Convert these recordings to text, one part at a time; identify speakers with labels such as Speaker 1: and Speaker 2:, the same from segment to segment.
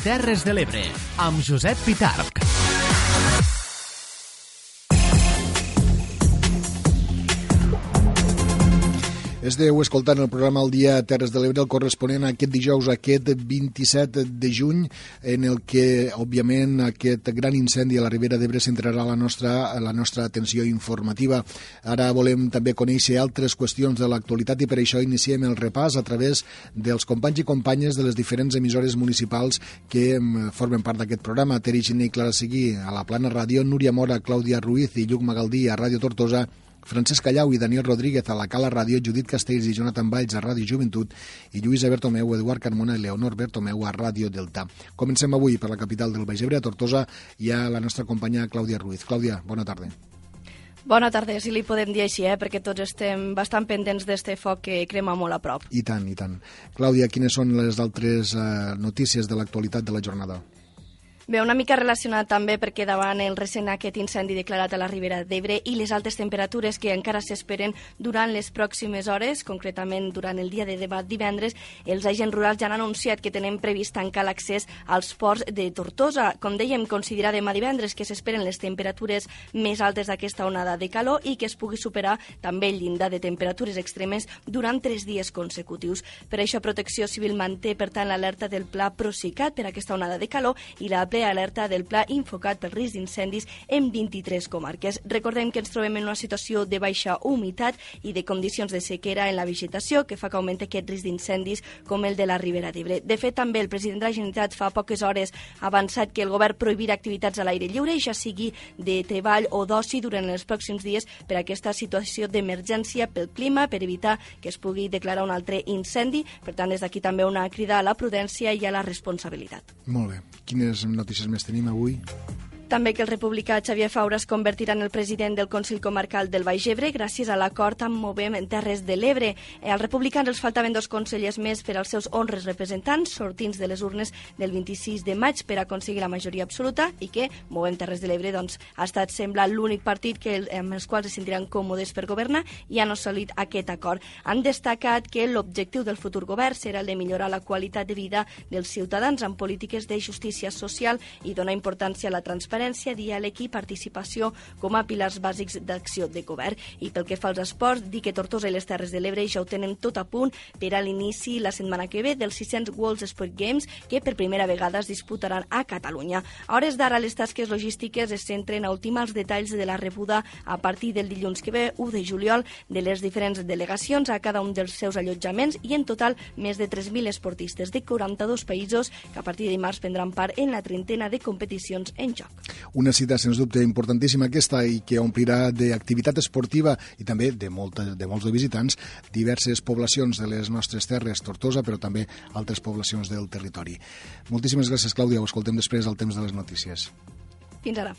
Speaker 1: Terres de l'Ebre, amb Josep Pitarc.
Speaker 2: Esteu escoltant el programa El dia Terres de l'Ebre, el corresponent a aquest dijous, aquest 27 de juny, en el que, òbviament, aquest gran incendi a la Ribera d'Ebre centrarà la nostra, la nostra atenció informativa. Ara volem també conèixer altres qüestions de l'actualitat i per això iniciem el repàs a través dels companys i companyes de les diferents emissores municipals que formen part d'aquest programa. Teri Giner i Clara Seguí a la Plana Ràdio, Núria Mora, Clàudia Ruiz i Lluc Magaldí a Ràdio Tortosa Francesc Callau i Daniel Rodríguez a la Cala Ràdio, Judit Castells i Jonathan Valls a Ràdio Joventut i Lluïsa Bertomeu, Eduard Carmona i Leonor Bertomeu a Ràdio Delta. Comencem avui per la capital del Baix Ebre, a Tortosa, i a la nostra companya Clàudia Ruiz. Clàudia, bona tarda.
Speaker 3: Bona tarda, si li podem dir així, eh? perquè tots estem bastant pendents d'este foc que crema molt a prop.
Speaker 2: I tant, i tant. Clàudia, quines són les altres eh, notícies de l'actualitat de la jornada?
Speaker 3: Bé, una mica relacionat també perquè davant el recent aquest incendi declarat a la Ribera d'Ebre i les altes temperatures que encara s'esperen durant les pròximes hores, concretament durant el dia de debat divendres, els agents rurals ja han anunciat que tenen previst tancar l'accés als ports de Tortosa. Com dèiem, considerar demà divendres que s'esperen les temperatures més altes d'aquesta onada de calor i que es pugui superar també el llindar de temperatures extremes durant tres dies consecutius. Per això Protecció Civil manté, per tant, l'alerta del pla Procicat per aquesta onada de calor i la alerta del pla infocat pel risc d'incendis en 23 comarques. Recordem que ens trobem en una situació de baixa humitat i de condicions de sequera en la vegetació que fa que augmenti aquest risc d'incendis com el de la Ribera d'Ebre. De fet, també el president de la Generalitat fa poques hores ha avançat que el govern prohibirà activitats a l'aire lliure, ja sigui de treball o d'oci durant els pròxims dies per aquesta situació d'emergència pel clima, per evitar que es pugui declarar un altre incendi. Per tant, des d'aquí també una crida a la prudència i a la responsabilitat.
Speaker 2: Molt bé. Quines notícies més tenim avui?
Speaker 3: També que el republicà Xavier Faura es convertirà en el president del Consell Comarcal del Baix Ebre gràcies a l'acord amb Movem en Terres de l'Ebre. Eh, als republicans els faltaven dos consellers més per als seus honres representants sortins de les urnes del 26 de maig per aconseguir la majoria absoluta i que Movem Terres de l'Ebre doncs, ha estat, sembla, l'únic partit que, amb els quals es sentiran còmodes per governar i han assolit aquest acord. Han destacat que l'objectiu del futur govern serà el de millorar la qualitat de vida dels ciutadans amb polítiques de justícia social i donar importància a la transparència transparència, diàleg i participació com a pilars bàsics d'acció de govern. I pel que fa als esports, dir que Tortosa i les Terres de l'Ebre ja ho tenen tot a punt per a l'inici la setmana que ve dels 600 World Sport Games que per primera vegada es disputaran a Catalunya. A hores d'ara, les tasques logístiques es centren a ultimar els detalls de la rebuda a partir del dilluns que ve, 1 de juliol, de les diferents delegacions a cada un dels seus allotjaments i en total més de 3.000 esportistes de 42 països que a partir de dimarts prendran part en la trentena de competicions en joc.
Speaker 2: Una cita, sens dubte, importantíssima aquesta i que omplirà d'activitat esportiva i també de, molta, de molts de visitants diverses poblacions de les nostres terres, Tortosa, però també altres poblacions del territori. Moltíssimes gràcies, Clàudia. Ho escoltem després al temps de les notícies.
Speaker 3: Fins ara.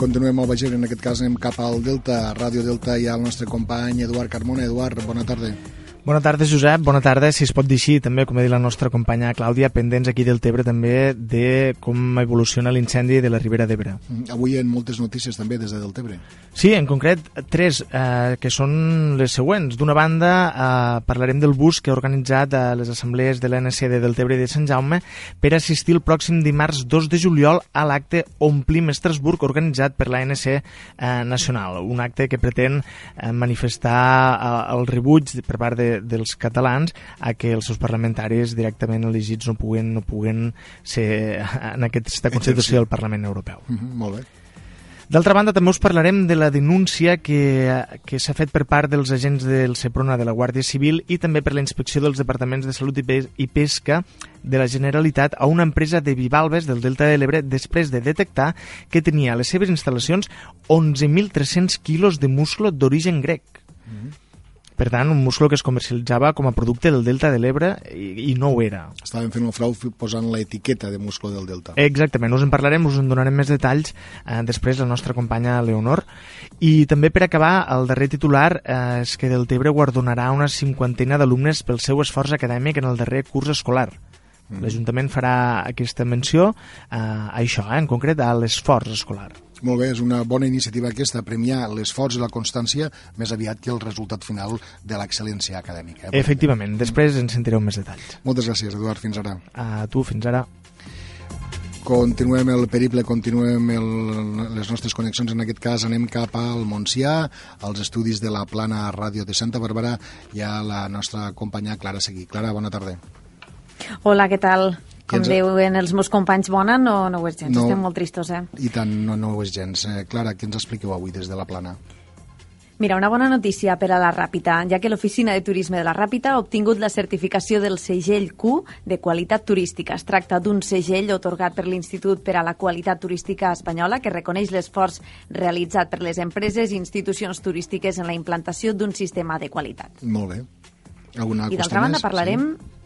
Speaker 2: Continuem al Bager, en aquest cas anem cap al Delta, Ràdio Delta, i al nostre company Eduard Carmona. Eduard, bona tarda.
Speaker 4: Bona tarda, Josep. Bona tarda, si es pot dir així, també, com ha dit la nostra companya Clàudia, pendents aquí del Tebre també de com evoluciona l'incendi de la Ribera d'Ebre.
Speaker 2: Avui hi ha moltes notícies també des de Deltebre.
Speaker 4: Sí, en concret, tres, eh, que són les següents. D'una banda, eh, parlarem del bus que ha organitzat a les assemblees de l'ANC de Deltebre i de Sant Jaume per assistir el pròxim dimarts 2 de juliol a l'acte Omplim Estrasburg organitzat per l'ANC eh, Nacional. Un acte que pretén eh, manifestar eh, el rebuig per part de dels catalans a que els seus parlamentaris directament elegits no puguen, no puguen ser en aquesta Constitució del Parlament Europeu.
Speaker 2: Mm -hmm, molt bé.
Speaker 4: D'altra banda, també us parlarem de la denúncia que, que s'ha fet per part dels agents del Seprona de la Guàrdia Civil i també per la inspecció dels departaments de Salut i Pesca de la Generalitat a una empresa de bivalves del Delta de l'Ebre després de detectar que tenia a les seves instal·lacions 11.300 quilos de musclo d'origen grec. Mm -hmm per tant, un musclo que es comercialitzava com a producte del Delta de l'Ebre i, i no ho era.
Speaker 2: Estaven fent el frau posant l'etiqueta de musclo del Delta.
Speaker 4: Exactament, us en parlarem, us en donarem més detalls eh, després la nostra companya Leonor. I també per acabar, el darrer titular eh, és que Deltebre guardonarà una cinquantena d'alumnes pel seu esforç acadèmic en el darrer curs escolar. Mm. L'Ajuntament farà aquesta menció eh, a això, eh, en concret a l'esforç escolar.
Speaker 2: Molt bé, és una bona iniciativa aquesta, premiar l'esforç i la constància més aviat que el resultat final de l'excel·lència acadèmica.
Speaker 4: Eh? Efectivament, després en sentireu més detalls.
Speaker 2: Moltes gràcies, Eduard, fins ara.
Speaker 4: A tu, fins ara.
Speaker 2: Continuem el periple, continuem el, les nostres connexions, en aquest cas anem cap al Montsià, als estudis de la Plana Ràdio de Santa Bàrbara, i a la nostra companya Clara Seguí. Clara, bona tarda.
Speaker 5: Hola, què tal? Com ens... diuen els meus companys, bona no, no ho és gens, no, estem molt tristos, eh?
Speaker 2: I tant, no, no ho és gens. Eh, Clara, què ens expliqueu avui des de la Plana?
Speaker 5: Mira, una bona notícia per a la Ràpita, ja que l'Oficina de Turisme de la Ràpita ha obtingut la certificació del segell Q de qualitat turística. Es tracta d'un segell otorgat per l'Institut per a la Qualitat Turística Espanyola que reconeix l'esforç realitzat per les empreses i institucions turístiques en la implantació d'un sistema de qualitat.
Speaker 2: Molt bé. Alguna
Speaker 5: I d'altra banda parlarem sí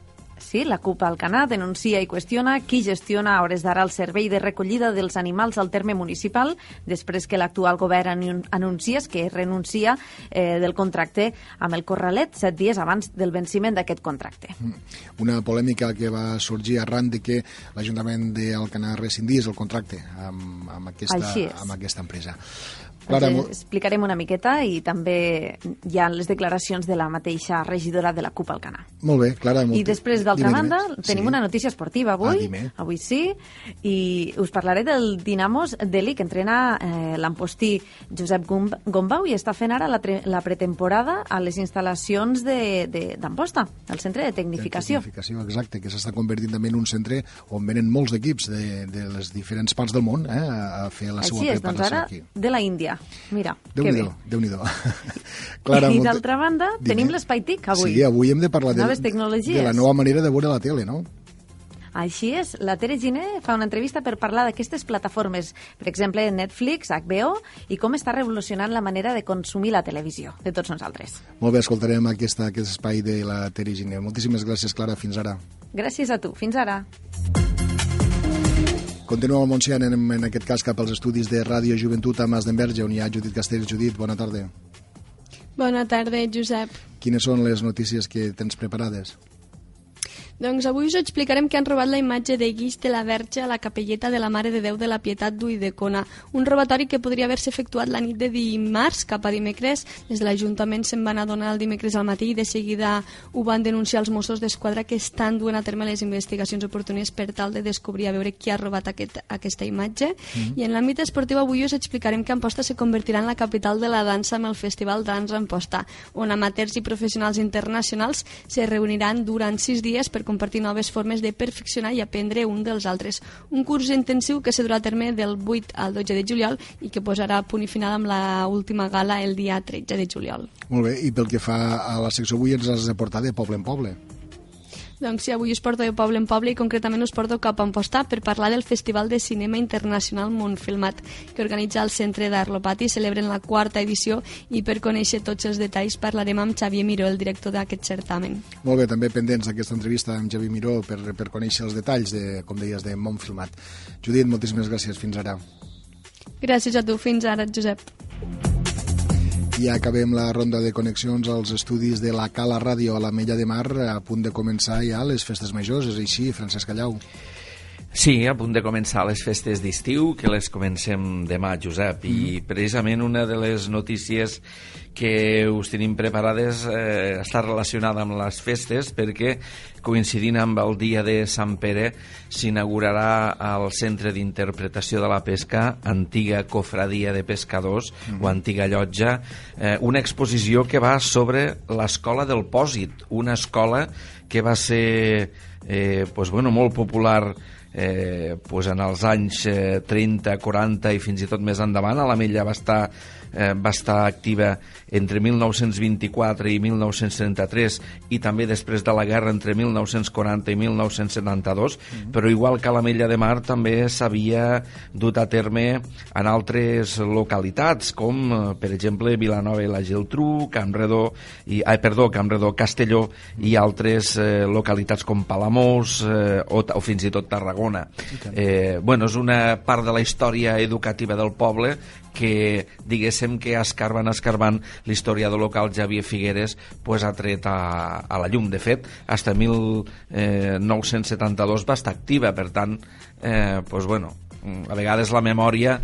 Speaker 5: Sí, la CUP Alcanar denuncia i qüestiona qui gestiona a hores d'ara el servei de recollida dels animals al terme municipal després que l'actual govern anunciés que renuncia eh, del contracte amb el Corralet set dies abans del venciment d'aquest contracte. Mm.
Speaker 2: Una polèmica que va sorgir arran de que l'Ajuntament d'Alcanar rescindís el contracte amb, amb, aquesta, amb aquesta empresa.
Speaker 5: Clara, doncs explicarem una miqueta i també hi ha les declaracions de la mateixa regidora de la CUP Alcanar.
Speaker 2: Molt bé, Clara.
Speaker 5: Molt... I després, d'altra banda, tenim sí. una notícia esportiva avui. Ah, avui sí. I us parlaré del Dinamos Delhi, que entrena eh, l'empostí Josep Gombau i està fent ara la, la pretemporada a les instal·lacions d'Amposta, al centre de tecnificació.
Speaker 2: De tecnificació, exacte, que s'està convertint també en un centre on venen molts equips de, de les diferents parts del món eh, a fer la Així seva és,
Speaker 5: doncs ara aquí. de la Índia. Mira,
Speaker 2: déu
Speaker 5: que bé.
Speaker 2: déu nhi
Speaker 5: Clara, I d'altra banda, Dime. tenim l'Espai TIC avui.
Speaker 2: Sí, avui hem de parlar de, de la nova manera de veure la tele, no?
Speaker 5: Així és, la Tere Giner fa una entrevista per parlar d'aquestes plataformes, per exemple, Netflix, HBO, i com està revolucionant la manera de consumir la televisió de tots nosaltres.
Speaker 2: Molt bé, escoltarem aquesta, aquest espai de la Tere Giner. Moltíssimes gràcies, Clara. Fins ara.
Speaker 5: Gràcies a tu. Fins ara.
Speaker 2: Continuem al Montsià, anem en aquest cas cap als estudis de Ràdio Joventut a Mas d'Enverge, on hi ha Judit Castells. Judit, bona tarda.
Speaker 6: Bona tarda, Josep.
Speaker 2: Quines són les notícies que tens preparades?
Speaker 6: Doncs avui us explicarem que han robat la imatge de Guix de la Verge a la capelleta de la Mare de Déu de la Pietat d'Uidecona. Un robatori que podria haver-se efectuat la nit de dimarts cap a dimecres. Des de l'Ajuntament se'n van adonar el dimecres al matí i de seguida ho van denunciar els Mossos d'Esquadra que estan duent a terme les investigacions oportunes per tal de descobrir a veure qui ha robat aquest, aquesta imatge. Mm -hmm. I en l'àmbit esportiu avui us explicarem que Amposta se convertirà en la capital de la dansa amb el Festival Dansa Amposta, on amateurs i professionals internacionals se reuniran durant sis dies per compartir noves formes de perfeccionar i aprendre un dels altres. Un curs intensiu que se durà a terme del 8 al 12 de juliol i que posarà punt i final amb la última gala el dia 13 de juliol.
Speaker 2: Molt bé, i pel que fa a la secció avui ens has de portar de poble en poble.
Speaker 6: Doncs sí, avui us porto de poble en poble i concretament us porto cap a Amposta per parlar del Festival de Cinema Internacional Montfilmat que organitza el Centre d'Arlopati. Celebren la quarta edició i per conèixer tots els detalls parlarem amb Xavier Miró, el director d'aquest certamen.
Speaker 2: Molt bé, també pendents d'aquesta entrevista amb Xavier Miró per, per conèixer els detalls, de, com deies, de Montfilmat. Judit, moltíssimes gràcies. Fins ara.
Speaker 6: Gràcies a tu. Fins ara, Josep.
Speaker 2: I acabem la ronda de connexions als estudis de la Cala Ràdio a la Mella de Mar, a punt de començar ja les festes majors, és així, Francesc Callau?
Speaker 7: Sí, a punt de començar les festes d'estiu, que les comencem demà, Josep, mm. i precisament una de les notícies que us tenim preparades eh, està relacionada amb les festes perquè coincidint amb el dia de Sant Pere s'inaugurarà al Centre d'Interpretació de la Pesca antiga cofradia de pescadors mm o antiga llotja eh, una exposició que va sobre l'escola del Pòsit una escola que va ser eh, pues, bueno, molt popular eh, pues en els anys eh, 30, 40 i fins i tot més endavant. A la Mella va estar eh, va estar activa entre 1924 i 1933 i també després de la guerra entre 1940 i 1972, mm. però igual que la Mella de Mar també s'havia dut a terme en altres localitats, com eh, per exemple Vilanova i la Geltrú, Redó, i, ai, perdó, Redó, Castelló i altres eh, localitats com Palamós eh, o, o fins i tot Tarragona. Eh, bueno, és una part de la història educativa del poble que, diguéssim, que escarbant, escarbant, l'historiador local Javier Figueres pues, ha tret a, a la llum. De fet, fins 1972 va estar activa, per tant, eh, pues, bueno, a vegades la memòria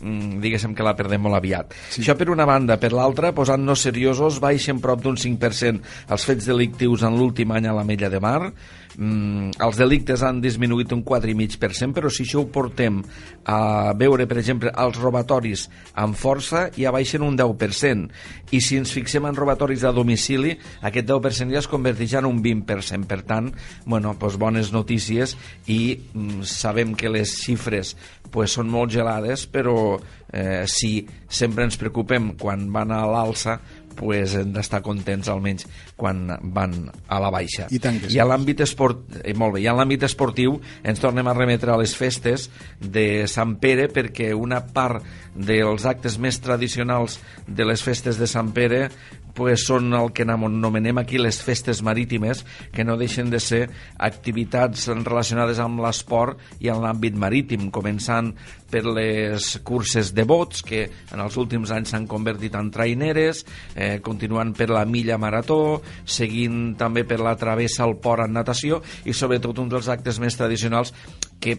Speaker 7: mm, diguéssim que la perdem molt aviat. Sí. Això per una banda. Per l'altra, posant-nos seriosos, baixen prop d'un 5% els fets delictius en l'últim any a la Mella de Mar, mm, els delictes han disminuït un 4,5%, però si això ho portem a veure, per exemple, els robatoris amb força, ja baixen un 10%. I si ens fixem en robatoris a domicili, aquest 10% ja es converteix en un 20%. Per tant, bueno, doncs bones notícies i mm, sabem que les xifres pues, són molt gelades, però eh, si sempre ens preocupem quan van a l'alça, pues hem d'estar contents almenys quan van a la baixa.
Speaker 2: I tant que sí.
Speaker 7: I a l'àmbit esport... eh, molt bé, i a l'àmbit esportiu ens tornem a remetre a les festes de Sant Pere perquè una part dels actes més tradicionals de les festes de Sant Pere pues, són el que anomenem aquí les festes marítimes, que no deixen de ser activitats relacionades amb l'esport i en l'àmbit marítim, començant per les curses de bots, que en els últims anys s'han convertit en traineres, eh, continuant per la milla marató, seguint també per la travessa al port en natació i sobretot un dels actes més tradicionals que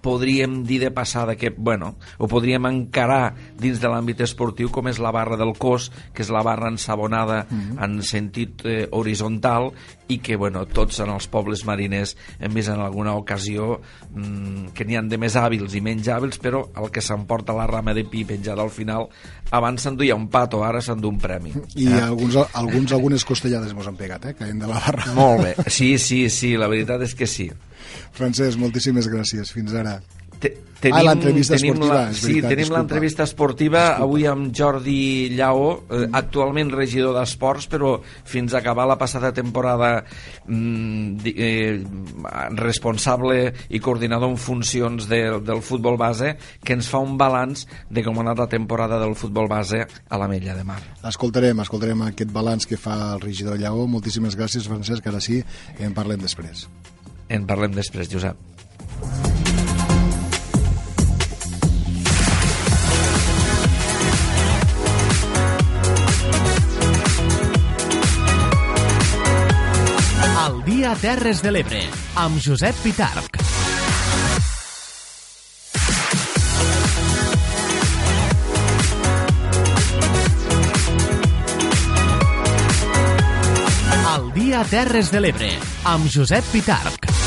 Speaker 7: podríem dir de passada que, bueno, ho podríem encarar dins de l'àmbit esportiu com és la barra del cos, que és la barra ensabonada mm -hmm. en sentit eh, horitzontal i que, bueno, tots en els pobles mariners hem vist en alguna ocasió mmm, que n'hi han de més hàbils i menys hàbils, però el que s'emporta la rama de pi penjada al final, abans s'enduia un pato, ara s'endú un premi.
Speaker 2: I eh? alguns, alguns algunes costellades mos han pegat, eh, caient de la barra.
Speaker 7: Molt bé, sí, sí, sí, la veritat és que sí.
Speaker 2: Francesc, moltíssimes gràcies. Fins ara.
Speaker 7: Te, tenim,
Speaker 2: ah, l'entrevista esportiva,
Speaker 7: la, sí,
Speaker 2: veritat,
Speaker 7: tenim l'entrevista esportiva
Speaker 2: Disculpa.
Speaker 7: avui amb Jordi Llaó, eh, actualment regidor d'Esports, però fins a acabar la passada temporada mm, eh, responsable i coordinador en funcions de, del futbol base, que ens fa un balanç de com ha anat la temporada del futbol base a la Mella de Mar.
Speaker 2: Escoltarem, escoltarem aquest balanç que fa el regidor Lleó. Moltíssimes gràcies, Francesc. Ara sí, en parlem després.
Speaker 7: En parlem després, Josep.
Speaker 1: Dia Terres de l'Ebre, amb Josep Pitarch. El dia Terres de l'Ebre, amb Josep Pitarch.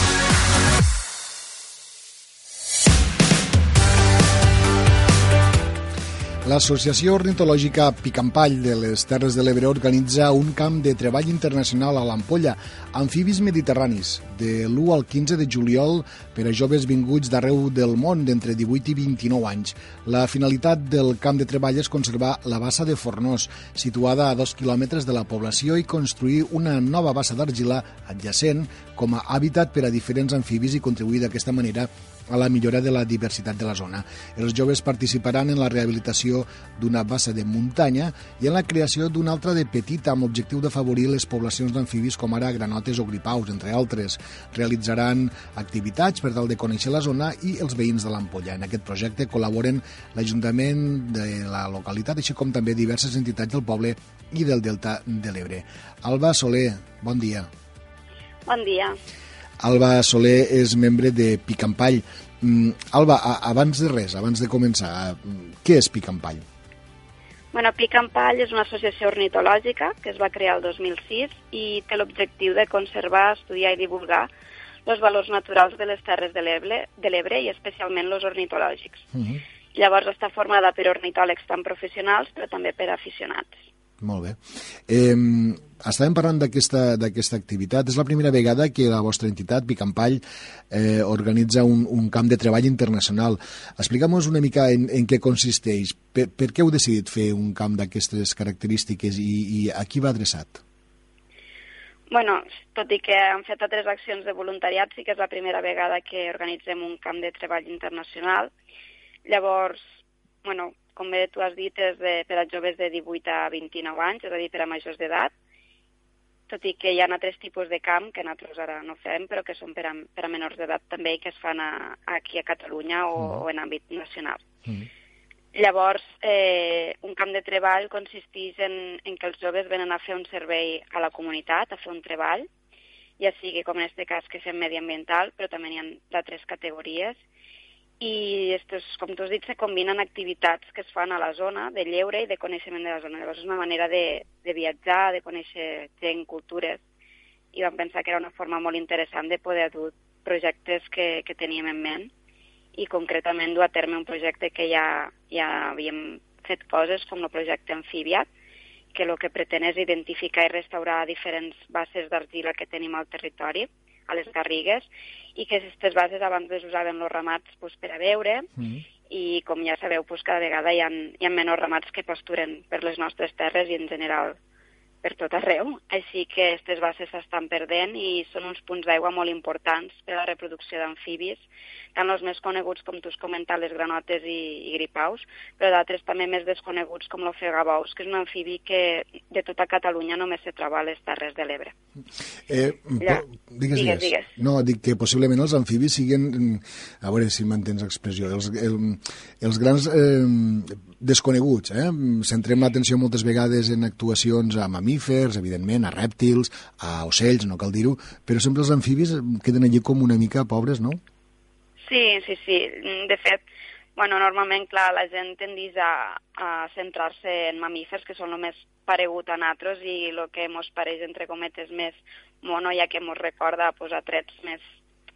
Speaker 2: L'Associació Ornitològica Picampall de les Terres de l'Ebre organitza un camp de treball internacional a l'Ampolla, amfibis mediterranis, de l'1 al 15 de juliol per a joves vinguts d'arreu del món d'entre 18 i 29 anys. La finalitat del camp de treball és conservar la bassa de Fornós, situada a dos quilòmetres de la població i construir una nova bassa d'argila adjacent com a hàbitat per a diferents amfibis i contribuir d'aquesta manera a la millora de la diversitat de la zona. Els joves participaran en la rehabilitació d'una bassa de muntanya i en la creació d'una altra de petita amb l'objectiu d'afavorir les poblacions d'amfibis com ara granotes o gripaus, entre altres. Realitzaran activitats per tal de conèixer la zona i els veïns de l'Ampolla. En aquest projecte col·laboren l'Ajuntament de la localitat, així com també diverses entitats del poble i del Delta de l'Ebre. Alba Soler, bon dia.
Speaker 8: Bon dia.
Speaker 2: Alba Soler és membre de Picampall. Mm, Alba, abans de res, abans de començar, què és Picampall?
Speaker 8: Bueno, Picampall és una associació ornitològica que es va crear el 2006 i té l'objectiu de conservar, estudiar i divulgar els valors naturals de les terres de l'Ebre de l'Ebre i especialment els ornitològics.
Speaker 2: Uh -huh.
Speaker 8: Llavors està formada per ornitòlegs tant professionals però també per aficionats.
Speaker 2: Molt bé. Eh, estàvem parlant d'aquesta activitat. És la primera vegada que la vostra entitat, Picampall, eh, organitza un, un camp de treball internacional. Explica'm-nos una mica en, en què consisteix. Per, per què heu decidit fer un camp d'aquestes característiques i, i a qui va adreçat?
Speaker 8: Bueno, tot i que han fet altres accions de voluntariat, sí que és la primera vegada que organitzem un camp de treball internacional. Llavors, bueno, com bé tu has dit, és de, per a joves de 18 a 29 anys, és a dir, per a majors d'edat. tot i que hi ha altres tipus de camp que nosaltres ara no fem, però que són per a, per a menors d'edat també i que es fan a, aquí a Catalunya o, mm. o en àmbit nacional. Mm. Llavors, eh, un camp de treball consisteix en, en que els joves venen a fer un servei a la comunitat, a fer un treball, ja sigui, com en aquest cas, que fem mediambiental, però també n'hi ha d'altres categories, i estos, com tu has dit, se combinen activitats que es fan a la zona de lleure i de coneixement de la zona. Llavors és una manera de, de viatjar, de conèixer gent, cultures, i vam pensar que era una forma molt interessant de poder dur projectes que, que teníem en ment. I concretament dur a terme un projecte que ja, ja havíem fet coses com el projecte Amfibiat, que el que pretén és identificar i restaurar diferents bases d'argila que tenim al territori, a les Garrigues, i que aquestes bases abans les usaven els ramats pues, per a veure, mm. i com ja sabeu, pues, cada vegada hi ha, hi ha menys ramats que pasturen per les nostres terres i en general per tot arreu, així que aquestes bases s'estan perdent i són uns punts d'aigua molt importants per a la reproducció d'amfibis, tant els més coneguts, com tu has comentat, les granotes i, i gripaus, però d'altres també més desconeguts, com l'ofegabaus, que és un amfibi que de tota Catalunya només se troba a les Terres de l'Ebre.
Speaker 2: Eh, ja. digues, digues, digues. No, dic que possiblement els amfibis siguin, a veure si mantens l'expressió, els, el, els grans eh, desconeguts. Eh? Centrem l'atenció moltes vegades en actuacions a mamífers, evidentment, a rèptils, a ocells, no cal dir-ho, però sempre els amfibis queden allí com una mica pobres, no?
Speaker 8: Sí, sí, sí. De fet, bueno, normalment, clar, la gent tendís a, a centrar-se en mamífers, que són el més paregut a nosaltres i el que ens pareix, entre cometes, més mono, ja que ens recorda pues, a trets més,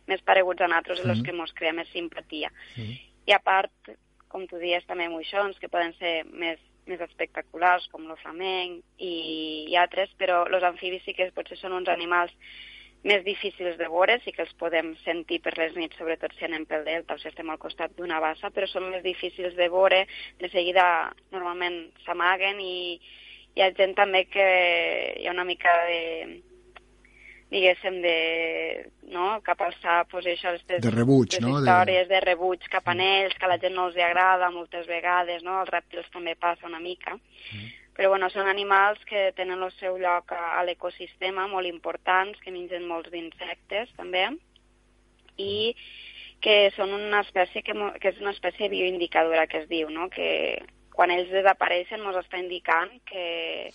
Speaker 8: més pareguts a nosaltres mm. els que ens crea més simpatia. Mm. I a part, com tu dius, també moixons, que poden ser més, més espectaculars, com el flamenc i, i altres, però els amfibis sí que potser són uns animals més difícils de veure, sí que els podem sentir per les nits, sobretot si anem pel delta o si estem al costat d'una bassa, però són més difícils de veure, de seguida normalment s'amaguen i hi ha gent també que hi ha una mica de diguéssim, de, no? cap al sap, pues, això, aquestes,
Speaker 2: de rebuig, no?
Speaker 8: històries de... de rebuig cap a ells, que a la gent no els agrada moltes vegades, no? Els rèptils també passa una mica. Mm però bueno, són animals que tenen el seu lloc a, a l'ecosistema, molt importants, que mengen molts d'insectes també, i que són una espècie que, que és una espècie bioindicadora que es diu, no? que quan ells desapareixen ens està indicant que,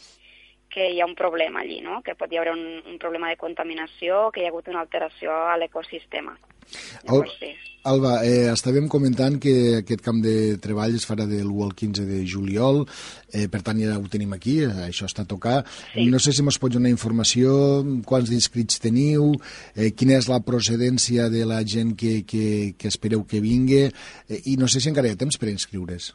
Speaker 8: que hi ha un problema allí, no? que pot hi haver un, un problema de contaminació, que hi ha hagut una alteració a l'ecosistema.
Speaker 2: Al, Alba, eh, estàvem comentant que aquest camp de treball es farà del 1 al 15 de juliol, eh, per tant ja ho tenim aquí, eh, això està a tocar. Sí. No sé si ens pots donar informació, quants inscrits teniu, eh, quina és la procedència de la gent que, que, que espereu que vingui, eh, i no sé si encara hi ha temps per inscriure's.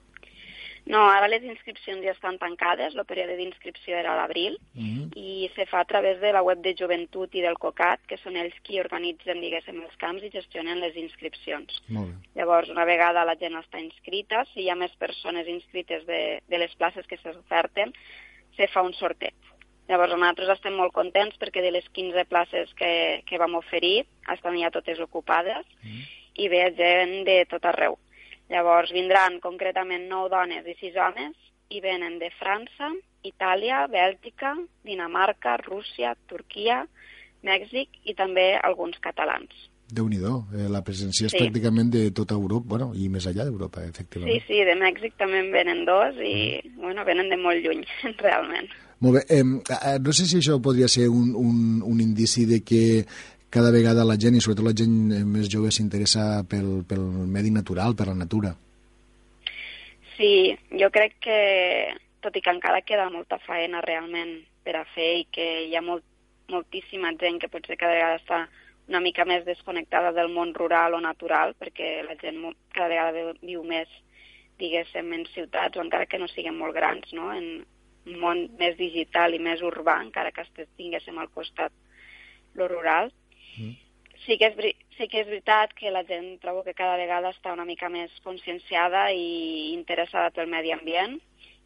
Speaker 8: No, ara les inscripcions ja estan tancades, el període d'inscripció era a l'abril, mm -hmm. i se fa a través de la web de Joventut i del COCAT, que són ells qui organitzen, diguéssim, els camps i gestionen les inscripcions.
Speaker 2: Molt bé.
Speaker 8: Llavors, una vegada la gent està inscrita, si hi ha més persones inscrites de, de les places que s'oferten, se fa un sorteig. Llavors, nosaltres estem molt contents perquè de les 15 places que, que vam oferir estan ja totes ocupades mm -hmm. i ve gent de tot arreu Llavors vindran concretament 9 dones i 6 homes i venen de França, Itàlia, Bèlgica, Dinamarca, Rússia, Turquia, Mèxic i també alguns catalans.
Speaker 2: déu nhi eh, la presència és sí. pràcticament de tota Europa, bueno, i més allà d'Europa, efectivament.
Speaker 8: Sí, sí, de Mèxic també en venen dos i, mm. bueno, venen de molt lluny, realment.
Speaker 2: Molt bé, eh, no sé si això podria ser un, un, un indici de que cada vegada la gent, i sobretot la gent més jove, s'interessa pel, pel medi natural, per la natura.
Speaker 8: Sí, jo crec que, tot i que encara queda molta faena realment per a fer i que hi ha molt, moltíssima gent que potser cada vegada està una mica més desconnectada del món rural o natural, perquè la gent cada vegada viu més, diguéssim, en ciutats, o encara que no siguin molt grans, no? en un món més digital i més urbà, encara que tinguéssim al costat lo rural. Mm. Sí que, és, sí que és veritat que la gent trobo que cada vegada està una mica més conscienciada i interessada pel medi ambient,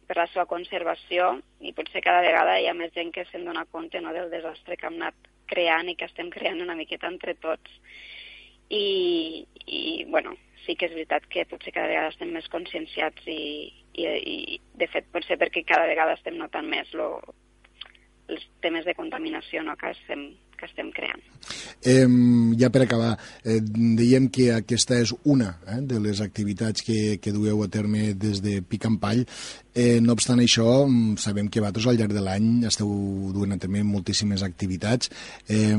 Speaker 8: per la seva conservació, i potser cada vegada hi ha més gent que se'n dona compte no, del desastre que hem anat creant i que estem creant una miqueta entre tots. I, i bueno, sí que és veritat que potser cada vegada estem més conscienciats i, i, i de fet potser perquè cada vegada estem notant més lo, els temes de contaminació no, que, estem, que estem creant.
Speaker 2: Eh, ja per acabar, eh, dèiem que aquesta és una eh, de les activitats que, que dueu a terme des de Pic en Pall. Eh, no obstant això, mm, sabem que vosaltres al llarg de l'any esteu duent a terme moltíssimes activitats. Eh,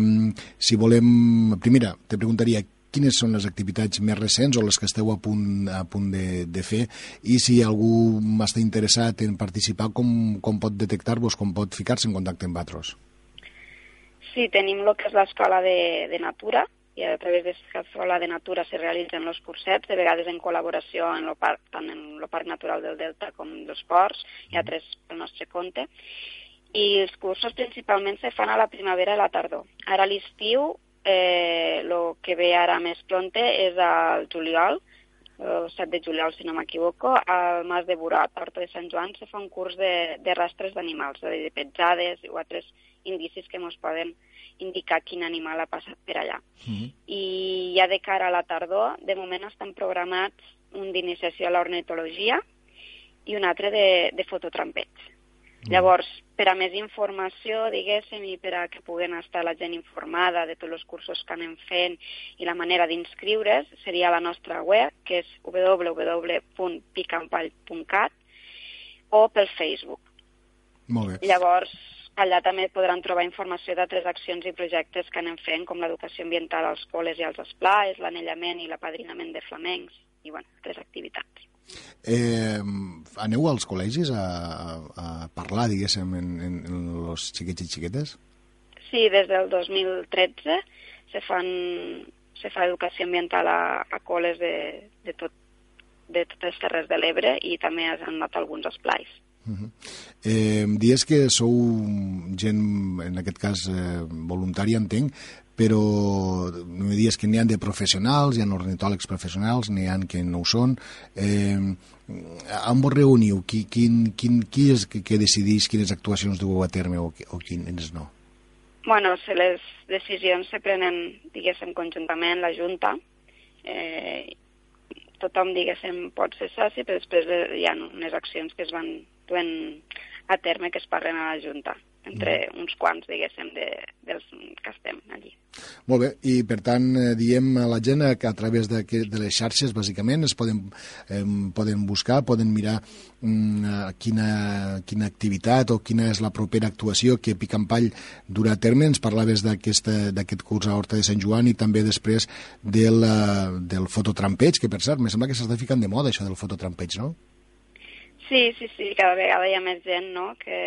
Speaker 2: si volem... Primera, te preguntaria quines són les activitats més recents o les que esteu a punt, a punt de, de fer i si algú està interessat en participar, com, com pot detectar-vos, com pot ficar-se en contacte amb vosaltres?
Speaker 8: Sí, tenim el que és l'escola de, de Natura, i a través de l'escola de Natura se realitzen els cursets, de vegades en col·laboració en lo parc, tant en el Parc Natural del Delta com dels ports, hi ha tres pel nostre compte, i els cursos principalment se fan a la primavera i la tardor. Ara a l'estiu eh, lo que ve ara més pronte és al juliol, el 7 de juliol, si no m'equivoco, al Mas de Borat, a Horta de Sant Joan, se fa un curs de, de rastres d'animals, de, de petjades o altres indicis que ens poden indicar quin animal ha passat per allà. Mm -hmm. I ja de cara a la tardor, de moment estan programats un d'iniciació a l'ornitologia i un altre de, de fototrampeig. Llavors, per a més informació, diguéssim, i per a que puguen estar la gent informada de tots els cursos que anem fent i la manera d'inscriure's, seria la nostra web, que és www.picampall.cat o pel Facebook.
Speaker 2: Molt bé.
Speaker 8: Llavors, allà també podran trobar informació d'altres accions i projectes que anem fent, com l'educació ambiental als col·les i als esplais, l'anellament i l'apadrinament de flamencs, i bueno, altres activitats.
Speaker 2: Eh, aneu als col·legis a, a parlar, diguéssim, en, en, en els xiquets i xiquetes?
Speaker 8: Sí, des del 2013 se, fan, se fa educació ambiental a, a col·les de, de, tot, de totes les Terres de l'Ebre i també han anat alguns esplais.
Speaker 2: Uh -huh. eh, dies que sou gent, en aquest cas eh, voluntària, entenc, però no me digues que n'hi ha de professionals, hi ha ornitòlegs professionals, n'hi ha que no ho són. Eh, on vos reuniu? Qui, quin, quin, qui és que, que decideix quines actuacions dueu a terme o, o quines no?
Speaker 8: Bueno, se les decisions se prenen, diguéssim, conjuntament la Junta. Eh, tothom, diguéssim, pot ser soci, però després hi ha unes accions que es van duent a terme que es parlen a la Junta entre mm. uns quants, diguéssim, de, dels que estem allí.
Speaker 2: Molt bé, i per tant eh, diem a la gent que a través de, de les xarxes, bàsicament, es poden, eh, poden buscar, poden mirar mm, quina, quina activitat o quina és la propera actuació que Picampall durà a terme. Ens parlaves d'aquest curs a Horta de Sant Joan i també després del, del fototrampeig, que per cert, me sembla que s'està ficant de moda això del fototrampeig, no?
Speaker 8: Sí, sí, sí, cada vegada hi ha més gent no? que,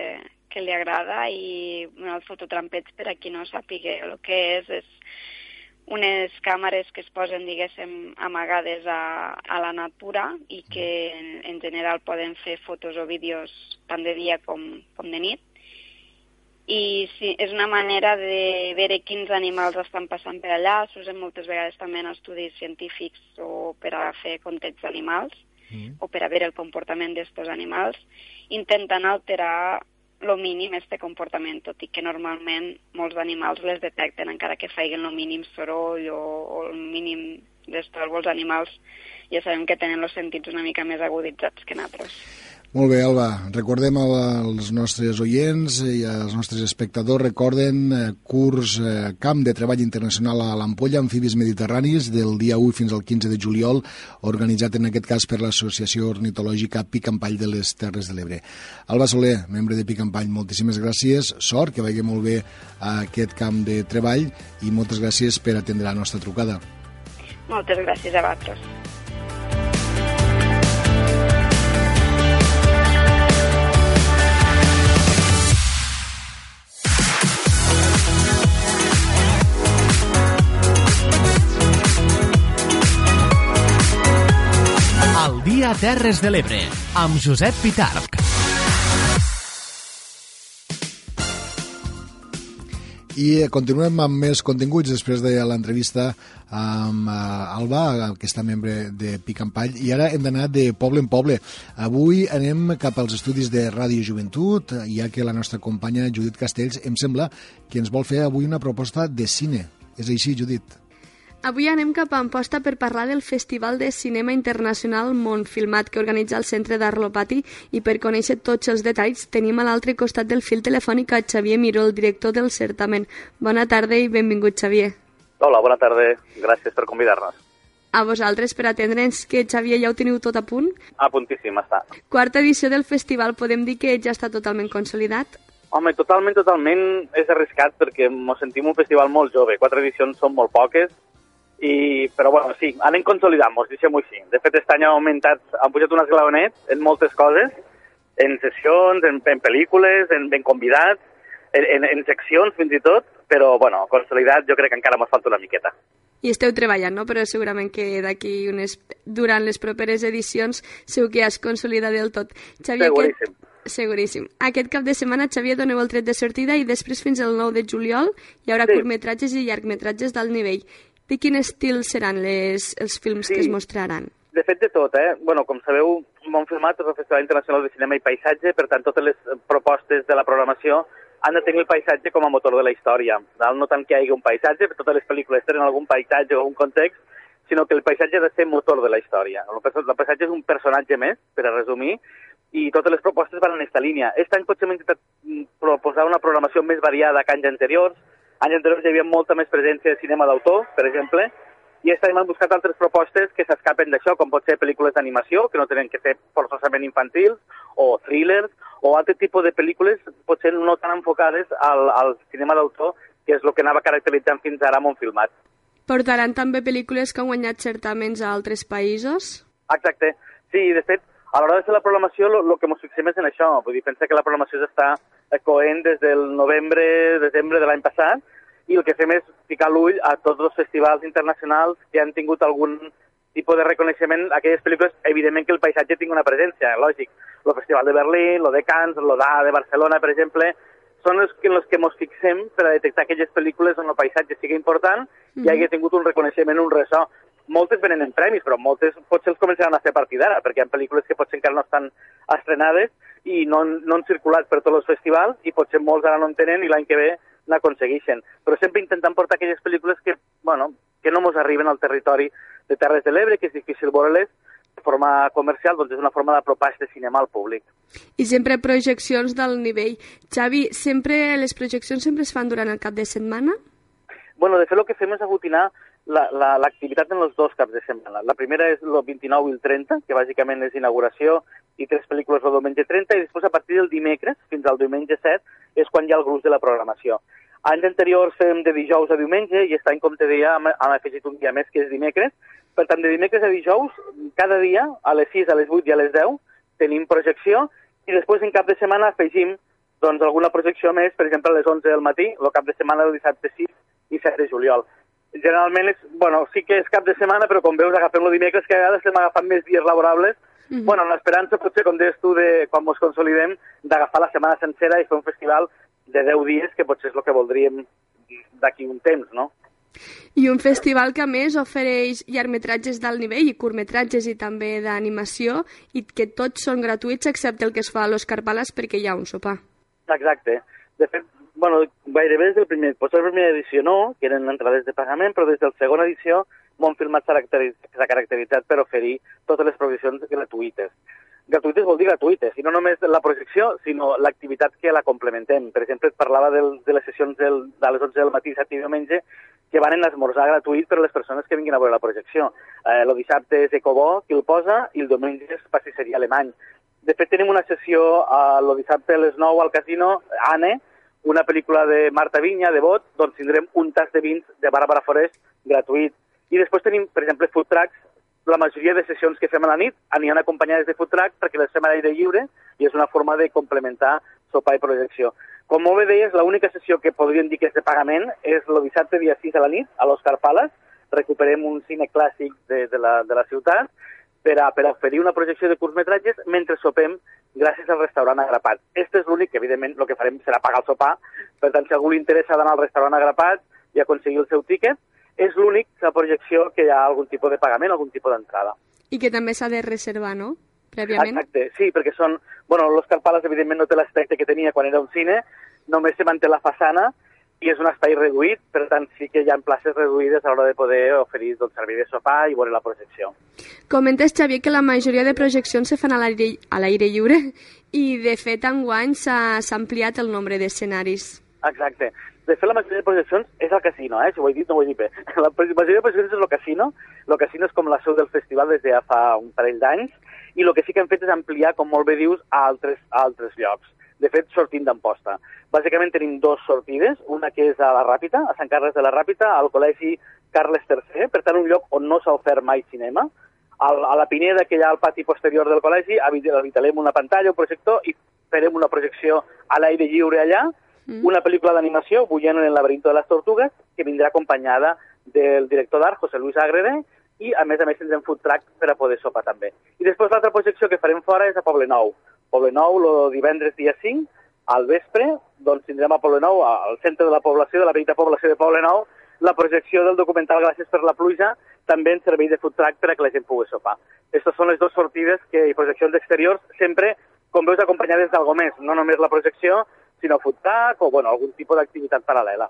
Speaker 8: que li agrada i bueno, el fototrampeig, per a qui no sàpiga el que és, és unes càmeres que es posen, diguéssim, amagades a, a la natura i que en, en general poden fer fotos o vídeos tant de dia com, com de nit. I sí, és una manera de veure quins animals estan passant per allà. S'usen moltes vegades també en estudis científics o per a fer context d'animals mm. o per a veure el comportament d'aquests animals, intentant alterar lo mínim este comportament, tot i que normalment molts animals les detecten encara que feien el mínim soroll o, o el mínim d'estòrbol, els animals ja sabem que tenen els sentits una mica més aguditzats que nosaltres.
Speaker 2: Molt bé, Alba. Recordem als nostres oients i als nostres espectadors, recorden eh, curs eh, Camp de Treball Internacional a l'Ampolla, Amfibis Mediterranis, del dia 1 fins al 15 de juliol, organitzat en aquest cas per l'Associació Ornitològica Picampall de les Terres de l'Ebre. Alba Soler, membre de Picampall, moltíssimes gràcies, sort, que vagi molt bé aquest camp de treball i moltes gràcies per atendre la nostra trucada.
Speaker 8: Moltes gràcies a vosaltres.
Speaker 1: Dia Terres de l'Ebre, amb Josep Pitarc.
Speaker 2: I continuem amb més continguts després de l'entrevista amb uh, Alba, aquesta membre de Picampall, i ara hem d'anar de poble en poble. Avui anem cap als estudis de Ràdio Joventut, ja que la nostra companya Judit Castells em sembla que ens vol fer avui una proposta de cine. És així, Judit?
Speaker 6: Avui anem cap a Amposta per parlar del Festival de Cinema Internacional Montfilmat que organitza el Centre d'Arlopati i per conèixer tots els detalls tenim a l'altre costat del fil telefònic a Xavier Miró, el director del certamen. Bona tarda i benvingut, Xavier.
Speaker 9: Hola, bona tarda. Gràcies per convidar-nos.
Speaker 6: A vosaltres per atendre'ns, que Xavier ja ho teniu tot a punt?
Speaker 9: A puntíssim està.
Speaker 6: Quarta edició del festival, podem dir que ja està totalment consolidat?
Speaker 9: Home, totalment, totalment és arriscat perquè ens sentim un festival molt jove. Quatre edicions són molt poques i, però bueno, sí, anem consolidant-nos, deixem-ho així. De fet, aquest any ha augmentat, han pujat un esglaonet en moltes coses, en sessions, en, en pel·lícules, en, en convidats, en, en, en seccions fins i tot, però bueno, consolidat jo crec que encara ens falta una miqueta.
Speaker 6: I esteu treballant, no? Però segurament que d'aquí unes... durant les properes edicions segur que ja es consolida del tot.
Speaker 9: Xavier, Seguríssim.
Speaker 6: Aquest... Seguríssim. Aquest cap de setmana, Xavier, doneu el tret de sortida i després fins al 9 de juliol hi haurà sí. curtmetratges i llargmetratges d'alt nivell. De quin estil seran les, els films sí. que es mostraran?
Speaker 9: De fet, de tot, eh? Bueno, com sabeu, Montfilmat és el Festival Internacional de Cinema i Paisatge, per tant, totes les propostes de la programació han de tenir el paisatge com a motor de la història. No tant que hi hagi un paisatge, perquè totes les pel·lícules tenen algun paisatge o un context, sinó que el paisatge ha de ser motor de la història. El paisatge és un personatge més, per a resumir, i totes les propostes van en aquesta línia. Aquest any potser hem intentat mm, proposar una programació més variada que anys anteriors, Anys anteriors hi havia molta més presència de cinema d'autor, per exemple, i aquest any hem buscat altres propostes que s'escapen d'això, com pot ser pel·lícules d'animació, que no tenen que ser forçosament infantils, o thrillers, o altre tipus de pel·lícules potser no tan enfocades al, al cinema d'autor, que és el que anava caracteritzant fins ara amb un filmat.
Speaker 6: Portaran també pel·lícules que han guanyat certaments a altres països?
Speaker 9: Exacte. Sí, de fet, a l'hora de fer la programació, el que ens fixem és en això. Vull dir, pensa que la programació està coent des del novembre, desembre de l'any passat, i el que fem és ficar l'ull a tots els festivals internacionals que han tingut algun tipus de reconeixement a aquelles pel·lícules, evidentment que el paisatge tingui una presència, lògic. El Festival de Berlín, el de Cannes, el de Barcelona, per exemple, són els que, en els que ens fixem per a detectar aquelles pel·lícules on el paisatge sigui important mm -hmm. i hagi tingut un reconeixement, un ressò. Moltes venen en premis, però moltes potser els començaran a fer a partir d'ara, perquè hi ha pel·lícules que potser encara no estan estrenades i no, no han circulat per tots els festivals i potser molts ara no en tenen i l'any que ve n'aconsegueixen. Però sempre intentant portar aquelles pel·lícules que, bueno, que no ens arriben al territori de Terres de l'Ebre, que és difícil veure-les de forma comercial, doncs és una forma d'apropar este cinema al públic.
Speaker 6: I sempre projeccions del nivell. Xavi, sempre les projeccions sempre es fan durant el cap de setmana?
Speaker 9: Bueno, de fet el que fem és aglutinar l'activitat la, la, en els dos caps de setmana. La primera és el 29 i el 30, que bàsicament és inauguració i tres pel·lícules el diumenge 30, i després a partir del dimecres fins al diumenge 7 és quan hi ha el gruix de la programació. Anys anteriors fem de dijous a diumenge i any, com te deia, hem, hem afegit un dia més que és dimecres. Per tant, de dimecres a dijous, cada dia, a les 6, a les 8 i a les 10, tenim projecció i després en cap de setmana afegim doncs, alguna projecció més, per exemple, a les 11 del matí, el cap de setmana del dissabte 6 i 7 de juliol generalment és, bueno, sí que és cap de setmana, però com veus agafem el dimecres, que a vegades estem agafant més dies laborables, mm -hmm. bueno, l'esperança potser, com deies tu, de, quan ens consolidem, d'agafar la setmana sencera i fer un festival de 10 dies, que potser és el que voldríem d'aquí un temps, no?
Speaker 6: I un festival que, a més, ofereix llargmetratges d'alt nivell i curtmetratges i també d'animació i que tots són gratuïts excepte el que es fa a l'Òscar Palace perquè hi ha un sopar.
Speaker 9: Exacte. De fet, bueno, gairebé des del primer, potser la primera edició no, que eren entrades de pagament, però des de la segona edició Montfilmat s'ha caracteritzat per oferir totes les projeccions gratuïtes. Gratuïtes vol dir gratuïtes, i no només la projecció, sinó l'activitat que la complementem. Per exemple, et parlava del, de les sessions del, de les 11 del matí, dissabte i diumenge, que van en esmorzar gratuït per a les persones que vinguin a veure la projecció. Eh, el dissabte és Ecobó, qui el posa, i el diumenge és pastisseria alemany. De fet, tenim una sessió eh, el dissabte a les 9 al casino, ANE, una pel·lícula de Marta Vinya, de Bot, doncs tindrem un tas de vins de Bàrbara Forest gratuït. I després tenim, per exemple, food trucks. La majoria de sessions que fem a la nit aniran acompanyades de food trucks perquè les fem a l'aire lliure i és una forma de complementar sopar i projecció. Com molt bé deies, l'única sessió que podríem dir que és de pagament és el dissabte dia 6 a la nit, a l'Òscar Palace. Recuperem un cine clàssic de, de, la, de la ciutat per a, per a oferir una projecció de curtmetratges mentre sopem gràcies al restaurant Agrapat. Este és l'únic, que evidentment el que farem serà pagar el sopar, per tant si algú li interessa d'anar al restaurant Agrapat i aconseguir el seu tíquet, és l'únic la projecció que hi ha algun tipus de pagament, algun tipus d'entrada.
Speaker 6: I que també s'ha de reservar, no? Prèviament.
Speaker 9: Exacte, sí, perquè són... Bueno, l'Òscar Palace evidentment no té l'aspecte que tenia quan era un cine, només se manté la façana, i és un espai reduït, per tant sí que hi ha places reduïdes a l'hora de poder oferir doncs, servei de sopar i veure la projecció.
Speaker 6: Comentes, Xavier, que la majoria de projeccions se fan a l'aire lliure i, de fet, enguany s'ha ampliat el nombre d'escenaris.
Speaker 9: Exacte. De fet, la majoria de projeccions és al casino, eh? si ho he dit no ho he dit bé. La majoria de projeccions és el casino. El casino és com la seu del festival des de ja fa un parell d'anys i el que sí que han fet és ampliar, com molt bé dius, a altres, a altres llocs de fet, sortint d'Amposta. Bàsicament tenim dos sortides, una que és a la Ràpita, a Sant Carles de la Ràpita, al Col·legi Carles III, per tant un lloc on no s'ha ofert mai cinema. A la Pineda, que hi ha al pati posterior del col·legi, habitarem una pantalla, un projector, i farem una projecció a l'aire lliure allà, mm. una pel·lícula d'animació, Bullent en el laberinto de les tortugues, que vindrà acompanyada del director d'art, José Luis Agrede, i a més a més tindrem food truck per a poder sopar també. I després l'altra projecció que farem fora és a Poble Nou, Poble Nou, el divendres dia 5, al vespre, doncs tindrem a Poble Nou, al centre de la població, de la petita població de Poble Nou, la projecció del documental Gràcies per la pluja, també en servei de food truck per a que la gent pugui sopar. Aquestes són les dues sortides que, i projeccions exteriors, sempre, com veus, acompanyades d'algo més, no només la projecció, sinó food truck o bueno, algun tipus d'activitat paral·lela.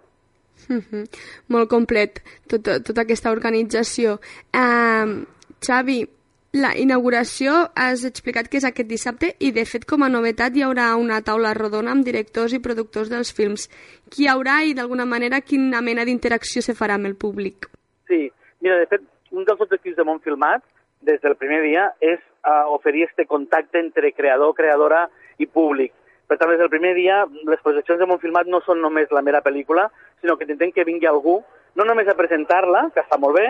Speaker 6: Mm -hmm. Molt complet, tota, tota aquesta organització. Uh, Xavi, la inauguració has explicat que és aquest dissabte i, de fet, com a novetat hi haurà una taula rodona amb directors i productors dels films. Qui hi haurà i, d'alguna manera, quina mena d'interacció se farà amb el públic?
Speaker 9: Sí, mira, de fet, un dels objectius de Montfilmat, des del primer dia, és uh, oferir este contacte entre creador, creadora i públic. Per tant, des del primer dia, les projeccions de Montfilmat no són només la mera pel·lícula, sinó que intentem que vingui algú, no només a presentar-la, que està molt bé,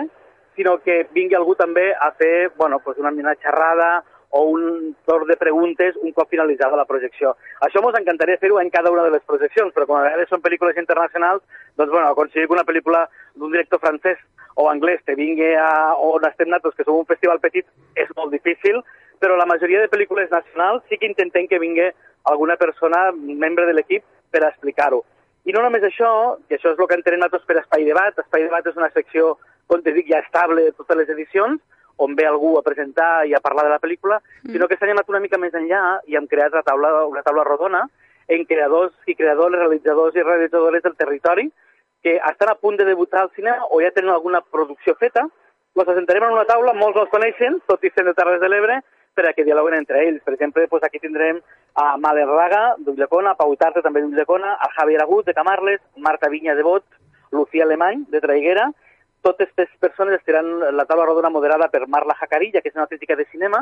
Speaker 9: sinó que vingui algú també a fer bueno, pues una mina xerrada o un torn de preguntes un cop finalitzada la projecció. Això ens encantaria fer-ho en cada una de les projeccions, però com a vegades són pel·lícules internacionals, doncs bueno, aconseguir que una pel·lícula d'un director francès o anglès te vingui a on estem nosaltres, que som un festival petit, és molt difícil, però la majoria de pel·lícules nacionals sí que intentem que vingui alguna persona, membre de l'equip, per explicar-ho. I no només això, que això és el que entenem nosaltres per Espai Debat. Espai Debat és una secció on te dic ja estable de totes les edicions, on ve algú a presentar i a parlar de la pel·lícula, mm. sinó que s'ha anat una mica més enllà i hem creat una taula, una taula rodona en creadors i creadors, realitzadors i realitzadores del territori que estan a punt de debutar al cinema o ja tenen alguna producció feta, els assentarem en una taula, molts no els coneixen, tot i sent de Terres de l'Ebre, per a que dialoguen entre ells. Per exemple, doncs aquí tindrem a Malen Raga, d'Ulldecona, a Pau Tarte, també d'Ulldecona, a Javier Agut, de Camarles, Marta Vinya, de Bot, Lucía Alemany, de Traiguera, totes aquestes persones estaran la taula rodona moderada per Marla Jacarilla, que és una crítica de cinema,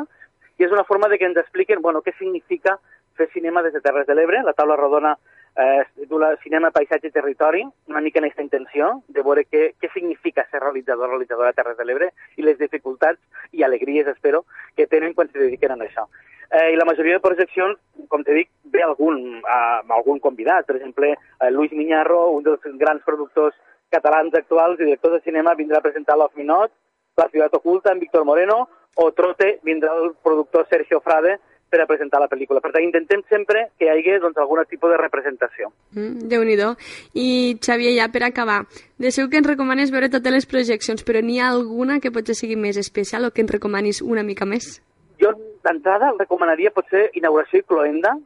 Speaker 9: i és una forma de que ens expliquen bueno, què significa fer cinema des de Terres de l'Ebre. La taula rodona eh, es titula Cinema, Paisatge i Territori, una mica en aquesta intenció de veure què, què significa ser realitzador o realitzadora de Terres de l'Ebre i les dificultats i alegries, espero, que tenen quan se dediquen a això. Eh, I la majoria de projeccions, com te dic, ve algun, eh, algun convidat. Per exemple, eh, Luis Miñarro, un dels grans productors catalans actuals i directors de cinema vindrà a presentar Love Minot, La ciutat oculta, en Víctor Moreno, o Trote vindrà el productor Sergio Frade per a presentar la pel·lícula. Per tant, intentem sempre que hi hagi doncs, algun tipus de representació.
Speaker 6: Mm, Déu-n'hi-do. I, Xavier, ja per acabar, de segur que ens recomanes veure totes les projeccions, però n'hi ha alguna que potser sigui més especial o que ens recomanis una mica més?
Speaker 9: Jo, d'entrada, recomanaria potser inauguració i cloenda,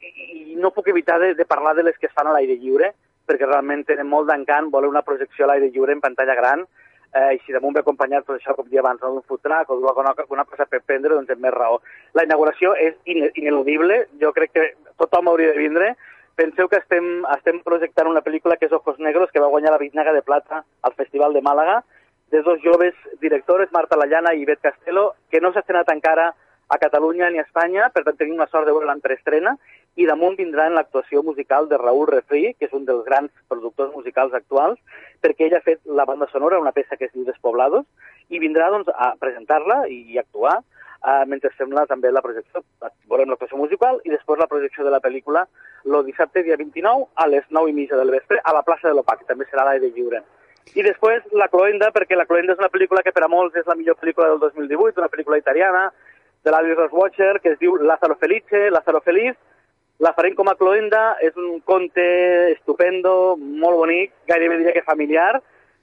Speaker 9: i no puc evitar de, de parlar de les que es fan a l'aire lliure, perquè realment tenen molt d'encant voler una projecció a l'aire lliure en pantalla gran, eh, i si damunt ve acompanyat tot això, com dia abans, d'un food truck o d'una una cosa per prendre, doncs és més raó. La inauguració és ineludible, jo crec que tothom hauria de vindre. Penseu que estem, estem projectant una pel·lícula que és Ojos Negros, que va guanyar la Biznaga de Plata al Festival de Màlaga, de dos joves directores, Marta Lallana i Bet Castelo, que no s'ha estrenat encara a Catalunya ni a Espanya, per tant tenim la sort de veure-la en preestrena, i damunt en l'actuació musical de Raúl Refri, que és un dels grans productors musicals actuals, perquè ell ha fet la banda sonora, una peça que es diu Despoblados, i vindrà doncs, a presentar-la i, actuar uh, mentre sembla també la projecció. Volem l'actuació musical i després la projecció de la pel·lícula el dissabte, dia 29, a les 9 i mitja del vespre, a la plaça de l'OPAC, també serà l'aire lliure. I després La Cloenda, perquè La Cloenda és una pel·lícula que per a molts és la millor pel·lícula del 2018, una pel·lícula italiana, de l'Alice Rosswatcher, que es diu Lázaro Felice, Lázaro Feliz. La farem com a cloenda, és un conte estupendo, molt bonic, gairebé diria que familiar,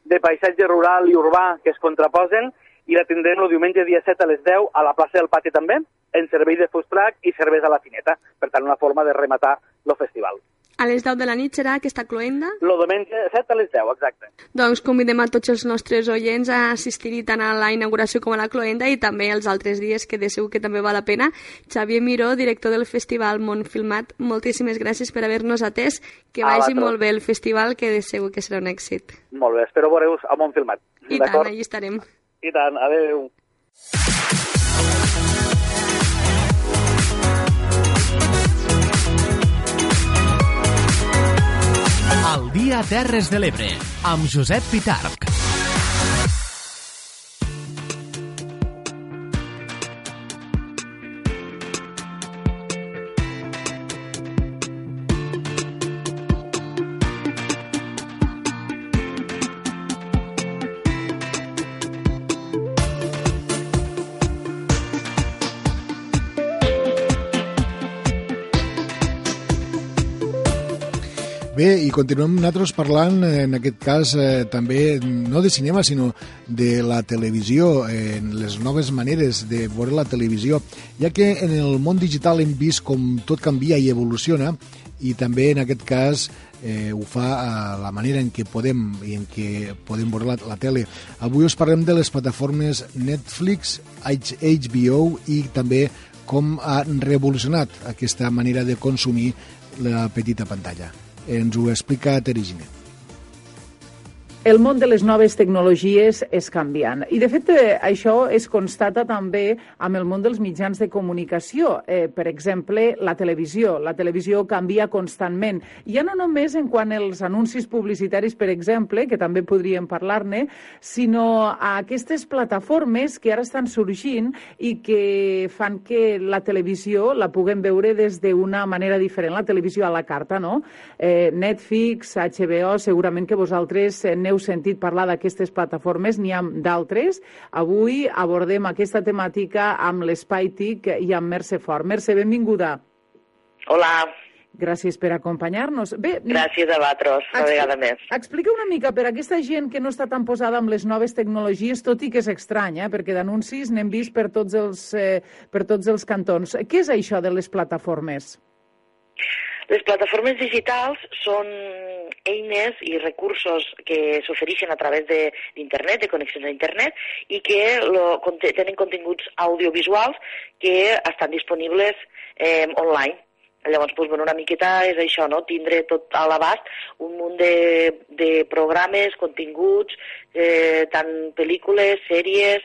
Speaker 9: de paisatge rural i urbà que es contraposen, i la tindrem el diumenge dia 7 a les 10 a la plaça del Pati també, en servei de truck i serveis a la fineta. Per tant, una forma de rematar el festival.
Speaker 6: A les 10 de la nit serà aquesta cloenda?
Speaker 9: El diumenge 7 a les 10, exacte.
Speaker 6: Doncs convidem a tots els nostres oients a assistir-hi tant a la inauguració com a la cloenda i també els altres dies que de segur que també val la pena. Xavier Miró, director del Festival Mont Filmat, moltíssimes gràcies per haver-nos atès. Que
Speaker 9: A
Speaker 6: vagi molt bé el festival, que de segur que serà un èxit.
Speaker 9: Molt bé, espero veure-us a Montfilmat.
Speaker 6: I tant, allà estarem.
Speaker 9: I tant, adeu.
Speaker 1: Dia Terres de l'Ebre, amb Josep Pitarc.
Speaker 2: I continuem nosaltres parlant, eh, en aquest cas, eh, també no de cinema, sinó de la televisió, eh, les noves maneres de veure la televisió, ja que en el món digital hem vist com tot canvia i evoluciona, i també en aquest cas eh, ho fa a la manera en què podem i en què podem veure la, la tele. Avui us parlem de les plataformes Netflix, HBO i també com ha revolucionat aquesta manera de consumir la petita pantalla. Ens ho explica Terigine.
Speaker 10: El món de les noves tecnologies és canviant. I, de fet, eh, això es constata també amb el món dels mitjans de comunicació. Eh, per exemple, la televisió. La televisió canvia constantment. Ja no només en quant als anuncis publicitaris, per exemple, que també podríem parlar-ne, sinó a aquestes plataformes que ara estan sorgint i que fan que la televisió la puguem veure des d'una manera diferent, la televisió a la carta, no? Eh, Netflix, HBO, segurament que vosaltres eh, n'heu sentit parlar d'aquestes plataformes, n'hi ha d'altres. Avui abordem aquesta temàtica amb l'Espai TIC i amb Mercè Fort. Mercè, benvinguda.
Speaker 11: Hola,
Speaker 10: Gràcies per acompanyar-nos. Bé,
Speaker 11: gràcies a vosaltres, una vegada més.
Speaker 10: Explica una mica per a aquesta gent que no està tan posada amb les noves tecnologies, tot i que és estrany, eh? perquè d'anuncis n'hem vist per tots, els, eh, per tots els cantons. Què és això de les plataformes?
Speaker 11: Les plataformes digitals són eines i recursos que s'ofereixen a través d'internet, de, de connexions a internet, i que lo, tenen continguts audiovisuals que estan disponibles eh, online. Llavors, doncs, bueno, una miqueta és això, no? tindre tot a l'abast un munt de, de programes, continguts, eh, tant pel·lícules, sèries,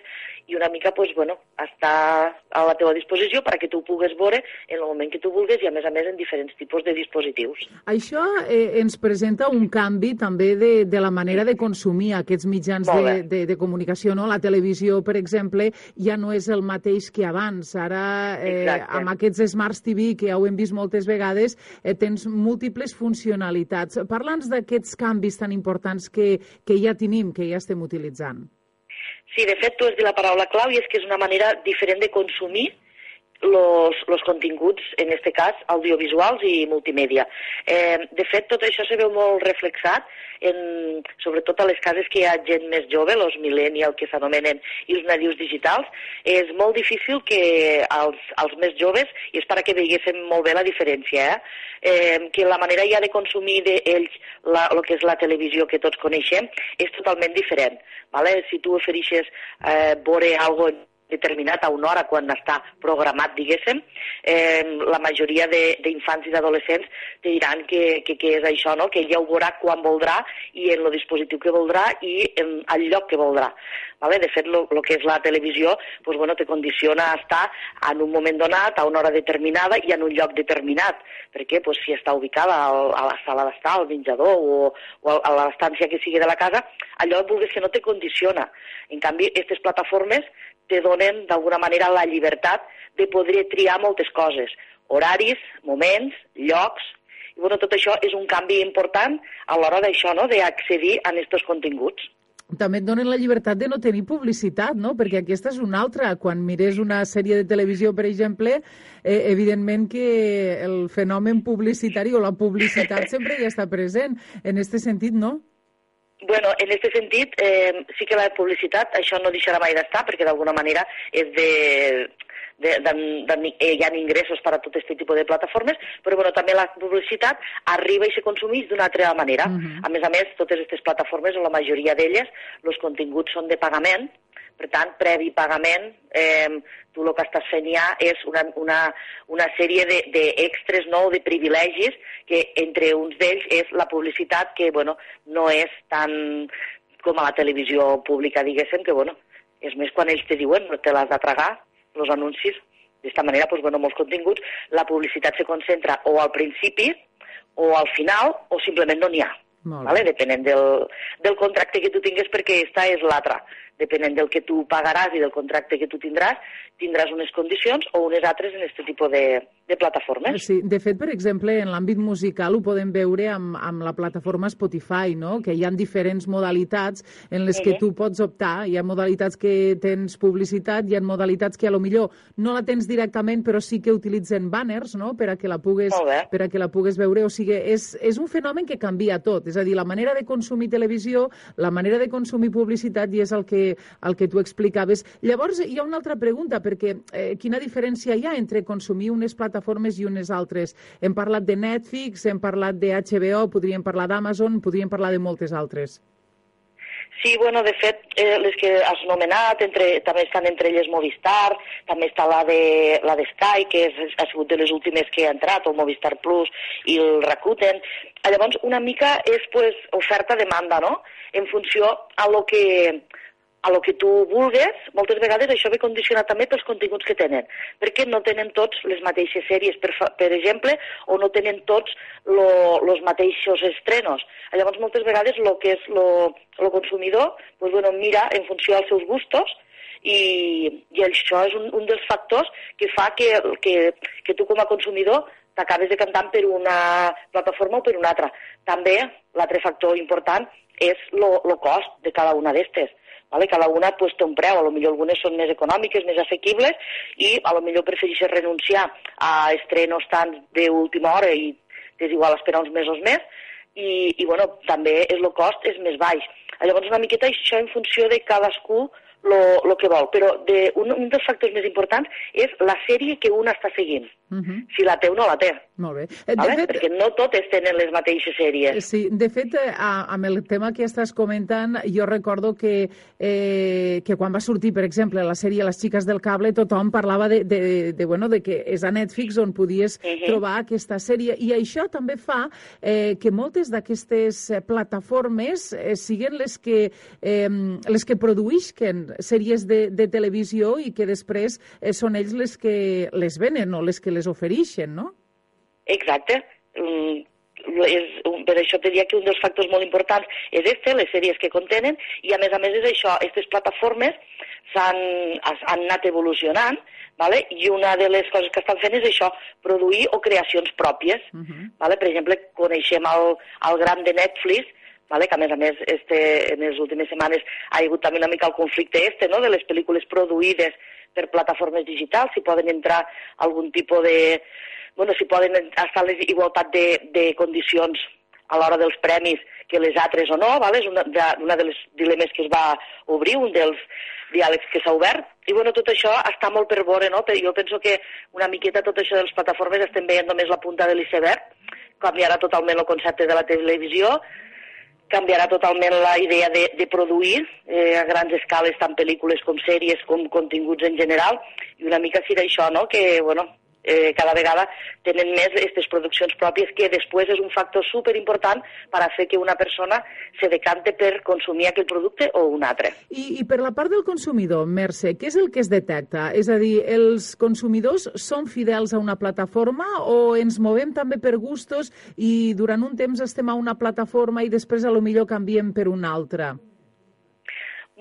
Speaker 11: i una mica pues, bueno, està a la teva disposició perquè tu ho pugues veure en el moment que tu vulguis i, a més a més, en diferents tipus de dispositius.
Speaker 10: Això eh, ens presenta un canvi també de, de la manera de consumir aquests mitjans de, de, de comunicació. No? La televisió, per exemple, ja no és el mateix que abans. Ara, eh,
Speaker 11: Exacte.
Speaker 10: amb aquests Smart TV, que ja ho hem vist moltes vegades, eh, tens múltiples funcionalitats. Parla'ns d'aquests canvis tan importants que, que ja tenim, que ja estem utilitzant.
Speaker 11: Sí, de fet, tu has dit la paraula clau i és que és una manera diferent de consumir los, los continguts, en aquest cas, audiovisuals i multimèdia. Eh, de fet, tot això se veu molt reflexat, en, sobretot a les cases que hi ha gent més jove, els millennials que s'anomenen, i els nadius digitals, és molt difícil que als, als més joves, i és per a que veiéssim molt bé la diferència, eh? Eh, que la manera ja de consumir d'ells la, el que és la televisió que tots coneixem és totalment diferent. Vale? Si tu ofereixes eh, veure alguna determinat a una hora quan està programat, diguéssim, eh, la majoria d'infants i d'adolescents te diran que, que, que és això, no? que ella ho veurà quan voldrà i en el dispositiu que voldrà i en el lloc que voldrà. Vale? De fet, el que és la televisió pues, bueno, te condiciona a estar en un moment donat, a una hora determinada i en un lloc determinat. Perquè pues, si està ubicada a la sala d'estar, al menjador o, o a l'estància que sigui de la casa, allò, vulguis que no, te condiciona. En canvi, aquestes plataformes te donen d'alguna manera la llibertat de poder triar moltes coses, horaris, moments, llocs, i bueno, tot això és un canvi important a l'hora d'això, no?, d'accedir a aquests continguts.
Speaker 10: També et donen la llibertat de no tenir publicitat, no? Perquè aquesta és una altra. Quan mires una sèrie de televisió, per exemple, eh, evidentment que el fenomen publicitari o la publicitat sempre hi està present. En aquest sentit, no?
Speaker 11: Bueno, en aquest sentit, eh, sí que la publicitat, això no deixarà mai d'estar, perquè d'alguna manera és de, de, de, de, eh, hi ha ingressos per a tot aquest tipus de plataformes, però bueno, també la publicitat arriba i se consumeix d'una altra manera. Uh -huh. A més a més, totes aquestes plataformes, o la majoria d'elles, els continguts són de pagament, per tant, previ pagament, eh, tu el que estàs fent ja és una, una, una sèrie d'extres, de, no?, de privilegis, que entre uns d'ells és la publicitat, que, bueno, no és tan com a la televisió pública, diguéssim, que, bueno, és més quan ells te diuen, no te l'has de tragar, els anuncis. D'esta manera, doncs, bueno, molts continguts, la publicitat se concentra o al principi, o al final, o simplement no n'hi ha. Vale? Depenent del, del contracte que tu tingues, perquè aquesta és l'altra. Depenent del que tu pagaràs i del contracte que tu tindràs, tindràs unes condicions o unes altres en aquest tipus de, de plataformes.
Speaker 10: Sí, de fet, per exemple, en l'àmbit musical ho podem veure amb, amb la plataforma Spotify, no? que hi ha diferents modalitats en les que tu pots optar. Hi ha modalitats que tens publicitat, hi ha modalitats que a lo millor no la tens directament, però sí que utilitzen banners no? per, a que la pugues, per a que la pugues veure. O sigui, és, és un fenomen que canvia tot. És a dir, la manera de consumir televisió, la manera de consumir publicitat, i és el que, el que tu explicaves. Llavors, hi ha una altra pregunta, perquè eh, quina diferència hi ha entre consumir unes plataformes i unes altres. Hem parlat de Netflix, hem parlat de HBO, podríem parlar d'Amazon, podríem parlar de moltes altres.
Speaker 11: Sí, bueno, de fet, eh, les que has nomenat, entre, també estan entre elles Movistar, també està la de, la de Sky, que és, ha sigut de les últimes que ha entrat, o Movistar Plus, i el Rakuten. Llavors, una mica és pues, oferta-demanda, no? En funció a lo que, a lo que tu vulgues, moltes vegades això ve condicionat també pels continguts que tenen, perquè no tenen tots les mateixes sèries, per, per exemple, o no tenen tots els mateixos estrenos. Llavors, moltes vegades, el que és el consumidor, pues, bueno, mira en funció dels seus gustos, i, i això és un, un dels factors que fa que, que, que tu com a consumidor t'acabes de cantar per una plataforma o per una altra. També l'altre factor important és el cost de cada una d'estes Vale? Cada una pues, té un preu, a lo millor algunes són més econòmiques, més assequibles, i a lo millor prefereixes renunciar a estrenos tant d'última hora i és igual esperar uns mesos més, i, i bueno, també és el cost és més baix. Llavors una miqueta això en funció de cadascú el que vol, però de, un, un dels factors més importants és la sèrie que un està seguint, uh -huh. si la té o no la té.
Speaker 10: Molt bé. Eh, de
Speaker 11: vale? fet, Perquè no totes tenen les mateixes sèries.
Speaker 10: Sí, de fet, eh, amb el tema que estàs comentant, jo recordo que, eh, que quan va sortir, per exemple, la sèrie Les xiques del cable, tothom parlava de, de, de, bueno, de que és a Netflix on podies uh -huh. trobar aquesta sèrie, i això també fa eh, que moltes d'aquestes eh, plataformes eh, siguin les que, eh, les que produïsquen sèries de, de televisió i que després eh, són ells les que les venen o les que les ofereixen, no?
Speaker 11: Exacte. Mm, és, per això te diria que un dels factors molt importants és este, les sèries que contenen, i a més a més és això, aquestes plataformes han, han anat evolucionant, vale? i una de les coses que estan fent és això, produir o creacions pròpies. Uh -huh. vale? Per exemple, coneixem el, el gran de Netflix, vale? que a més a més este, en les últimes setmanes ha hagut també una mica el conflicte este, no? de les pel·lícules produïdes per plataformes digitals, si poden entrar algun tipus de... Bueno, si poden estar les igualtat de, de condicions a l'hora dels premis que les altres o no, vale? és una de, una de les dilemes que es va obrir, un dels diàlegs que s'ha obert, i bueno, tot això està molt per veure, no? Però jo penso que una miqueta tot això de les plataformes estem veient només la punta de l'iceberg, canviarà totalment el concepte de la televisió, canviarà totalment la idea de, de produir eh, a grans escales tant pel·lícules com sèries com continguts en general i una mica sí d'això, no? que bueno, eh, cada vegada tenen més aquestes produccions pròpies que després és un factor super important per a fer que una persona se decante per consumir aquell producte o un altre.
Speaker 10: I, I per la part del consumidor, Mercè, què és el que es detecta? És a dir, els consumidors són fidels a una plataforma o ens movem també per gustos i durant un temps estem a una plataforma i després a lo millor canviem per una altra?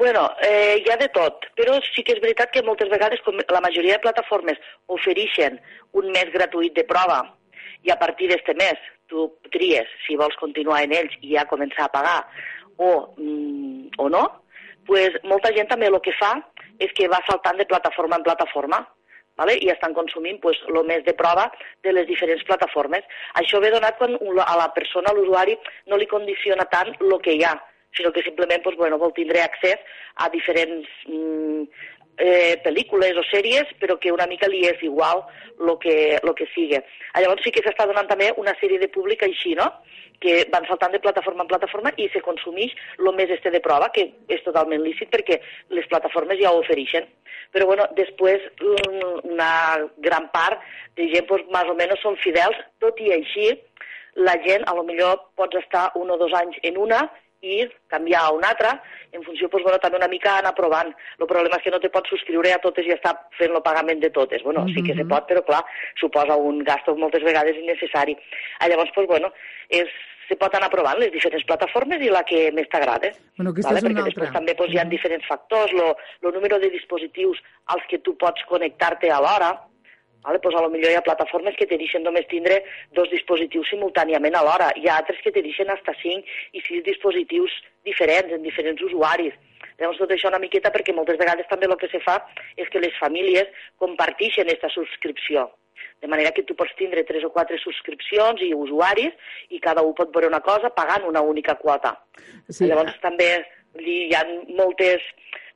Speaker 11: Bueno, eh, hi ha de tot, però sí que és veritat que moltes vegades, com la majoria de plataformes ofereixen un mes gratuït de prova i a partir d'este mes tu tries si vols continuar en ells i ja començar a pagar o, mm, o no, pues molta gent també el que fa és que va saltant de plataforma en plataforma vale? i estan consumint pues, el mes de prova de les diferents plataformes. Això ve donat quan a la persona, a l'usuari, no li condiciona tant el que hi ha, sinó que simplement pues, bueno, vol tindre accés a diferents mm, eh, pel·lícules o sèries, però que una mica li és igual el que, lo que sigui. Llavors sí que s'està donant també una sèrie de públic així, no?, que van saltant de plataforma en plataforma i se consumeix el més este de prova, que és totalment lícit perquè les plataformes ja ho ofereixen. Però bueno, després una gran part de gent pues, més o menys són fidels, tot i així la gent a lo millor pots estar un o dos anys en una i canviar a una altra, en funció, doncs, bueno, també una mica anar provant. El problema és que no te pots subscriure a totes i estar fent el pagament de totes. Bueno, mm -hmm. sí que se pot, però clar, suposa un gasto moltes vegades innecessari. Ah, llavors, doncs, bueno, és, se pot anar provant les diferents plataformes i la que més t'agrada.
Speaker 10: Bueno, vale? és una
Speaker 11: Perquè
Speaker 10: altra.
Speaker 11: després també doncs, hi ha diferents factors, el número de dispositius als que tu pots connectar-te alhora, Vale? Pues a lo millor hi ha plataformes que te deixen només tindre dos dispositius simultàniament alhora. Hi ha altres que te deixen hasta 5 i 6 dispositius diferents, en diferents usuaris. Llavors tot això una miqueta perquè moltes vegades també el que se fa és que les famílies comparteixen aquesta subscripció. De manera que tu pots tindre tres o quatre subscripcions i usuaris i cada un pot veure una cosa pagant una única quota.
Speaker 10: Sí.
Speaker 11: Llavors també hi ha moltes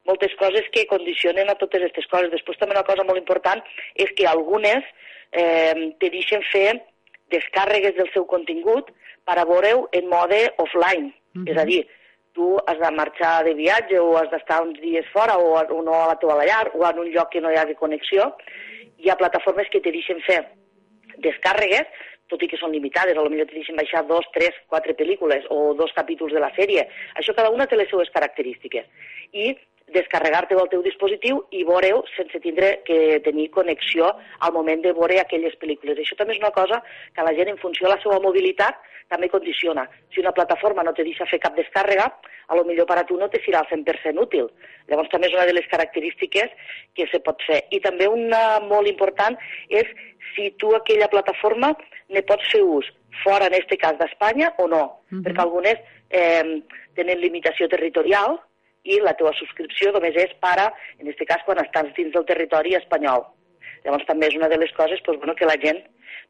Speaker 11: moltes coses que condicionen a totes aquestes coses. Després també una cosa molt important és que algunes eh, te deixen fer descàrregues del seu contingut per a veure-ho en mode offline. Mm -hmm. És a dir, tu has de marxar de viatge o has d'estar uns dies fora o, o no a la teva llar o en un lloc que no hi hagi connexió. Hi ha plataformes que te deixen fer descàrregues tot i que són limitades, potser te deixen baixar dos, tres, quatre pel·lícules o dos capítols de la sèrie. Això cada una té les seues característiques. I descarregar-te-ho al teu dispositiu i veure-ho sense tindre que tenir connexió al moment de veure aquelles pel·lícules. Això també és una cosa que la gent, en funció de la seva mobilitat, també condiciona. Si una plataforma no te deixa fer cap descàrrega, a lo millor per a tu no te serà al 100% útil. Llavors també és una de les característiques que se pot fer. I també una molt important és si tu aquella plataforma ne pots fer ús fora, en aquest cas, d'Espanya o no, uh -huh. perquè algunes eh, tenen limitació territorial, i la teva subscripció només és para, en aquest cas, quan estàs dins del territori espanyol. Llavors també és una de les coses doncs, bueno, que la gent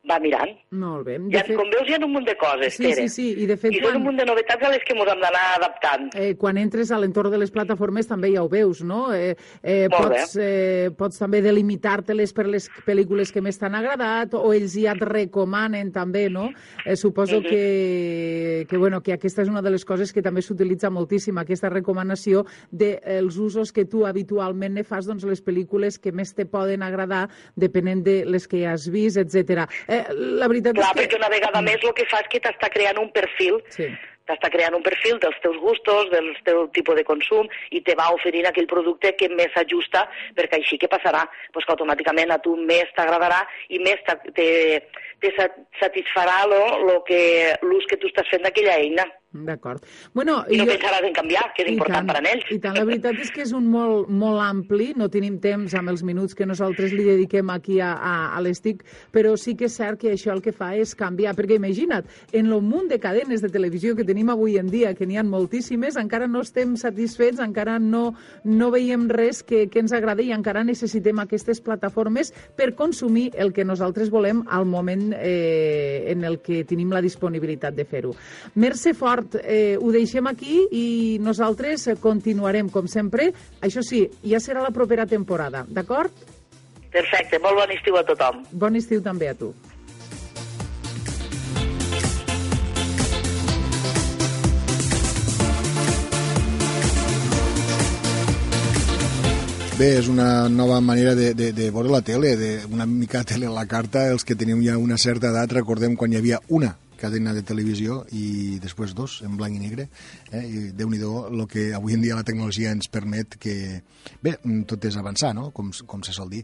Speaker 11: va mirant.
Speaker 10: Molt bé.
Speaker 11: De ja, fet... Com veus, hi ha un munt de coses,
Speaker 10: sí,
Speaker 11: Tere.
Speaker 10: Sí, sí, i de fet...
Speaker 11: I quan... un munt de novetats a les que ens hem d'anar adaptant.
Speaker 10: Eh, quan entres a l'entorn de les plataformes també ja ho veus, no? Eh, eh, pots, eh, pots també delimitar-te-les per les pel·lícules que més t'han agradat o ells ja et recomanen també, no? Eh, suposo uh -huh. que, que, bueno, que aquesta és una de les coses que també s'utilitza moltíssim, aquesta recomanació dels de, usos que tu habitualment ne fas, doncs les pel·lícules que més te poden agradar depenent de les que has vist, etc. Eh, la veritat
Speaker 11: Clar,
Speaker 10: és que...
Speaker 11: perquè una vegada més el que fa és que t'està creant un perfil
Speaker 10: sí
Speaker 11: t'està creant un perfil dels teus gustos, del teu tipus de consum i te va oferint aquell producte que més s'ajusta perquè així que passarà? Pues que automàticament a tu més t'agradarà i més te, te, te satisfarà l'ús que tu estàs fent d'aquella eina.
Speaker 10: D'acord. Bueno,
Speaker 11: I no jo... pensaràs en canviar, que és important tant, per a ells.
Speaker 10: I tant, la veritat és que és un molt, molt ampli, no tenim temps amb els minuts que nosaltres li dediquem aquí a, a, a l'ESTIC, però sí que és cert que això el que fa és canviar, perquè imagina't, en el munt de cadenes de televisió que tenim avui en dia, que n'hi ha moltíssimes, encara no estem satisfets, encara no, no veiem res que, que ens agradi i encara necessitem aquestes plataformes per consumir el que nosaltres volem al moment eh, en el que tenim la disponibilitat de fer-ho. Mercè Fort, Fort, eh, ho deixem aquí i nosaltres continuarem, com sempre. Això sí, ja serà la propera temporada, d'acord?
Speaker 11: Perfecte, molt bon estiu a tothom.
Speaker 10: Bon estiu també a tu.
Speaker 2: Bé, és una nova manera de, de, de veure la tele, de una mica tele a la carta. Els que tenim ja una certa edat, recordem quan hi havia una cadena de televisió i després dos en blanc i negre eh? i déu nhi el que avui en dia la tecnologia ens permet que bé, tot és avançar, no? com, com se sol dir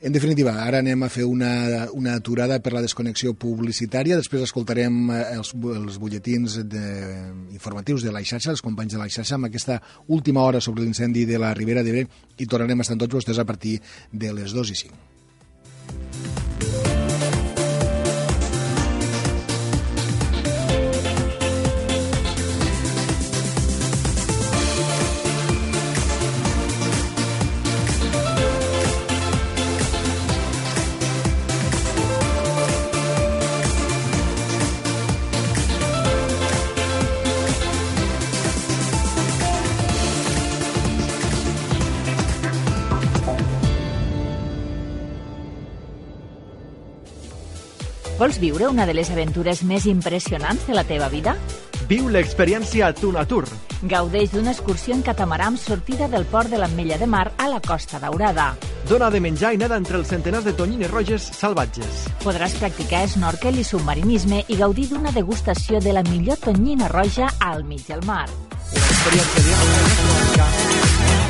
Speaker 2: en definitiva, ara anem a fer una, una aturada per la desconnexió publicitària després escoltarem eh, els, els butlletins de, informatius de la xarxa, els companys de la xarxa amb aquesta última hora sobre l'incendi de la Ribera d'Ebre i tornarem a estar tots vostès a partir de les 2 i 5
Speaker 5: Vols viure una de les aventures més impressionants de la teva vida?
Speaker 12: Viu l'experiència Tunatur.
Speaker 5: Gaudeix d'una excursió en catamarà amb sortida del port de l'Ametlla de Mar a la Costa Daurada.
Speaker 12: Dona de menjar i nada entre els centenars de tonyines roges salvatges.
Speaker 5: Podràs practicar snorkel i submarinisme i gaudir d'una degustació de la millor tonyina roja al mig del mar.
Speaker 12: Una experiència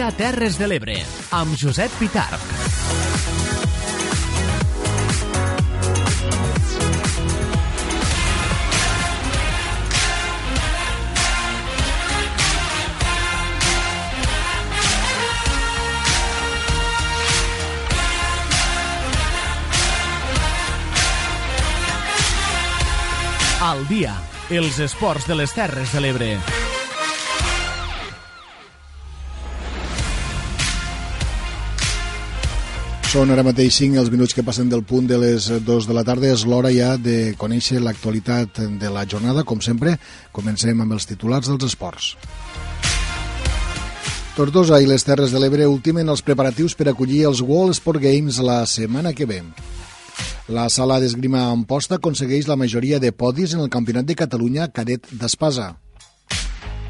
Speaker 1: Dia Terres de l'Ebre, amb Josep Pitarch. Al dia, els esports de les Terres de l'Ebre.
Speaker 2: Són ara mateix 5 els minuts que passen del punt de les 2 de la tarda. És l'hora ja de conèixer l'actualitat de la jornada. Com sempre, comencem amb els titulars dels esports. Tortosa i les Terres de l'Ebre ultimen els preparatius per acollir els World Sport Games la setmana que ve. La sala d'esgrima Amposta aconsegueix la majoria de podis en el Campionat de Catalunya cadet d'Espasa.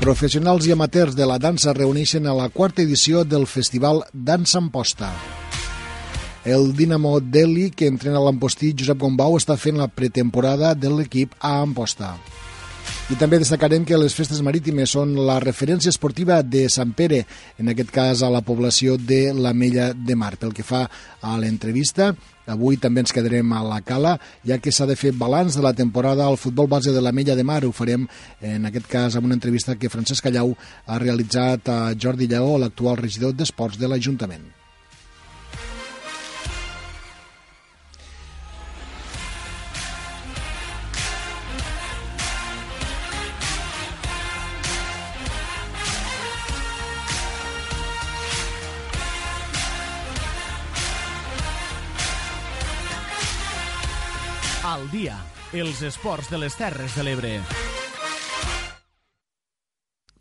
Speaker 2: Professionals i amateurs de la dansa reuneixen a la quarta edició del Festival Dansa Amposta. El Dinamo Delhi, que entrena l'Ampostí Josep Gombau, està fent la pretemporada de l'equip a Amposta. I també destacarem que les festes marítimes són la referència esportiva de Sant Pere, en aquest cas a la població de l'Amella de Mar. Pel que fa a l'entrevista, avui també ens quedarem a la cala, ja que s'ha de fer balanç de la temporada al futbol base de l'Amella de Mar. Ho farem, en aquest cas, amb una entrevista que Francesc Callau ha realitzat a Jordi Lleó, l'actual regidor d'Esports de l'Ajuntament.
Speaker 1: Esports de les Terres de l'Ebre.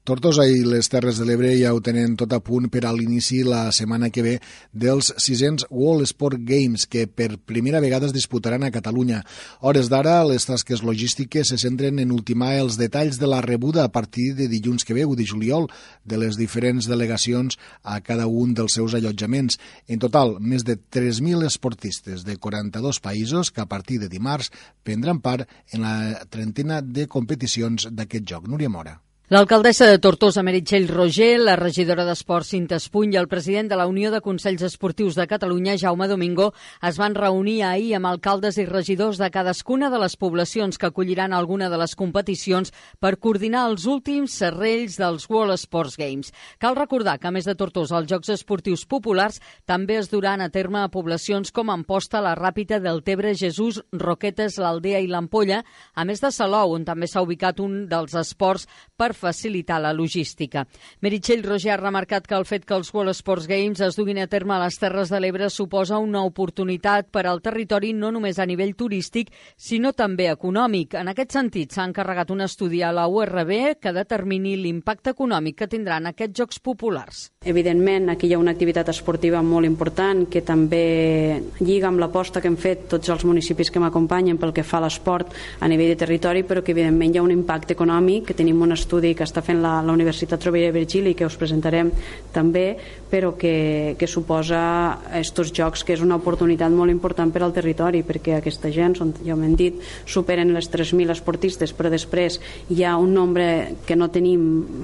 Speaker 2: Tortosa i les Terres de l'Ebre ja ho tenen tot a punt per a l'inici la setmana que ve dels 600 World Sport Games que per primera vegada es disputaran a Catalunya. Hores d'ara, les tasques logístiques se centren en ultimar els detalls de la rebuda a partir de dilluns que ve, 1 de juliol, de les diferents delegacions a cada un dels seus allotjaments. En total, més de 3.000 esportistes de 42 països que a partir de dimarts prendran part en la trentena de competicions d'aquest joc. Núria Mora.
Speaker 13: L'alcaldessa de Tortosa, Meritxell Roger, la regidora d'Esports Cinta Espuny i el president de la Unió de Consells Esportius de Catalunya, Jaume Domingo, es van reunir ahir amb alcaldes i regidors de cadascuna de les poblacions que acolliran alguna de les competicions per coordinar els últims serrells dels World Sports Games. Cal recordar que, a més de Tortosa, els Jocs Esportius Populars també es duran a terme a poblacions com Amposta, la Ràpita del Tebre, Jesús, Roquetes, l'Aldea i l'Ampolla, a més de Salou, on també s'ha ubicat un dels esports per facilitar la logística. Meritxell Roger ha remarcat que el fet que els World Sports Games es duguin a terme a les Terres de l'Ebre suposa una oportunitat per al territori no només a nivell turístic, sinó també econòmic. En aquest sentit, s'ha encarregat un estudi a la URB que determini l'impacte econòmic que tindran aquests Jocs Populars.
Speaker 14: Evidentment, aquí hi ha una activitat esportiva molt important que també lliga amb l'aposta que hem fet tots els municipis que m'acompanyen pel que fa a l'esport a nivell de territori, però que evidentment hi ha un impacte econòmic, que tenim un estudi estudi que està fent la, la Universitat Rovira i Virgili que us presentarem també, però que, que suposa estos jocs que és una oportunitat molt important per al territori perquè aquesta gent, són, ja ho hem dit, superen les 3.000 esportistes, però després hi ha un nombre que no tenim,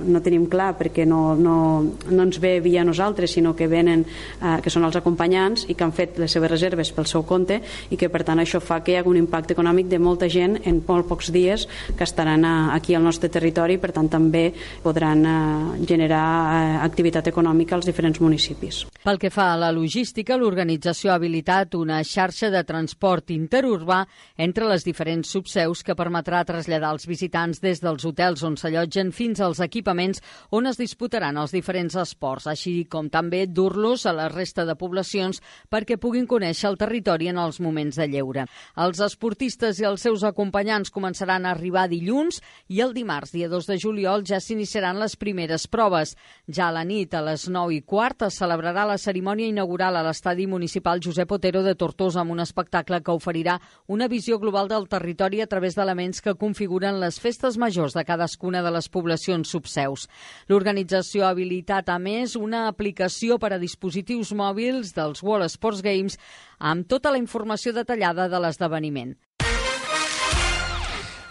Speaker 14: no tenim clar perquè no, no, no ens ve via nosaltres, sinó que venen, eh, que són els acompanyants i que han fet les seves reserves pel seu compte i que per tant això fa que hi hagi un impacte econòmic de molta gent en molt pocs dies que estaran aquí al nostre territori per tant també podran eh, generar eh, activitat econòmica als diferents municipis.
Speaker 13: Pel que fa a la logística, l'organització ha habilitat una xarxa de transport interurbà entre les diferents subseus que permetrà traslladar els visitants des dels hotels on s'allotgen fins als equipaments on es disputaran els diferents esports, així com també dur-los a la resta de poblacions perquè puguin conèixer el territori en els moments de lleure. Els esportistes i els seus acompanyants començaran a arribar dilluns i el dimarts, dia 2 de juliol, ja s'iniciaran les primeres proves. Ja a la nit, a les 9 i quart, es celebrarà la cerimònia inaugural a l'estadi municipal Josep Otero de Tortosa amb un espectacle que oferirà una visió global del territori a través d'elements que configuren les festes majors de cadascuna de les poblacions subseus. L'organització ha habilitat, a més, una aplicació per a dispositius mòbils dels World Sports Games amb tota la informació detallada de l'esdeveniment.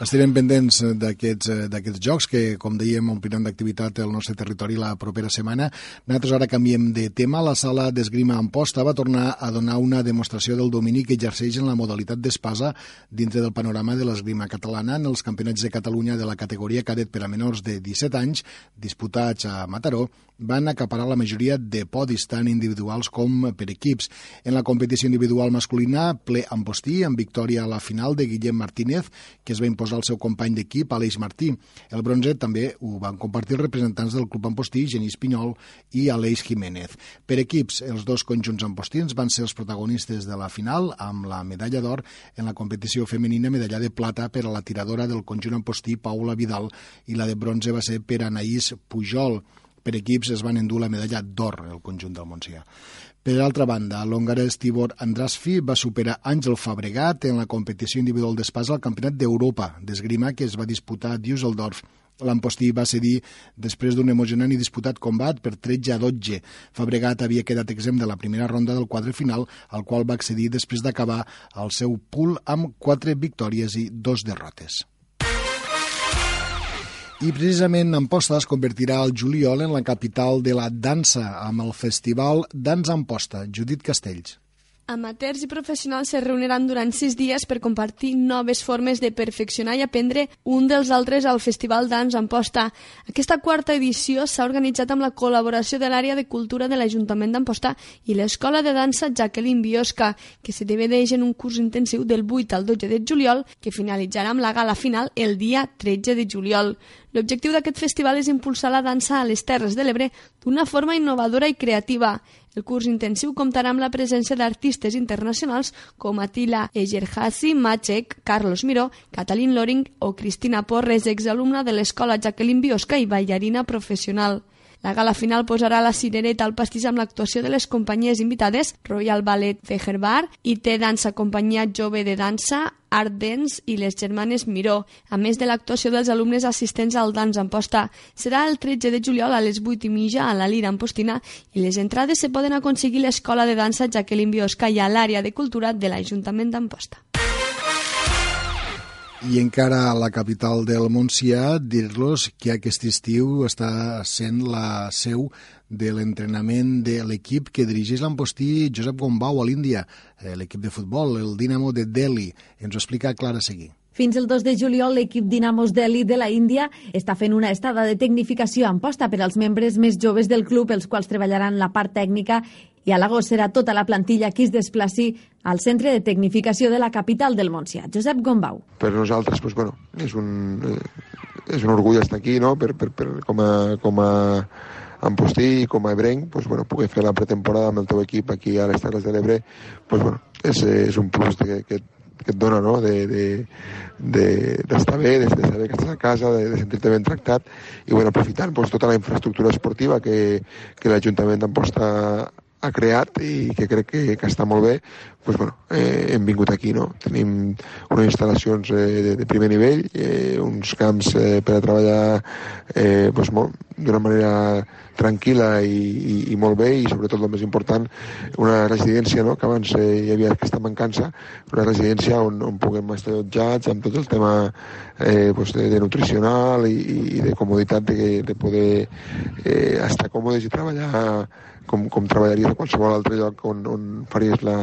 Speaker 2: Estarem pendents d'aquests jocs que, com dèiem, ompliran d'activitat el nostre territori la propera setmana. Nosaltres ara canviem de tema. La sala d'esgrima Amposta va tornar a donar una demostració del domini que exerceix en la modalitat d'espasa dintre del panorama de l'esgrima catalana en els campionats de Catalunya de la categoria cadet per a menors de 17 anys, disputats a Mataró, van acaparar la majoria de podis tant individuals com per equips. En la competició individual masculina, ple Ampostí, amb victòria a la final de Guillem Martínez, que es va imposar el seu company d'equip, Aleix Martí. El bronze també ho van compartir els representants del club Ampostí, Genís Pinyol i Aleix Jiménez. Per equips, els dos conjunts ampostins van ser els protagonistes de la final, amb la medalla d'or en la competició femenina, medalla de plata per a la tiradora del conjunt ampostí, Paula Vidal, i la de bronze va ser per Anaïs Pujol. Per equips es van endur la medalla d'or el conjunt del Montsià. Per altra banda, l'hongarès Tibor Andrasfi va superar Àngel Fabregat en la competició individual d'espasa al Campionat d'Europa d'esgrima que es va disputar a Düsseldorf. L'Ampostí va cedir després d'un emocionant i disputat combat per 13 a 12. Fabregat havia quedat exempt de la primera ronda del quadre final, al qual va accedir després d'acabar el seu pool amb 4 victòries i 2 derrotes. I precisament Amposta es convertirà al juliol en la capital de la dansa amb el festival Dansa Amposta. Judit Castells.
Speaker 6: Amateurs i professionals se reuniran durant sis dies per compartir noves formes de perfeccionar i aprendre un dels altres al Festival Dans Amposta. Aquesta quarta edició s'ha organitzat amb la col·laboració de l'àrea de cultura de l'Ajuntament d'Amposta i l'Escola de Dansa Jacqueline Biosca, que se divideix en un curs intensiu del 8 al 12 de juliol, que finalitzarà amb la gala final el dia 13 de juliol. L'objectiu d'aquest festival és impulsar la dansa a les Terres de l'Ebre d'una forma innovadora i creativa. El curs intensiu comptarà amb la presència d'artistes internacionals com Atila Egerhazi, Macek, Carlos Miró, Catalin Loring o Cristina Porres, exalumna de l'escola Jacqueline Biosca i ballarina professional. La gala final posarà la cirereta al pastís amb l'actuació de les companyies invitades Royal Ballet Feherbar, IT Dansa Companyia Jove de Dansa, Art Dance i les germanes Miró, a més de l'actuació dels alumnes assistents al Dans Amposta. Serà el 13 de juliol a les 8 i mitja a la Lira Ampostina i les entrades se poden aconseguir l'Escola de Dansa Jacqueline Biosca i a l'àrea de cultura de l'Ajuntament d'Amposta.
Speaker 2: I encara a la capital del Montsià, dir-los que aquest estiu està sent la seu de l'entrenament de l'equip que dirigeix l'empostí Josep Gombau a l'Índia, eh, l'equip de futbol, el Dinamo de Delhi. Ens ho explica Clara Seguí.
Speaker 5: Fins el 2 de juliol, l'equip Dinamos Delhi de la Índia està fent una estada de tecnificació en posta per als membres més joves del club, els quals treballaran la part tècnica i a l'agost serà tota la plantilla qui es desplaci al centre de tecnificació de la capital del Montsià, Josep Gombau.
Speaker 15: Per nosaltres, pues, bueno, és, un, eh, és un orgull estar aquí, no?, per, per, per, com a, com a Ampostí i com a ebrenc, pues, bueno, poder fer la pretemporada amb el teu equip aquí a les Terres de l'Ebre, pues, bueno, és, és un plus que, que, que et dona, no?, d'estar de, de, de, bé, de, de saber que estàs a casa, de, de sentir-te ben tractat i, bueno, aprofitant pues, tota la infraestructura esportiva que, que l'Ajuntament d'Amposta ha creat i que crec que, que està molt bé, pues, bueno, eh, hem vingut aquí. No? Tenim unes instal·lacions eh, de, de primer nivell, eh, uns camps eh, per a treballar eh, pues, d'una manera tranquil·la i, i, i molt bé i sobretot el més important una residència no? que abans eh, hi havia aquesta mancança una residència on, on puguem estar allotjats amb tot el tema eh, pues de, de nutricional i, i de comoditat de, de poder eh, estar còmodes i treballar com, com treballaries a qualsevol altre lloc on, on faries la,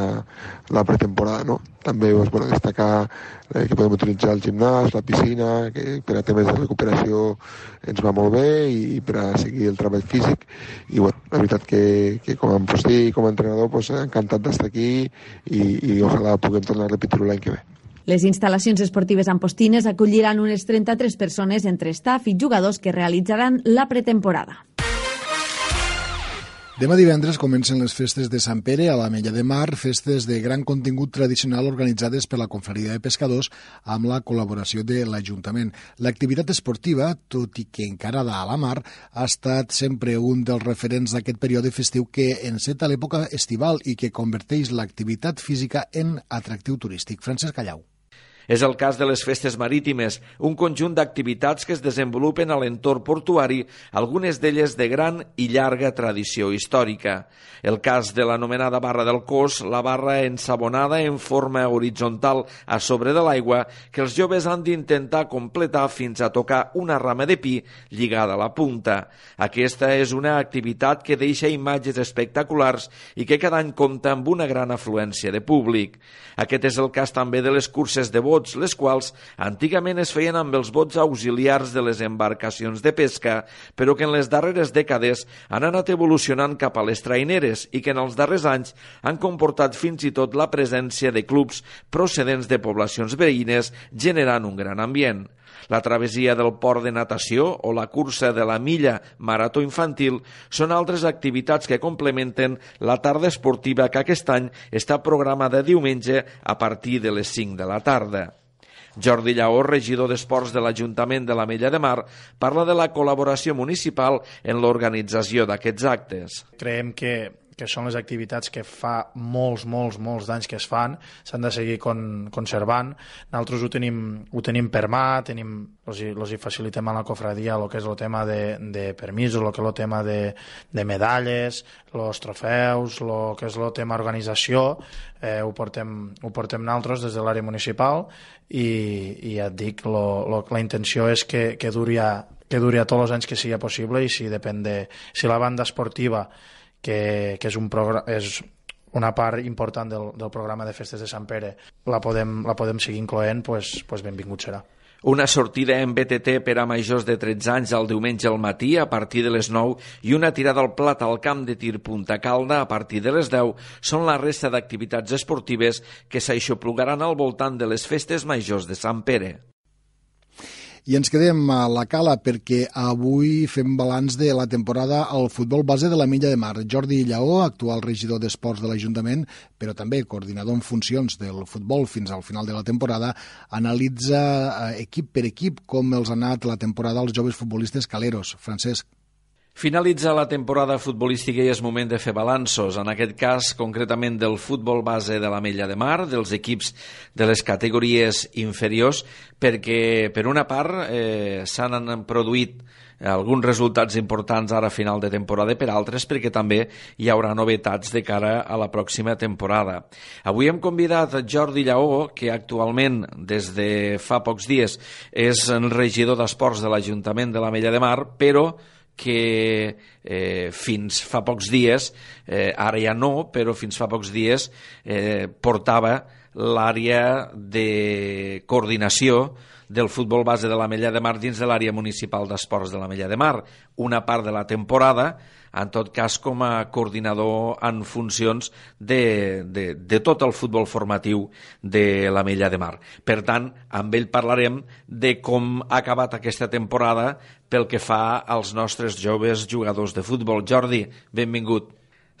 Speaker 15: la pretemporada. No? També doncs, bueno, destacar eh, que podem utilitzar el gimnàs, la piscina, que per a temes de recuperació ens va molt bé i, per a seguir el treball físic. I bueno, la veritat que, que com a i com a entrenador pues, encantat d'estar aquí i, i ojalà puguem tornar a repetir-ho l'any que ve.
Speaker 5: Les instal·lacions esportives ampostines acolliran unes 33 persones entre staff i jugadors que realitzaran la pretemporada.
Speaker 2: Demà divendres comencen les festes de Sant Pere a la Mella de Mar, festes de gran contingut tradicional organitzades per la Confraria de Pescadors amb la col·laboració de l'Ajuntament. L'activitat esportiva, tot i que encarada a la mar, ha estat sempre un dels referents d'aquest període festiu que enceta l'època estival i que converteix l'activitat física en atractiu turístic. Francesc Callau.
Speaker 7: És el cas de les festes marítimes, un conjunt d'activitats que es desenvolupen a l'entorn portuari, algunes d'elles de gran i llarga tradició històrica. El cas de l'anomenada barra del cos, la barra ensabonada en forma horitzontal a sobre de l'aigua, que els joves han d'intentar completar fins a tocar una rama de pi lligada a la punta. Aquesta és una activitat que deixa imatges espectaculars i que cada any compta amb una gran afluència de públic. Aquest és el cas també de les curses de bots, les quals antigament es feien amb els bots auxiliars de les embarcacions de pesca, però que en les darreres dècades han anat evolucionant cap a les traineres i que en els darrers anys han comportat fins i tot la presència de clubs procedents de poblacions veïnes, generant un gran ambient. La travessia del port de natació o la cursa de la milla marató infantil són altres activitats que complementen la tarda esportiva que aquest any està programada diumenge a partir de les 5 de la tarda. Jordi Lleó, regidor d'Esports de l'Ajuntament de la Mella de Mar, parla de la col·laboració municipal en l'organització d'aquests actes.
Speaker 4: Creiem que que són les activitats que fa molts, molts, molts d'anys que es fan, s'han de seguir con, conservant. Nosaltres ho tenim, ho tenim per mà, tenim, els, hi, els hi facilitem a la cofradia el que és el tema de, de permisos, el que és el tema de, de medalles, els trofeus, el que és el tema organització, eh, ho, portem, ho portem nosaltres des de l'àrea municipal i, i ja et dic, lo, lo, la intenció és que, que, duri a, que duri a tots els anys que sigui possible i si depèn de... Si la banda esportiva que, que és, un és una part important del, del programa de festes de Sant Pere, la podem, la podem seguir incloent, pues, pues benvingut serà.
Speaker 7: Una sortida en BTT per a majors de 13 anys el diumenge al matí a partir de les 9 i una tirada al plat al camp de tir Punta Calda a partir de les 10 són la resta d'activitats esportives que s'aixoplugaran al voltant de les festes majors de Sant Pere.
Speaker 2: I ens quedem a la cala perquè avui fem balanç de la temporada al futbol base de la Milla de Mar. Jordi Lleó, actual regidor d'Esports de l'Ajuntament, però també coordinador en funcions del futbol fins al final de la temporada, analitza eh, equip per equip com els ha anat la temporada als joves futbolistes caleros. Francesc.
Speaker 7: Finalitza la temporada futbolística i és moment de fer balanços, en aquest cas concretament del futbol base de la Mella de Mar, dels equips de les categories inferiors, perquè per una part eh, s'han produït alguns resultats importants ara a final de temporada per altres perquè també hi haurà novetats de cara a la pròxima temporada. Avui hem convidat Jordi Lleó, que actualment des de fa pocs dies és el regidor d'Esports de l'Ajuntament de la Mella de Mar, però que eh, fins fa pocs dies, eh, ara ja no, però fins fa pocs dies eh, portava l'àrea de coordinació del futbol base de la Mella de Mar dins de l'àrea municipal d'esports de la Mella de Mar. Una part de la temporada en tot cas com a coordinador en funcions de, de, de tot el futbol formatiu de la Mella de Mar. Per tant, amb ell parlarem de com ha acabat aquesta temporada pel que fa als nostres joves jugadors de futbol. Jordi, benvingut.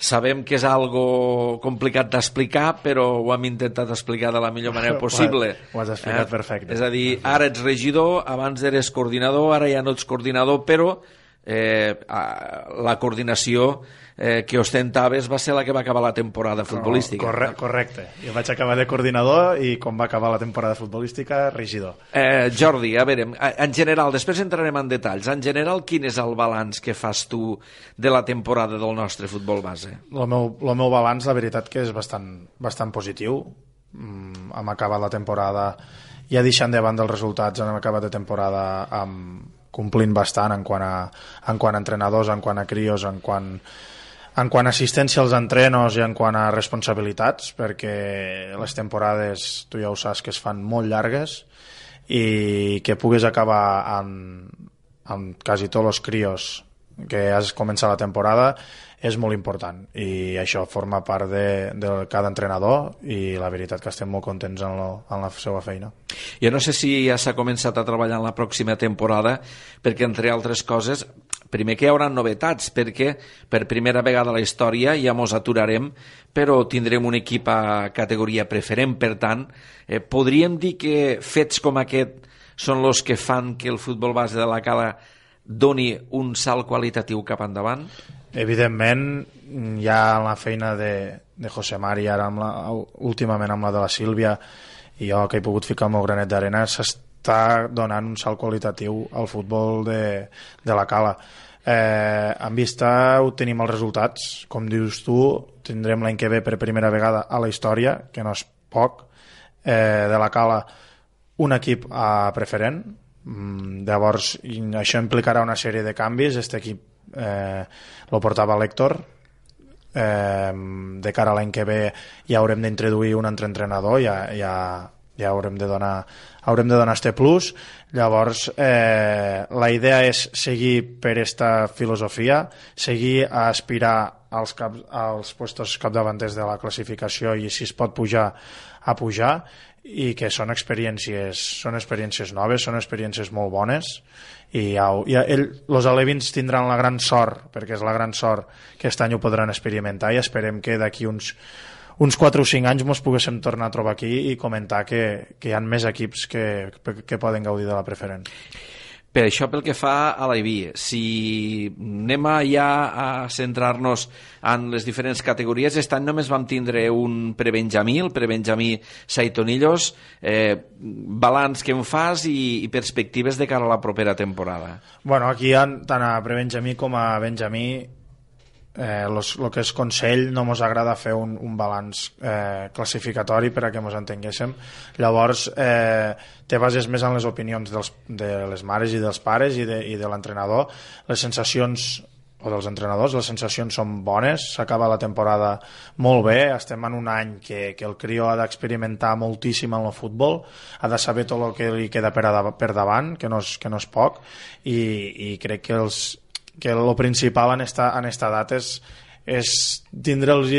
Speaker 7: Sabem que és algo complicat d'explicar, però ho hem intentat explicar de la millor manera possible.
Speaker 4: Ho has explicat eh? perfecte.
Speaker 7: És a dir, ara ets regidor, abans eres coordinador, ara ja no ets coordinador, però eh, la coordinació eh, que ostentaves va ser la que va acabar la temporada futbolística.
Speaker 16: Corre correcte. Jo vaig acabar de coordinador i com va acabar la temporada futbolística, regidor.
Speaker 7: Eh, Jordi, a veure, en general, després entrarem en detalls, en general, quin és el balanç que fas tu de la temporada del nostre futbol base?
Speaker 16: El meu, el meu balanç, la veritat, que és bastant, bastant positiu. Mm, hem acabat la temporada ja deixant davant dels resultats, hem acabat de temporada amb, complint bastant en quant a, en quant a entrenadors, en quant a crios, en quant en quant a assistència als entrenos i en quant a responsabilitats, perquè les temporades, tu ja ho saps, que es fan molt llargues i que puguis acabar amb, amb quasi tots els crios que has començat la temporada és molt important i això forma part de, de cada entrenador i la veritat que estem molt contents en, lo, en la seva feina.
Speaker 7: Jo no sé si ja s'ha començat a treballar en la pròxima temporada perquè entre altres coses primer que hi haurà novetats perquè per primera vegada a la història ja mos aturarem però tindrem un equip a categoria preferent per tant eh, podríem dir que fets com aquest són els que fan que el futbol base de la Cala doni un salt qualitatiu cap endavant?
Speaker 16: Evidentment, ja en la feina de, de José Mari, ara amb la, últimament amb la de la Sílvia, i jo que he pogut ficar el meu granet d'arena, s'està donant un salt qualitatiu al futbol de, de la Cala. Eh, en vista ho tenim els resultats, com dius tu, tindrem l'any que ve per primera vegada a la història, que no és poc, eh, de la Cala un equip a preferent, mm, llavors això implicarà una sèrie de canvis, este equip eh, lo portava l'Hèctor. Eh, de cara a l'any que ve ja haurem d'introduir un altre entrenador ja, ja, ja haurem de donar haurem de donar este plus. Llavors eh, la idea és seguir per esta filosofia seguir a aspirar als, cap, als puestos capdavanters de la classificació i si es pot pujar a pujar i que són experiències, són experiències noves, són experiències molt bones i ja, ja ell, els alevins tindran la gran sort, perquè és la gran sort que aquest any ho podran experimentar i esperem que d'aquí uns, uns 4 o 5 anys ens poguéssim tornar a trobar aquí i comentar que, que hi ha més equips que, que poden gaudir de la preferent.
Speaker 7: Per això, pel que fa a l'IB, si anem ja a centrar-nos en les diferents categories, aquest any només vam tindre un prebenjamí, el prebenjamí Saitonillos, eh, balanç que em fas i, i perspectives de cara a la propera temporada.
Speaker 16: Bueno, aquí ha, tant a prebenjamí com a benjamí eh, los, lo que és Consell no ens agrada fer un, un balanç eh, classificatori per a que ens entenguéssim. Llavors eh, te bases més en les opinions dels, de les mares i dels pares i de, i de l'entrenador. Les sensacions o dels entrenadors, les sensacions són bones, s'acaba la temporada molt bé, estem en un any que, que el Crio ha d'experimentar moltíssim en el futbol, ha de saber tot el que li queda per, a, per davant, que no és, que no és poc, i, i crec que els, que el principal en esta, en esta data és, és tindre'ls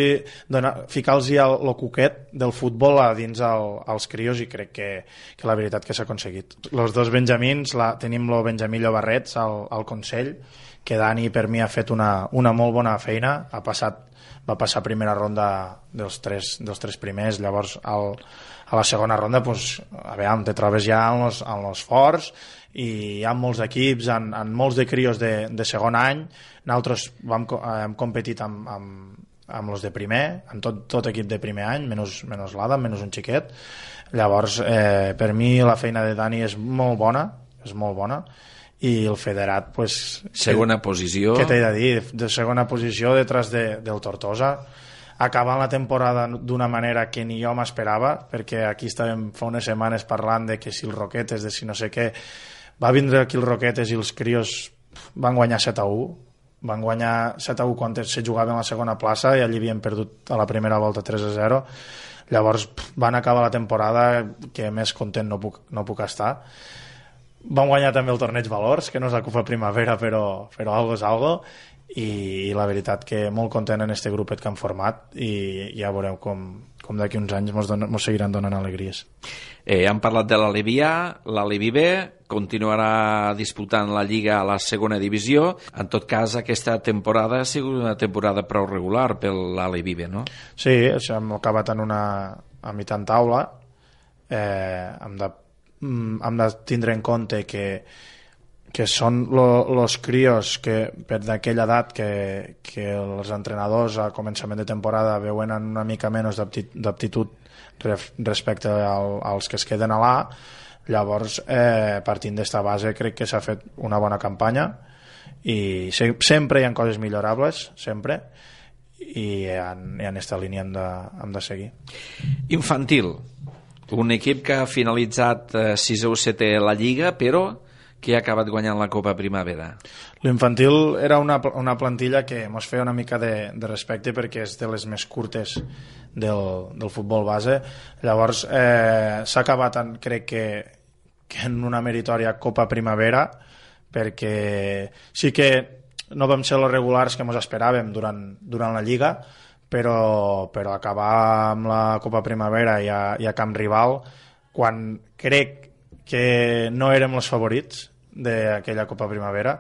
Speaker 16: ficar-los el, el cuquet del futbol a dins el, els crios i crec que, que la veritat que s'ha aconseguit. Els dos benjamins, la, tenim el Benjamí Llobarrets al, al Consell, que Dani per mi ha fet una, una molt bona feina, ha passat, va passar primera ronda dels tres, dels tres primers, llavors al, a la segona ronda pues, a veure, te trobes ja en els forts i hi ha molts equips, en, en molts de crios de, de segon any, nosaltres vam, hem competit amb, amb, amb els de primer, amb tot, tot equip de primer any, menys, menys l'Adam, menys un xiquet. Llavors, eh, per mi la feina de Dani és molt bona, és molt bona, i el federat, pues,
Speaker 7: segona
Speaker 16: que,
Speaker 7: posició.
Speaker 16: Què t'he de dir? De segona posició detrás de, del Tortosa, acabant la temporada d'una manera que ni jo m'esperava, perquè aquí estàvem fa unes setmanes parlant de que si els Roquetes, de si no sé què, va vindre aquí els Roquetes i els crios van guanyar 7 a 1 van guanyar 7 a 1 quan se jugava en la segona plaça i allí havien perdut a la primera volta 3 a 0 llavors van acabar la temporada que més content no puc, no puc estar. Van guanyar també el torneig Valors que no és la Copa Primavera però, però algo és algo. I, i la veritat que molt content en este grupet que han format i ja veureu com, com d'aquí uns anys mos, don, mos seguiran donant alegries.
Speaker 7: Eh, hem parlat de l'Alevia, l'Alevi B continuarà disputant la Lliga a la segona divisió. En tot cas, aquesta temporada ha sigut una temporada prou regular per l'Alevi B, no?
Speaker 16: Sí, això hem acabat en una a mitjan taula. Eh, hem, de, mm, hem de tindre en compte que que són els crios que per d'aquella edat que, que els entrenadors a començament de temporada veuen una mica menys d'aptitud respecte al, als que es queden a l'A llavors eh, partint d'esta base crec que s'ha fet una bona campanya i se, sempre hi ha coses millorables sempre i en, en aquesta línia hem de, hem de seguir.
Speaker 7: Infantil un equip que ha finalitzat eh, 6 o 7 la Lliga però qui ha acabat guanyant la Copa Primavera?
Speaker 16: L'infantil era una, una plantilla que ens feia una mica de, de respecte perquè és de les més curtes del, del futbol base. Llavors eh, s'ha acabat, en, crec que, que en una meritòria Copa Primavera perquè sí que no vam ser els regulars que ens esperàvem durant, durant la Lliga, però, però acabar amb la Copa Primavera i a, i a camp rival quan crec que no érem els favorits d'aquella Copa Primavera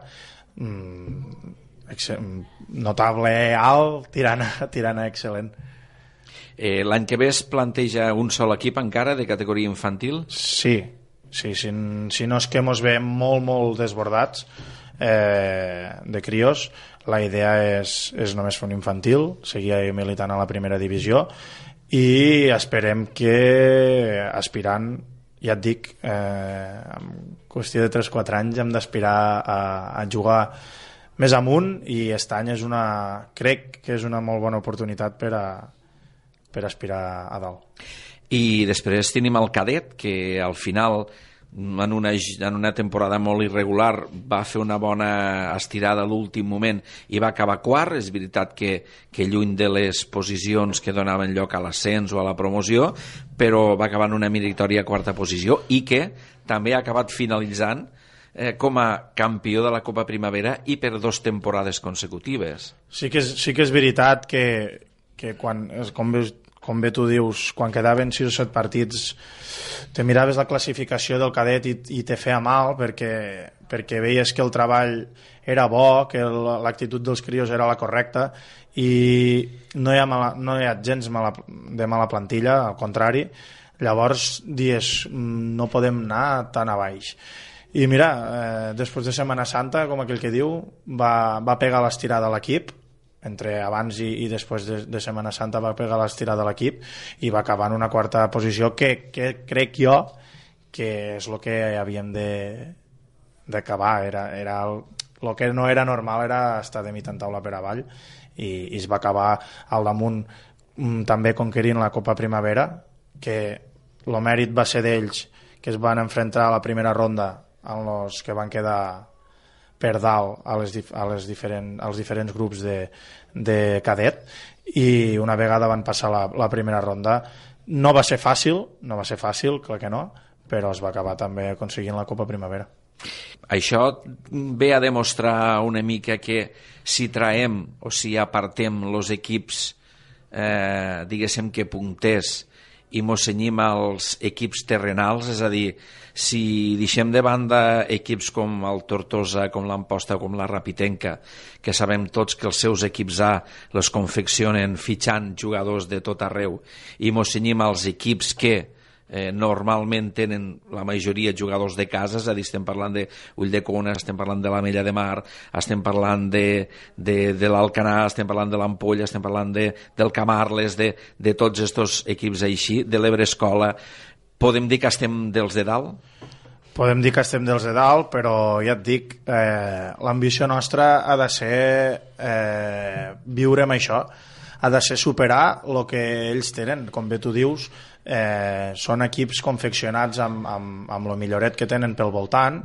Speaker 16: mm, notable alt tirant tirant a excel·lent
Speaker 7: eh, L'any que ve es planteja un sol equip encara de categoria infantil?
Speaker 16: Sí, sí si, si no és que ens veiem molt, molt desbordats eh, de crios la idea és, és només fer un infantil seguir militant a la primera divisió i esperem que aspirant ja et dic, eh, en qüestió de 3-4 anys hem d'aspirar a, a jugar més amunt i aquest any és una, crec que és una molt bona oportunitat per a, per aspirar a dalt.
Speaker 7: I després tenim el cadet, que al final en una, en una temporada molt irregular va fer una bona estirada a l'últim moment i va acabar quart, és veritat que, que lluny de les posicions que donaven lloc a l'ascens o a la promoció però va acabar en una meritòria quarta posició i que també ha acabat finalitzant eh, com a campió de la Copa Primavera i per dos temporades consecutives.
Speaker 16: Sí que és, sí que és veritat que, que quan, com, com bé tu dius, quan quedaven 6 o 7 partits te miraves la classificació del cadet i, i te feia mal perquè, perquè veies que el treball era bo, que l'actitud dels crios era la correcta i no hi ha, mala, no hi ha gens mala, de mala plantilla, al contrari, llavors dies mm, no podem anar tan a baix. I mira, eh, després de Setmana Santa, com aquell que diu, va, va pegar l'estirada a l'equip, entre abans i, i després de, de Setmana Santa va pegar l'estirada a l'equip i va acabar en una quarta posició que, que crec jo que és el que havíem d'acabar. Era, era el, el que no era normal era estar de mit en taula per avall i, i es va acabar al damunt mm, també conquerint la Copa Primavera que el mèrit va ser d'ells que es van enfrontar a la primera ronda amb els que van quedar per dalt a les, a les diferent, als diferents grups de, de cadet i una vegada van passar la, la primera ronda no va ser fàcil, no va ser fàcil, clar que no, però es va acabar també aconseguint la Copa Primavera.
Speaker 7: Això ve a demostrar una mica que si traem o si apartem els equips eh, diguéssim que punters i mos senyim als equips terrenals, és a dir, si deixem de banda equips com el Tortosa, com l'Amposta, com la Rapitenca, que sabem tots que els seus equips A les confeccionen fitxant jugadors de tot arreu, i mos senyim als equips que eh, normalment tenen la majoria jugadors de casa, és a dir, estem parlant de Ulldecona, estem parlant de la Mella de Mar, estem parlant de, de, de l'Alcanar, estem parlant de l'Ampolla, estem parlant de, del Camarles, de, de tots aquests equips així, de l'Ebre Escola, podem dir que estem dels de dalt?
Speaker 16: Podem dir que estem dels de dalt, però ja et dic, eh, l'ambició nostra ha de ser eh, viure amb això, ha de ser superar el que ells tenen, com bé tu dius, eh, són equips confeccionats amb, amb, amb el milloret que tenen pel voltant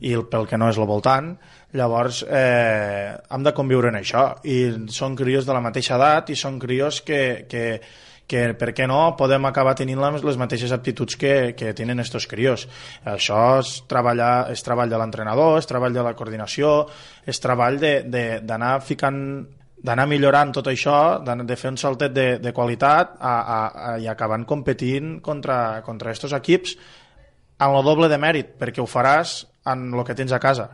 Speaker 16: i el, pel que no és el voltant llavors eh, hem de conviure en això i són crios de la mateixa edat i són crios que, que, que per què no podem acabar tenint les, mateixes aptituds que, que tenen estos crios. Això és, treballar, és treball de l'entrenador, és treball de la coordinació, és treball d'anar ficant d'anar millorant tot això, de, de fer un saltet de, de qualitat a, a, a, i acabant competint contra, contra estos equips amb el doble de mèrit, perquè ho faràs en el que tens a casa.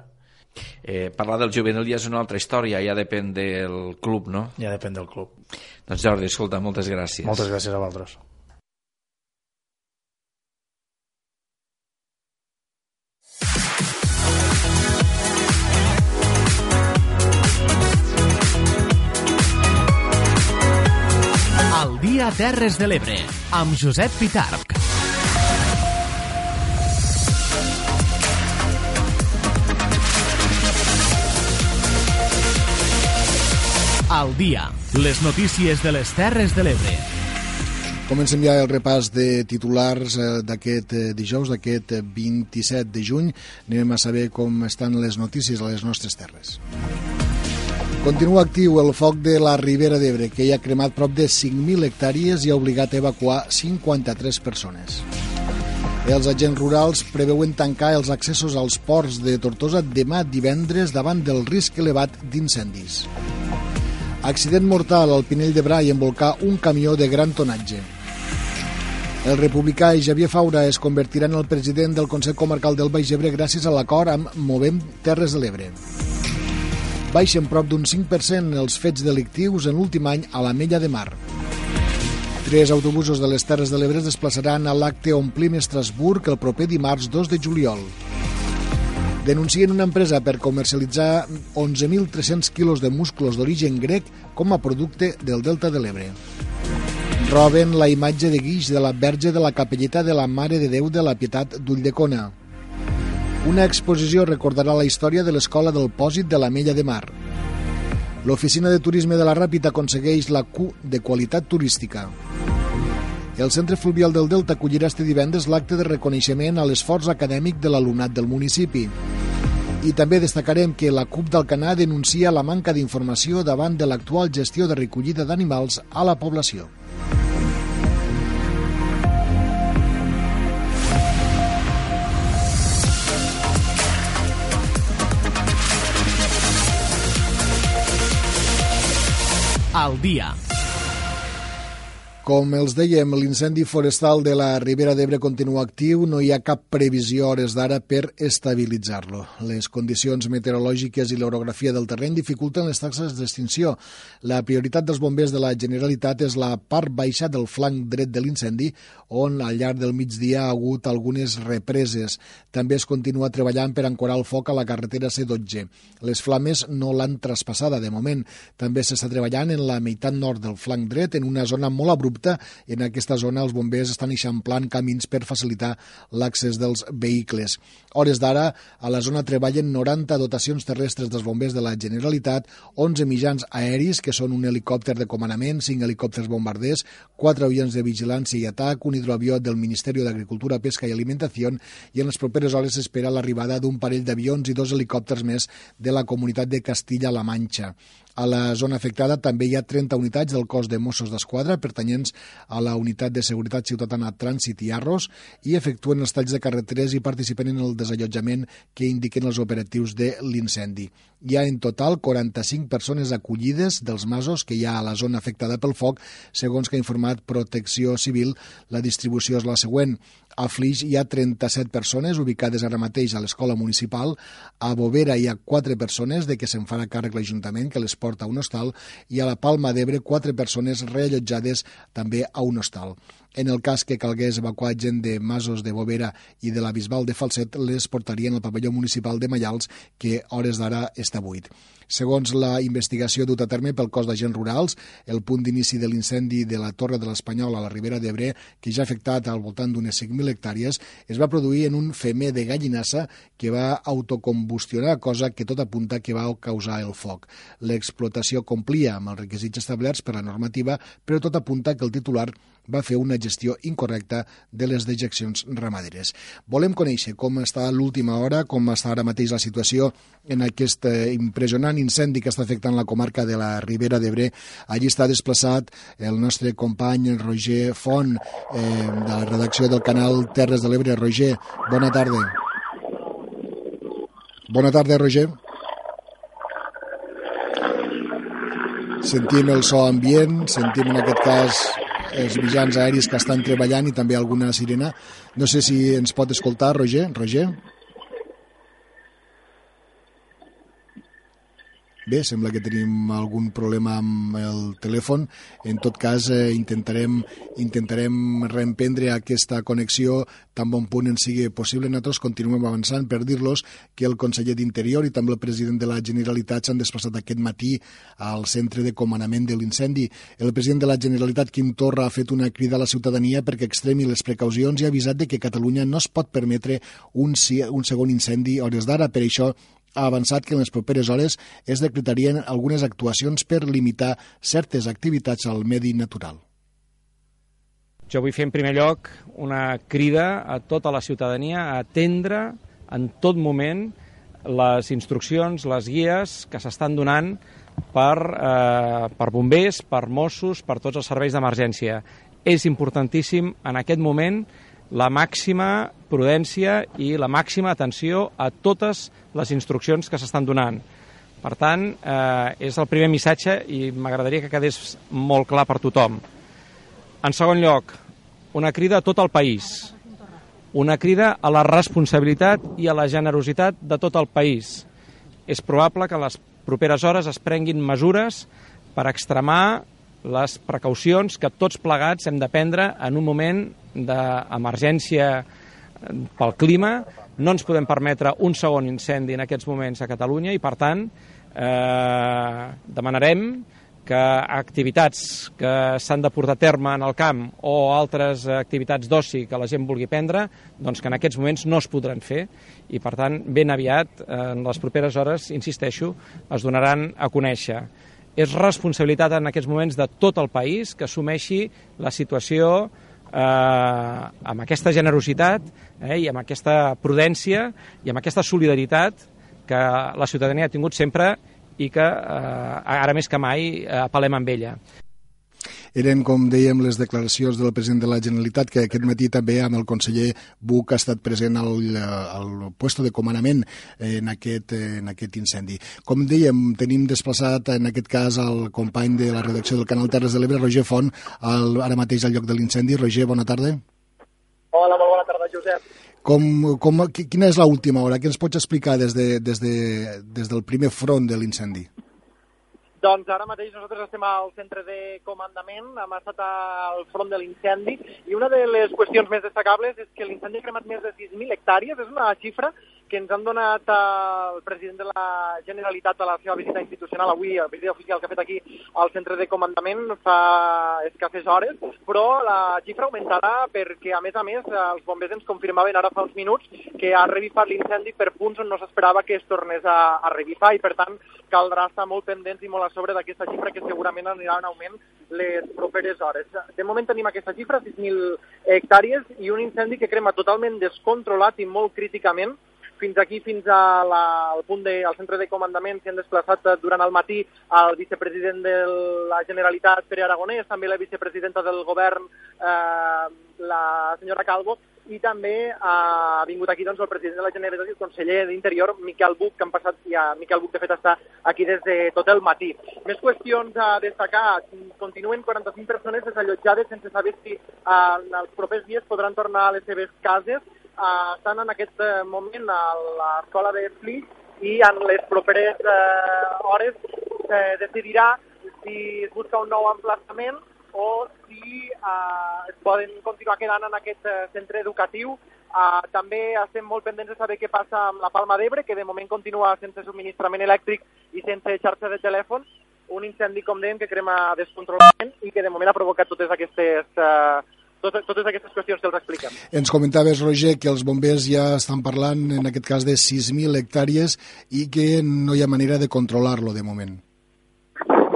Speaker 7: Eh, parlar del juvenil ja és una altra història, ja depèn del club, no?
Speaker 16: Ja depèn del club.
Speaker 7: Doncs Jordi, escolta, moltes gràcies.
Speaker 16: Moltes gràcies a vosaltres.
Speaker 1: Dia a Terres de l'Ebre, amb Josep Pitarc. Al dia, les notícies de les Terres de l'Ebre.
Speaker 2: Comencem ja el repàs de titulars eh, d'aquest eh, dijous, d'aquest 27 de juny. Anem a saber com estan les notícies a les nostres terres. Continua actiu el foc de la Ribera d'Ebre, que hi ha cremat prop de 5.000 hectàrees i ha obligat a evacuar 53 persones. Els agents rurals preveuen tancar els accessos als ports de Tortosa demà divendres davant del risc elevat d'incendis. Accident mortal al Pinell de Brai envolcar un camió de gran tonatge. El republicà Javier Faura es convertirà en el president del Consell Comarcal del Baix Ebre gràcies a l'acord amb Movem Terres de l'Ebre. Baixen prop d'un 5% els fets delictius en l'últim any a la Mella de Mar. Tres autobusos de les Terres de l'Ebre es desplaçaran a l'acte Omplim Estrasburg el proper dimarts 2 de juliol. Denuncien una empresa per comercialitzar 11.300 quilos de musclos d'origen grec com a producte del Delta de l'Ebre. Roben la imatge de guix de la Verge de la Capelleta de la Mare de Déu de la Pietat d'Ulldecona. Una exposició recordarà la història de l'Escola del Pòsit de la Mella de Mar. L'Oficina de Turisme de la Ràpita aconsegueix la Q de qualitat turística. El Centre Fluvial del Delta acollirà este divendres l'acte de reconeixement a l'esforç acadèmic de l'alumnat del municipi. I també destacarem que la CUP d'Alcanar denuncia la manca d'informació davant de l'actual gestió de recollida d'animals a la població.
Speaker 1: Al dia
Speaker 2: com els dèiem, l'incendi forestal de la Ribera d'Ebre continua actiu, no hi ha cap previsió hores d'ara per estabilitzar-lo. Les condicions meteorològiques i l'orografia del terreny dificulten les taxes d'extinció. La prioritat dels bombers de la Generalitat és la part baixa del flanc dret de l'incendi, on al llarg del migdia ha hagut algunes represes. També es continua treballant per ancorar el foc a la carretera C12. Les flames no l'han traspassada de moment. També s'està treballant en la meitat nord del flanc dret, en una zona molt abrupta dubte, en aquesta zona els bombers estan eixamplant camins per facilitar l'accés dels vehicles. Hores d'ara, a la zona treballen 90 dotacions terrestres dels bombers de la Generalitat, 11 mitjans aeris, que són un helicòpter de comandament, 5 helicòpters bombarders, 4 avions de vigilància i atac, un hidroavió del Ministeri d'Agricultura, Pesca i Alimentació, i en les properes hores s'espera l'arribada d'un parell d'avions i dos helicòpters més de la comunitat de Castilla-La Manxa. A la zona afectada també hi ha 30 unitats del cos de Mossos d'Esquadra pertanyents a la unitat de seguretat ciutadana Trànsit i Arros i efectuen els talls de carreteres i participen en el desallotjament que indiquen els operatius de l'incendi. Hi ha en total 45 persones acollides dels masos que hi ha a la zona afectada pel foc, segons que ha informat Protecció Civil. La distribució és la següent. A Flix hi ha 37 persones ubicades ara mateix a l'escola municipal. A Bovera hi ha 4 persones de què se'n farà càrrec l'Ajuntament que les porta a un hostal i a la Palma d'Ebre 4 persones reallotjades també a un hostal. En el cas que calgués evacuar gent de Masos de Bovera i de la Bisbal de Falset, les portarien al pavelló municipal de Mallals, que hores d'ara està buit. Segons la investigació dut a terme pel cos d'agents rurals, el punt d'inici de l'incendi de la Torre de l'Espanyol a la Ribera d'Ebre, que ja ha afectat al voltant d'unes 5.000 hectàrees, es va produir en un femer de gallinassa que va autocombustionar, cosa que tot apunta que va causar el foc. L'explotació complia amb els requisits establerts per la normativa, però tot apunta que el titular va fer una gestió incorrecta de les dejeccions ramaderes. Volem conèixer com està l'última hora, com està ara mateix la situació en aquest eh, impressionant incendi que està afectant la comarca de la Ribera d'Ebre. Allí està desplaçat el nostre company Roger Font, eh, de la redacció del canal Terres de l'Ebre. Roger, bona tarda. Bona tarda, Roger. Sentim el so ambient, sentim en aquest cas els mitjans aèris que estan treballant i també alguna sirena. No sé si ens pot escoltar, Roger. Roger? Bé, sembla que tenim algun problema amb el telèfon. En tot cas, eh, intentarem, intentarem reemprendre aquesta connexió tan bon punt en sigui possible. Nosaltres continuem avançant per dir-los que el conseller d'Interior i també el president de la Generalitat s'han desplaçat aquest matí al centre de comandament de l'incendi. El president de la Generalitat, Quim Torra, ha fet una crida a la ciutadania perquè extremi les precaucions i ha avisat de que Catalunya no es pot permetre un, un segon incendi hores d'ara. Per això ha avançat que en les properes hores es decretarien algunes actuacions per limitar certes activitats al medi natural.
Speaker 17: Jo vull fer en primer lloc una crida a tota la ciutadania a atendre en tot moment les instruccions, les guies que s'estan donant per, eh, per bombers, per Mossos, per tots els serveis d'emergència. És importantíssim en aquest moment la màxima prudència i la màxima atenció a totes les instruccions que s'estan donant. Per tant, eh, és el primer missatge i m'agradaria que quedés molt clar per tothom. En segon lloc, una crida a tot el país, una crida a la responsabilitat i a la generositat de tot el país. És probable que les properes hores es prenguin mesures per extremar les precaucions que tots plegats hem de prendre en un moment d'emergència pel clima. No ens podem permetre un segon incendi en aquests moments a Catalunya i, per tant, eh, demanarem que activitats que s'han de portar a terme en el camp o altres activitats d'oci que la gent vulgui prendre, doncs que en aquests moments no es podran fer i, per tant, ben aviat, en les properes hores, insisteixo, es donaran a conèixer. És responsabilitat en aquests moments de tot el país que assumeixi la situació eh, amb aquesta generositat eh, i amb aquesta prudència i amb aquesta solidaritat que la ciutadania ha tingut sempre i que eh, ara més que mai eh, apel·lem amb ella.
Speaker 2: Eren, com dèiem, les declaracions del president de la Generalitat, que aquest matí també amb el conseller Buch ha estat present al, al puesto de comanament en aquest, en aquest incendi. Com dèiem, tenim desplaçat en aquest cas el company de la redacció del Canal Terres de l'Ebre, Roger Font, al, ara mateix al lloc de l'incendi. Roger, bona tarda.
Speaker 9: Hola, molt bona tarda, Josep.
Speaker 2: Com, com, quina és l'última hora? Què ens pots explicar des, de, des, de, des del primer front de l'incendi?
Speaker 9: Doncs ara mateix nosaltres estem al centre de comandament, hem estat al front de l'incendi i una de les qüestions més destacables és que l'incendi ha cremat més de 6.000 hectàrees, és una xifra que ens han donat el president de la Generalitat a la seva visita institucional avui, la visita oficial que ha fet aquí al centre de comandament fa escasses hores, però la xifra augmentarà perquè, a més a més, els bombers ens confirmaven ara fa uns minuts que ha revifat l'incendi per punts on no s'esperava que es tornés a, a revifar i, per tant, caldrà estar molt pendents i molt a sobre d'aquesta xifra que segurament anirà en augment les properes hores. De moment tenim aquesta xifra, 6.000 hectàrees, i un incendi que crema totalment descontrolat i molt críticament fins aquí, fins a la, al punt de, al centre de comandament, s'hi han desplaçat durant el matí el vicepresident de la Generalitat, Pere Aragonès, també la vicepresidenta del govern, eh, la senyora Calvo, i també ha vingut aquí doncs, el president de la Generalitat i el conseller d'Interior, Miquel Buch, que han passat ja, Miquel Buch, de fet, està aquí des de tot el matí. Més qüestions a destacar. Continuen 45 persones desallotjades sense saber si eh, els propers dies podran tornar a les seves cases eh, estan en aquest eh, moment a l'escola de Flix i en les properes eh, hores eh, decidirà si es busca un nou emplaçament o si eh, es poden continuar quedant en aquest eh, centre educatiu. Eh, també estem molt pendents de saber què passa amb la Palma d'Ebre, que de moment continua sense subministrament elèctric i sense xarxa de telèfon. Un incendi, com dèiem, que crema descontroladament i que de moment ha provocat totes aquestes eh, totes, totes aquestes qüestions que els expliquem.
Speaker 2: Ens comentaves, Roger, que els bombers ja estan parlant, en aquest cas, de 6.000 hectàrees i que no hi ha manera de controlar-lo de moment.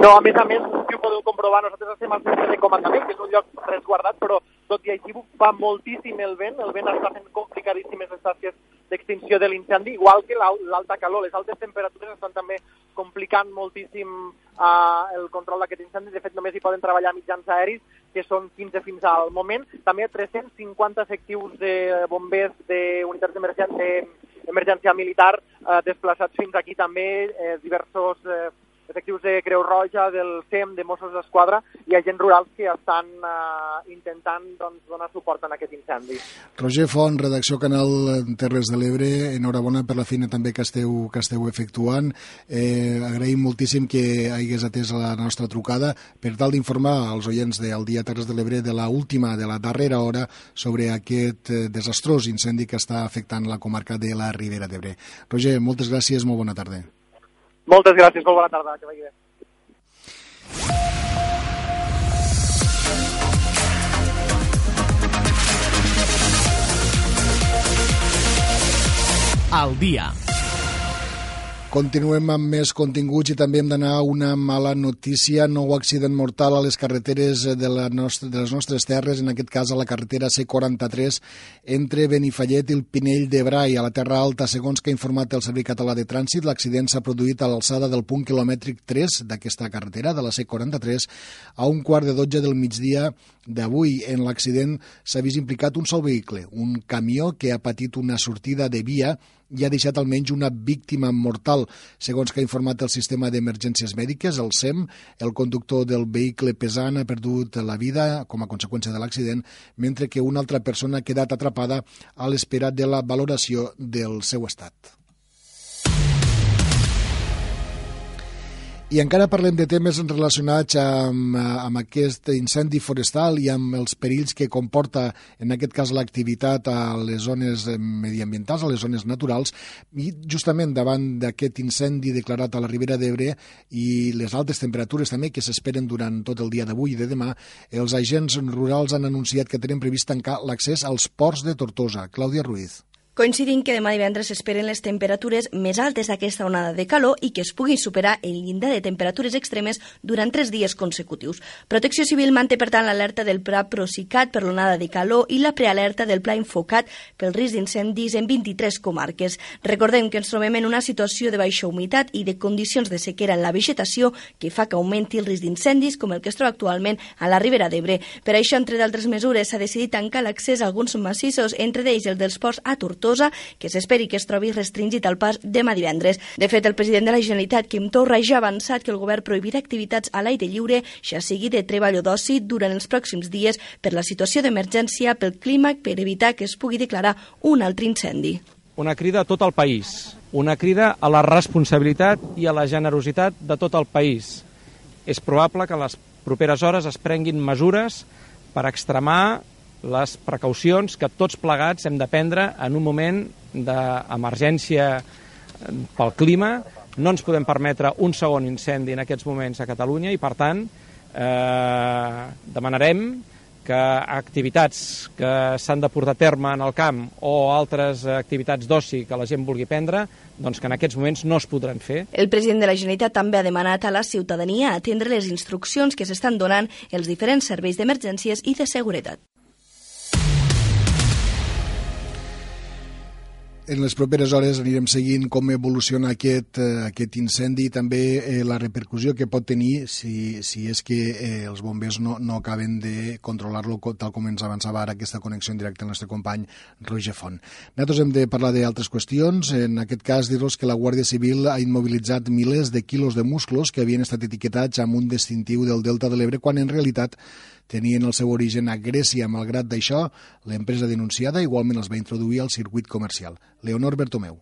Speaker 9: No, a més a més, si ho podeu comprovar, nosaltres estem al centre de comandament, que és un lloc resguardat, però tot i així fa moltíssim el vent, el vent està fent complicadíssimes les tasques d'extinció de l'incendi, igual que l'alta calor. Les altes temperatures estan també complicant moltíssim uh, el control d'aquest incendi. De fet, només hi poden treballar mitjans aèris, que són 15 fins al moment. També 350 efectius de bombers d'unitats d'emergència emergència militar eh, desplaçats fins aquí també, eh, diversos eh,
Speaker 18: efectius de Creu Roja, del SEM, de Mossos d'Esquadra i agents rurals que estan eh, intentant doncs, donar suport en aquest incendi.
Speaker 2: Roger Font, redacció Canal Terres de l'Ebre, enhorabona per la feina també que esteu, que esteu efectuant. Eh, agraïm moltíssim que hagués atès la nostra trucada per tal d'informar als oients del Dia Terres de l'Ebre de la última, de la darrera hora sobre aquest eh, desastrós incendi que està afectant la comarca de la Ribera d'Ebre. Roger, moltes gràcies, molt bona tarda.
Speaker 18: Moltes gràcies, molt bona tarda, que vagi bé.
Speaker 1: Al dia.
Speaker 2: Continuem amb més continguts i també hem d'anar a una mala notícia, nou accident mortal a les carreteres de, la nostra, de les nostres terres, en aquest cas a la carretera C43 entre Benifallet i el Pinell de Brai, a la Terra Alta. Segons que ha informat el Servei Català de Trànsit, l'accident s'ha produït a l'alçada del punt quilomètric 3 d'aquesta carretera, de la C43, a un quart de 12 del migdia d'avui. En l'accident s'ha vist implicat un sol vehicle, un camió que ha patit una sortida de via i ha deixat almenys una víctima mortal. Segons que ha informat el sistema d'emergències mèdiques, el SEM, el conductor del vehicle pesant ha perdut la vida com a conseqüència de l'accident, mentre que una altra persona ha quedat atrapada a l'espera de la valoració del seu estat. I encara parlem de temes relacionats amb, amb aquest incendi forestal i amb els perills que comporta, en aquest cas, l'activitat a les zones mediambientals, a les zones naturals, i justament davant d'aquest incendi declarat a la Ribera d'Ebre i les altes temperatures també que s'esperen durant tot el dia d'avui i de demà, els agents rurals han anunciat que tenen previst tancar l'accés als ports de Tortosa. Clàudia Ruiz.
Speaker 3: Coincidint que demà divendres s'esperen les temperatures més altes d'aquesta onada de calor i que es pugui superar el llindar de temperatures extremes durant tres dies consecutius. Protecció Civil manté, per tant, l'alerta del Pla Procicat per l'onada de calor i la prealerta del Pla Infocat pel risc d'incendis en 23 comarques. Recordem que ens trobem en una situació de baixa humitat i de condicions de sequera en la vegetació que fa que augmenti el risc d'incendis com el que es troba actualment a la Ribera d'Ebre. Per això, entre d'altres mesures, s'ha decidit tancar l'accés a alguns massissos, entre ells el dels ports a Tortosa Tortosa, que s'esperi que es trobi restringit al pas demà divendres. De fet, el president de la Generalitat, Quim Torra, ja ha avançat que el govern prohibirà activitats a l'aire lliure, ja sigui de treball o d'oci, durant els pròxims dies per la situació d'emergència, pel clima, per evitar que es pugui declarar un altre incendi.
Speaker 17: Una crida a tot el país, una crida a la responsabilitat i a la generositat de tot el país. És probable que les properes hores es prenguin mesures per extremar les precaucions que tots plegats hem de prendre en un moment d'emergència eh, pel clima. No ens podem permetre un segon incendi en aquests moments a Catalunya i, per tant, eh, demanarem que activitats que s'han de portar a terme en el camp o altres activitats d'oci que la gent vulgui prendre, doncs que en aquests moments no es podran fer.
Speaker 3: El president de la Generalitat també ha demanat a la ciutadania atendre les instruccions que s'estan donant els diferents serveis d'emergències i de seguretat.
Speaker 2: En les properes hores anirem seguint com evoluciona aquest, eh, aquest incendi i també eh, la repercussió que pot tenir si, si és que eh, els bombers no, no acaben de controlar-lo tal com ens avançava ara aquesta connexió en directe el nostre company Roger Font. Nosaltres hem de parlar d'altres qüestions. En aquest cas, dir-los que la Guàrdia Civil ha immobilitzat milers de quilos de musclos que havien estat etiquetats amb un distintiu del Delta de l'Ebre quan en realitat tenien el seu origen a Grècia. Malgrat d'això, l'empresa denunciada igualment els va introduir al circuit comercial. Leonor Bertomeu.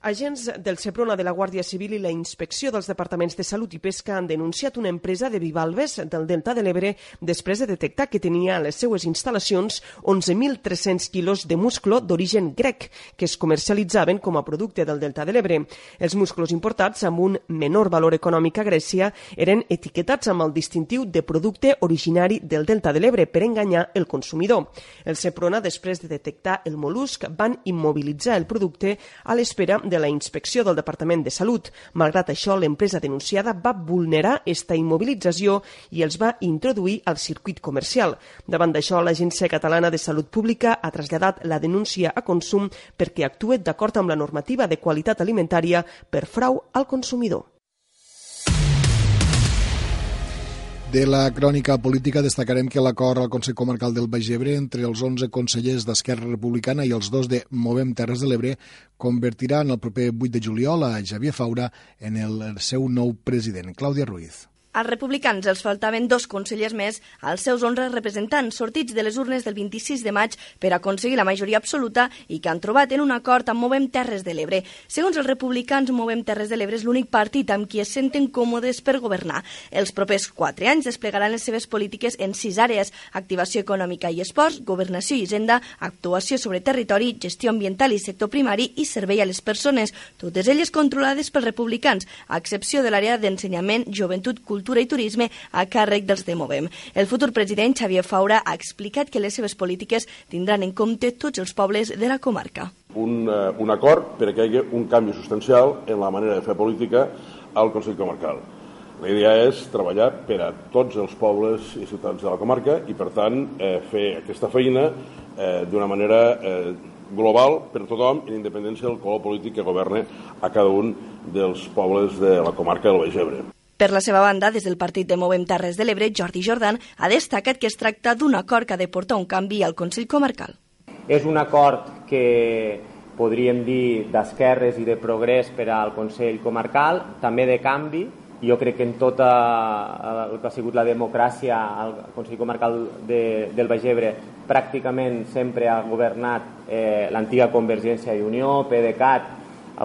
Speaker 19: Agents del Seprona de la Guàrdia Civil i la Inspecció dels Departaments de Salut i Pesca han denunciat una empresa de bivalves del Delta de l'Ebre després de detectar que tenia a les seues instal·lacions 11.300 quilos de musclo d'origen grec que es comercialitzaven com a producte del Delta de l'Ebre. Els musclos importats amb un menor valor econòmic a Grècia eren etiquetats amb el distintiu de producte originari del Delta de l'Ebre per enganyar el consumidor. El Seprona, després de detectar el molusc, van immobilitzar el producte a l'espera de la inspecció del Departament de Salut. Malgrat això, l'empresa denunciada va vulnerar esta immobilització i els va introduir al circuit comercial. Davant d'això, l'Agència Catalana de Salut Pública ha traslladat la denúncia a consum perquè actue d'acord amb la normativa de qualitat alimentària per frau al consumidor.
Speaker 2: De la crònica política destacarem que l'acord al Consell Comarcal del Baix Ebre entre els 11 consellers d'Esquerra Republicana i els dos de Movem Terres de l'Ebre convertirà en el proper 8 de juliol a Javier Faura en el seu nou president, Clàudia Ruiz.
Speaker 3: Als republicans els faltaven dos consellers més als seus 11 representants sortits de les urnes del 26 de maig per aconseguir la majoria absoluta i que han trobat en un acord amb Movem Terres de l'Ebre. Segons els republicans, Movem Terres de l'Ebre és l'únic partit amb qui es senten còmodes per governar. Els propers quatre anys desplegaran les seves polítiques en sis àrees, activació econòmica i esports, governació i hisenda, actuació sobre territori, gestió ambiental i sector primari i servei a les persones, totes elles controlades pels republicans, a excepció de l'àrea d'ensenyament, joventut, cultura Cultura i Turisme a càrrec dels de Movem. El futur president Xavier Faura ha explicat que les seves polítiques tindran en compte tots els pobles de la comarca.
Speaker 20: Un, uh, un acord per que hi hagi un canvi substancial en la manera de fer política al Consell Comarcal. La idea és treballar per a tots els pobles i ciutats de la comarca i, per tant, eh, fer aquesta feina eh, d'una manera eh, global per a tothom, en independència del color polític que governa a cada un dels pobles de la comarca del Baix Ebre.
Speaker 3: Per la seva banda, des del partit de Movem Terres de l'Ebre, Jordi Jordan ha destacat que es tracta d'un acord que ha de portar un canvi al Consell Comarcal.
Speaker 21: És un acord que podríem dir d'esquerres i de progrés per al Consell Comarcal, també de canvi. Jo crec que en tota el que ha sigut la democràcia al Consell Comarcal de, del Baix Ebre pràcticament sempre ha governat eh, l'antiga Convergència i Unió, PDeCAT,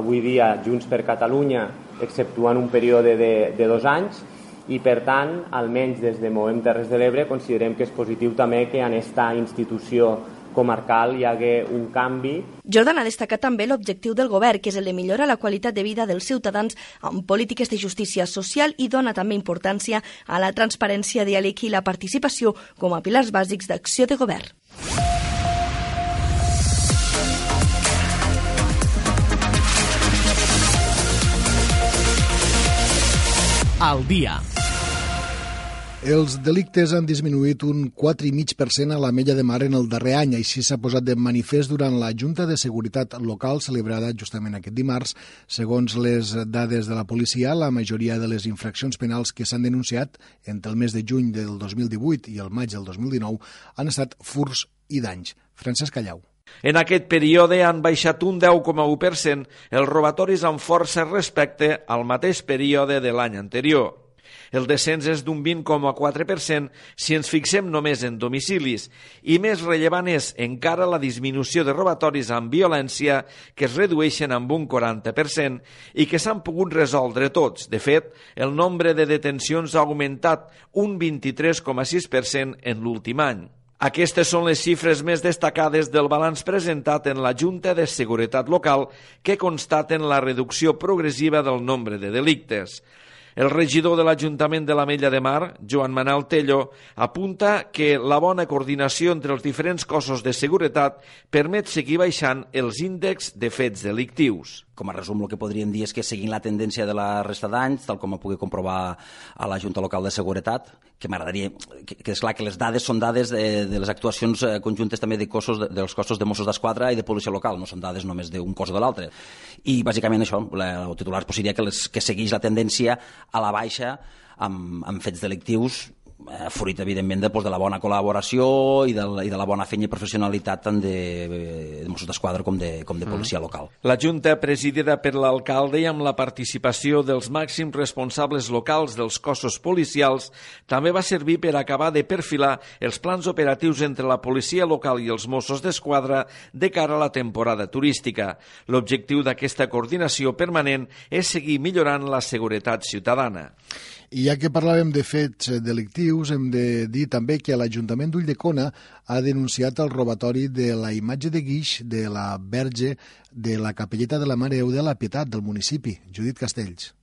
Speaker 21: avui dia Junts per Catalunya, exceptuant un període de, de dos anys, i per tant, almenys des de Movem Terres de l'Ebre, considerem que és positiu també que en aquesta institució comarcal hi hagué un canvi.
Speaker 3: Jordan ha destacat també l'objectiu del govern, que és el de millorar la qualitat de vida dels ciutadans amb polítiques de justícia social i dona també importància a la transparència, diàleg i la participació com a pilars bàsics d'acció de govern.
Speaker 1: Al dia.
Speaker 2: Els delictes han disminuït un 4,5% a la Mella de Mar en el darrer any. Així s'ha posat de manifest durant la Junta de Seguretat Local celebrada justament aquest dimarts. Segons les dades de la policia, la majoria de les infraccions penals que s'han denunciat entre el mes de juny del 2018 i el maig del 2019 han estat furs i danys. Francesc Callau.
Speaker 7: En aquest període han baixat un 10,1% els robatoris amb força respecte al mateix període de l'any anterior. El descens és d'un 20,4% si ens fixem només en domicilis i més rellevant és encara la disminució de robatoris amb violència que es redueixen amb un 40% i que s'han pogut resoldre tots. De fet, el nombre de detencions ha augmentat un 23,6% en l'últim any. Aquestes són les xifres més destacades del balanç presentat en la Junta de Seguretat Local que constaten la reducció progressiva del nombre de delictes. El regidor de l'Ajuntament de la Mella de Mar, Joan Manel Tello, apunta que la bona coordinació entre els diferents cossos de seguretat permet seguir baixant els índexs de fets delictius.
Speaker 22: Com a resum, el que podríem dir és que seguint la tendència de la resta d'anys, tal com ho pugui comprovar a la Junta Local de Seguretat, que m'agradaria... Que, que és clar que les dades són dades de, de les actuacions eh, conjuntes també de cossos, de, dels cossos de Mossos d'Esquadra i de policia local, no són dades només d'un cos o de l'altre. I bàsicament això, la, el titular pues, seria que, les, que segueix la tendència a la baixa amb, amb fets delictius fruit, evidentment, de, doncs, de la bona col·laboració i de, i de la bona feina i professionalitat tant de, de Mossos d'Esquadra com de, com de policia mm. local.
Speaker 7: La Junta, presidida per l'alcalde i amb la participació dels màxims responsables locals dels cossos policials, també va servir per acabar de perfilar els plans operatius entre la policia local i els Mossos d'Esquadra de cara a la temporada turística. L'objectiu d'aquesta coordinació permanent és seguir millorant la seguretat ciutadana.
Speaker 2: I ja que parlàvem de fets delictius, hem de dir també que l'Ajuntament d'Ulldecona ha denunciat el robatori de la imatge de guix de la verge de la capelleta de la Mare de la Pietat del municipi. Judit Castells.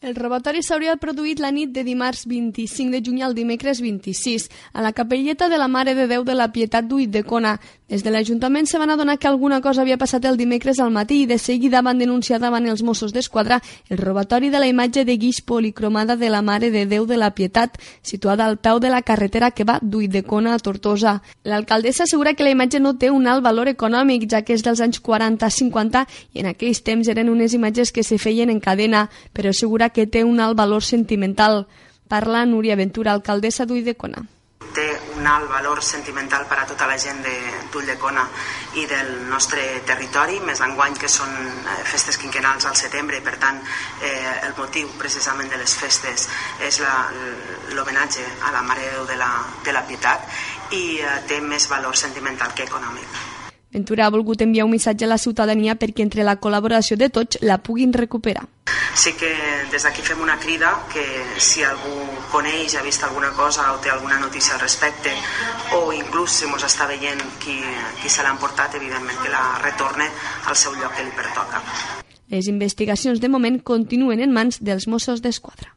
Speaker 6: El robatori s'hauria produït la nit de dimarts 25 de juny al dimecres 26 a la capelleta de la Mare de Déu de la Pietat d'Uit de Cona. Des de l'Ajuntament se van adonar que alguna cosa havia passat el dimecres al matí i de seguida van denunciar davant els Mossos d'Esquadra el robatori de la imatge de guix policromada de la Mare de Déu de la Pietat, situada al peu de la carretera que va d'Uit de Cona a Tortosa. L'alcaldessa assegura que la imatge no té un alt valor econòmic, ja que és dels anys 40-50 i en aquells temps eren unes imatges que se feien en cadena, però assegura que té un alt valor sentimental. Parla Núria Ventura, alcaldessa d'Uidecona
Speaker 23: té un alt valor sentimental per a tota la gent d'Ulldecona i del nostre territori, més enguany que són eh, festes quinquenals al setembre per tant eh, el motiu precisament de les festes és l'homenatge a la Mare de Déu de la, de la Pietat i eh, té més valor sentimental que econòmic.
Speaker 6: Ventura ha volgut enviar un missatge a la ciutadania perquè entre la col·laboració de tots la puguin recuperar.
Speaker 23: Sí que des d'aquí fem una crida que si algú coneix, ha vist alguna cosa o té alguna notícia al respecte o inclús si ens està veient qui, qui se l'ha emportat, evidentment que la retorne al seu lloc que li pertoca.
Speaker 6: Les investigacions de moment continuen en mans dels Mossos d'Esquadra.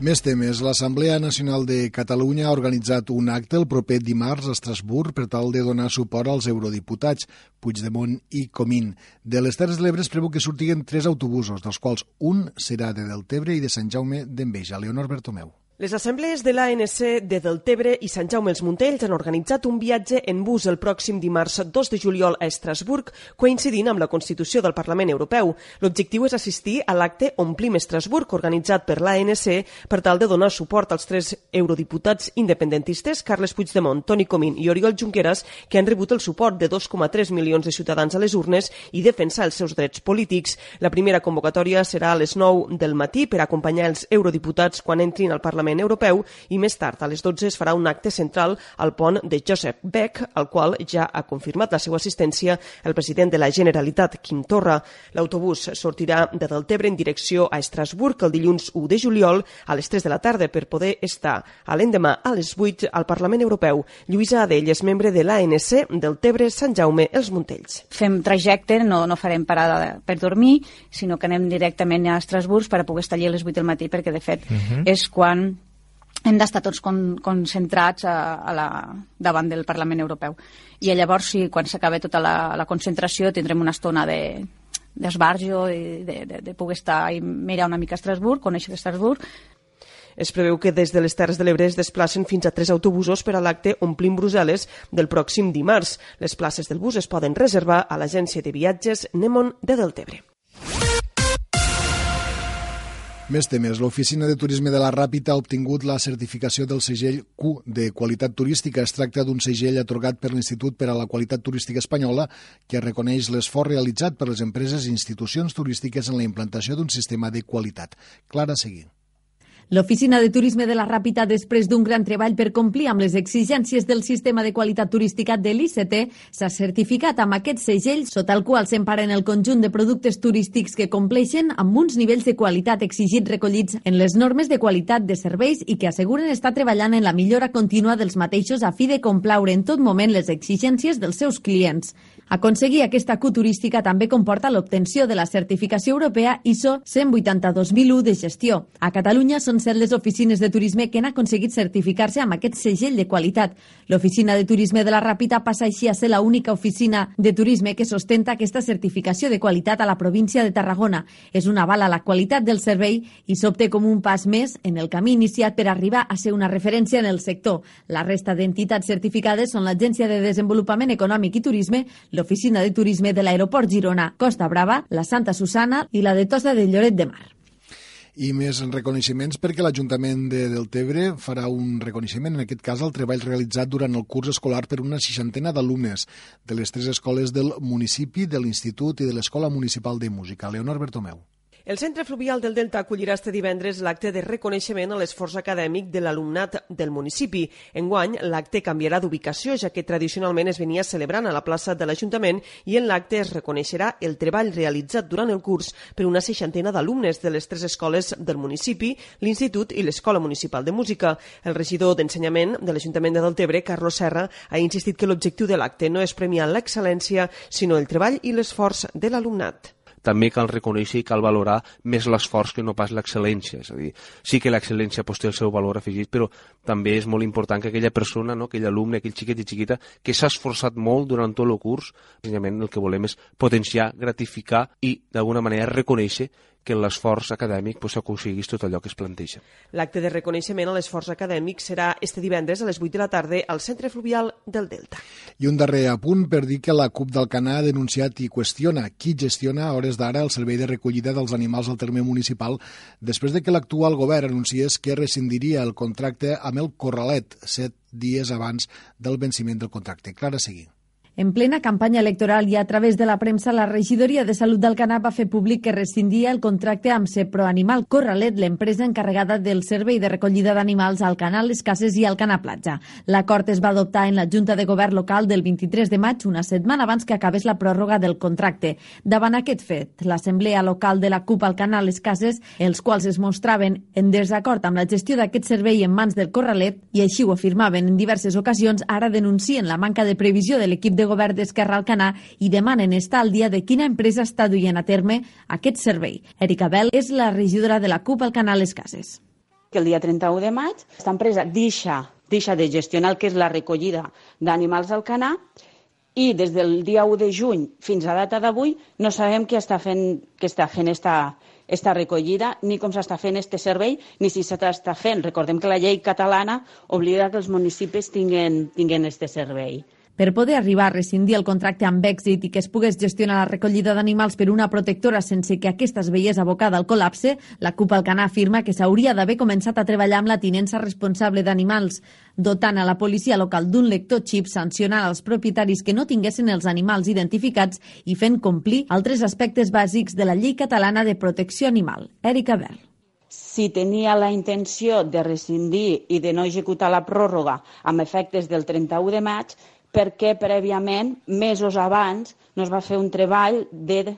Speaker 2: Més temes. L'Assemblea Nacional de Catalunya ha organitzat un acte el proper dimarts a Estrasburg per tal de donar suport als eurodiputats Puigdemont i Comín. De les Terres de l'Ebre es preveu que sortiguen tres autobusos, dels quals un serà de Deltebre i de Sant Jaume d'Enveja. Leonor Bertomeu.
Speaker 19: Les assemblees de l'ANC de Deltebre i Sant Jaume els Montells han organitzat un viatge en bus el pròxim dimarts 2 de juliol a Estrasburg, coincidint amb la Constitució del Parlament Europeu. L'objectiu és assistir a l'acte Omplim Estrasburg, organitzat per l'ANC per tal de donar suport als tres eurodiputats independentistes, Carles Puigdemont, Toni Comín i Oriol Junqueras, que han rebut el suport de 2,3 milions de ciutadans a les urnes i defensar els seus drets polítics. La primera convocatòria serà a les 9 del matí per acompanyar els eurodiputats quan entrin al Parlament Parlament Europeu i més tard, a les 12, es farà un acte central al pont de Joseph Beck, al qual ja ha confirmat la seva assistència el president de la Generalitat, Quim Torra. L'autobús sortirà de Deltebre en direcció a Estrasburg el dilluns 1 de juliol a les 3 de la tarda per poder estar a l'endemà a les 8 al Parlament Europeu. Lluïsa Adell és membre de l'ANC Deltebre Sant Jaume els Montells.
Speaker 24: Fem trajecte, no, no farem parada per dormir, sinó que anem directament a Estrasburg per a poder estar allà a les 8 del matí, perquè de fet uh mhm. -huh. és quan hem d'estar tots con, concentrats a, a la, davant del Parlament Europeu. I llavors, sí, quan s'acabi tota la, la concentració, tindrem una estona de d'esbarjo i de, de, de poder estar i mirar una mica a Estrasburg, conèixer Estrasburg,
Speaker 19: es preveu que des de les Terres de l'Ebre es desplacen fins a tres autobusos per a l'acte Omplim Brussel·les del pròxim dimarts. Les places del bus es poden reservar a l'agència de viatges Nemon de Deltebre.
Speaker 2: Més temes. L'Oficina de Turisme de la Ràpita ha obtingut la certificació del segell Q de qualitat turística. Es tracta d'un segell atorgat per l'Institut per a la Qualitat Turística Espanyola que reconeix l'esforç realitzat per les empreses i institucions turístiques en la implantació d'un sistema de qualitat. Clara Seguí.
Speaker 5: L'Oficina de Turisme de la Ràpita, després d'un gran treball per complir amb les exigències del sistema de qualitat turística de l'ICT, s'ha certificat amb aquest segell sota el qual s'emparen el conjunt de productes turístics que compleixen amb uns nivells de qualitat exigits recollits en les normes de qualitat de serveis i que asseguren estar treballant en la millora contínua dels mateixos a fi de complaure en tot moment les exigències dels seus clients. Aconseguir aquesta Q turística també comporta l'obtenció de la certificació europea ISO 182.001 de gestió. A Catalunya són set les oficines de turisme que han aconseguit certificar-se amb aquest segell de qualitat. L'oficina de turisme de la Ràpita passa així a ser la única oficina de turisme que sostenta aquesta certificació de qualitat a la província de Tarragona. És una bala a la qualitat del servei i s'obté com un pas més en el camí iniciat per arribar a ser una referència en el sector. La resta d'entitats certificades són l'Agència de Desenvolupament Econòmic i Turisme, l'Oficina de Turisme de l'Aeroport Girona Costa Brava, la Santa Susana i la de Tossa de Lloret de Mar
Speaker 2: i més reconeixements perquè l'Ajuntament de Deltebre farà un reconeixement, en aquest cas, al treball realitzat durant el curs escolar per una seixantena d'alumnes de les tres escoles del municipi, de l'Institut i de l'Escola Municipal de Música. Leonor Bertomeu.
Speaker 19: El Centre Fluvial del Delta acollirà este divendres l'acte de reconeixement a l'esforç acadèmic de l'alumnat del municipi. Enguany, l'acte canviarà d'ubicació, ja que tradicionalment es venia celebrant a la plaça de l'Ajuntament i en l'acte es reconeixerà el treball realitzat durant el curs per una seixantena d'alumnes de les tres escoles del municipi, l'Institut i l'Escola Municipal de Música. El regidor d'Ensenyament de l'Ajuntament de Deltebre, Carlos Serra, ha insistit que l'objectiu de l'acte no és premiar l'excel·lència, sinó el treball i l'esforç de l'alumnat
Speaker 25: també cal reconèixer i cal valorar més l'esforç que no pas l'excel·lència. És a dir, sí que l'excel·lència pot té el seu valor afegit, però també és molt important que aquella persona, no, aquell alumne, aquell xiquet i xiquita, que s'ha esforçat molt durant tot el curs, el que volem és potenciar, gratificar i, d'alguna manera, reconèixer que en l'esforç acadèmic pues, s'aconseguís tot allò que es planteja.
Speaker 19: L'acte de reconeixement a l'esforç acadèmic serà este divendres a les 8 de la tarda al Centre Fluvial del Delta.
Speaker 2: I un darrer apunt per dir que la CUP d'Alcanar ha denunciat i qüestiona qui gestiona a hores d'ara el servei de recollida dels animals al terme municipal després de que l'actual govern anunciés que rescindiria el contracte amb el Corralet set dies abans del venciment del contracte. Clara, seguir.
Speaker 5: En plena campanya electoral i a través de la premsa, la regidoria de Salut d'Alcanar va fer públic que rescindia el contracte amb Sepro Animal Corralet, l'empresa encarregada del servei de recollida d'animals al canal Les Cases i al Canà Platja. L'acord es va adoptar en la Junta de Govern local del 23 de maig, una setmana abans que acabés la pròrroga del contracte. Davant aquest fet, l'Assemblea Local de la CUP al Canal Les Cases, els quals es mostraven en desacord amb la gestió d'aquest servei en mans del Corralet, i així ho afirmaven en diverses ocasions, ara denuncien la manca de previsió de l'equip de govern d'Esquerra Alcanar i demanen estar al dia de quina empresa està duient a terme aquest servei. Erika Bell és la regidora de la CUP al Canal Les Cases.
Speaker 26: Que el dia 31 de maig aquesta empresa deixa, deixa de gestionar el que és la recollida d'animals al canà i des del dia 1 de juny fins a data d'avui no sabem què està fent, què està fent esta, esta recollida, ni com s'està fent este servei, ni si s'està fent. Recordem que la llei catalana obliga que els municipis tinguen, tinguen este servei.
Speaker 5: Per poder arribar a rescindir el contracte amb èxit i que es pogués gestionar la recollida d'animals per una protectora sense que aquesta es veiés abocada al col·lapse, la CUP Alcanar afirma que s'hauria d'haver començat a treballar amb la tinença responsable d'animals, dotant a la policia local d'un lector xip, sancionant els propietaris que no tinguessin els animals identificats i fent complir altres aspectes bàsics de la llei catalana de protecció animal. Erika Bell
Speaker 26: si tenia la intenció de rescindir i de no executar la pròrroga amb efectes del 31 de maig, perquè prèviament, mesos abans, no es va fer un treball de,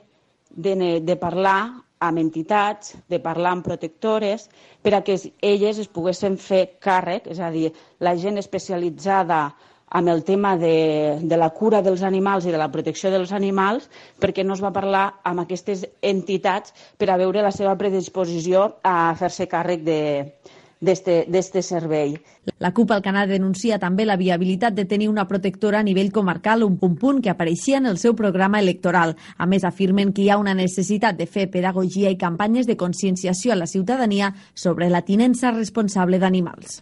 Speaker 26: de, de parlar amb entitats, de parlar amb protectores, per a que elles es poguessin fer càrrec, és a dir, la gent especialitzada amb el tema de, de la cura dels animals i de la protecció dels animals, perquè no es va parlar amb aquestes entitats per a veure la seva predisposició a fer-se càrrec de, d'este servei.
Speaker 5: La CUP al Canà denuncia també la viabilitat de tenir una protectora a nivell comarcal, un punt punt que apareixia en el seu programa electoral. A més, afirmen que hi ha una necessitat de fer pedagogia i campanyes de conscienciació a la ciutadania sobre la tinença responsable d'animals.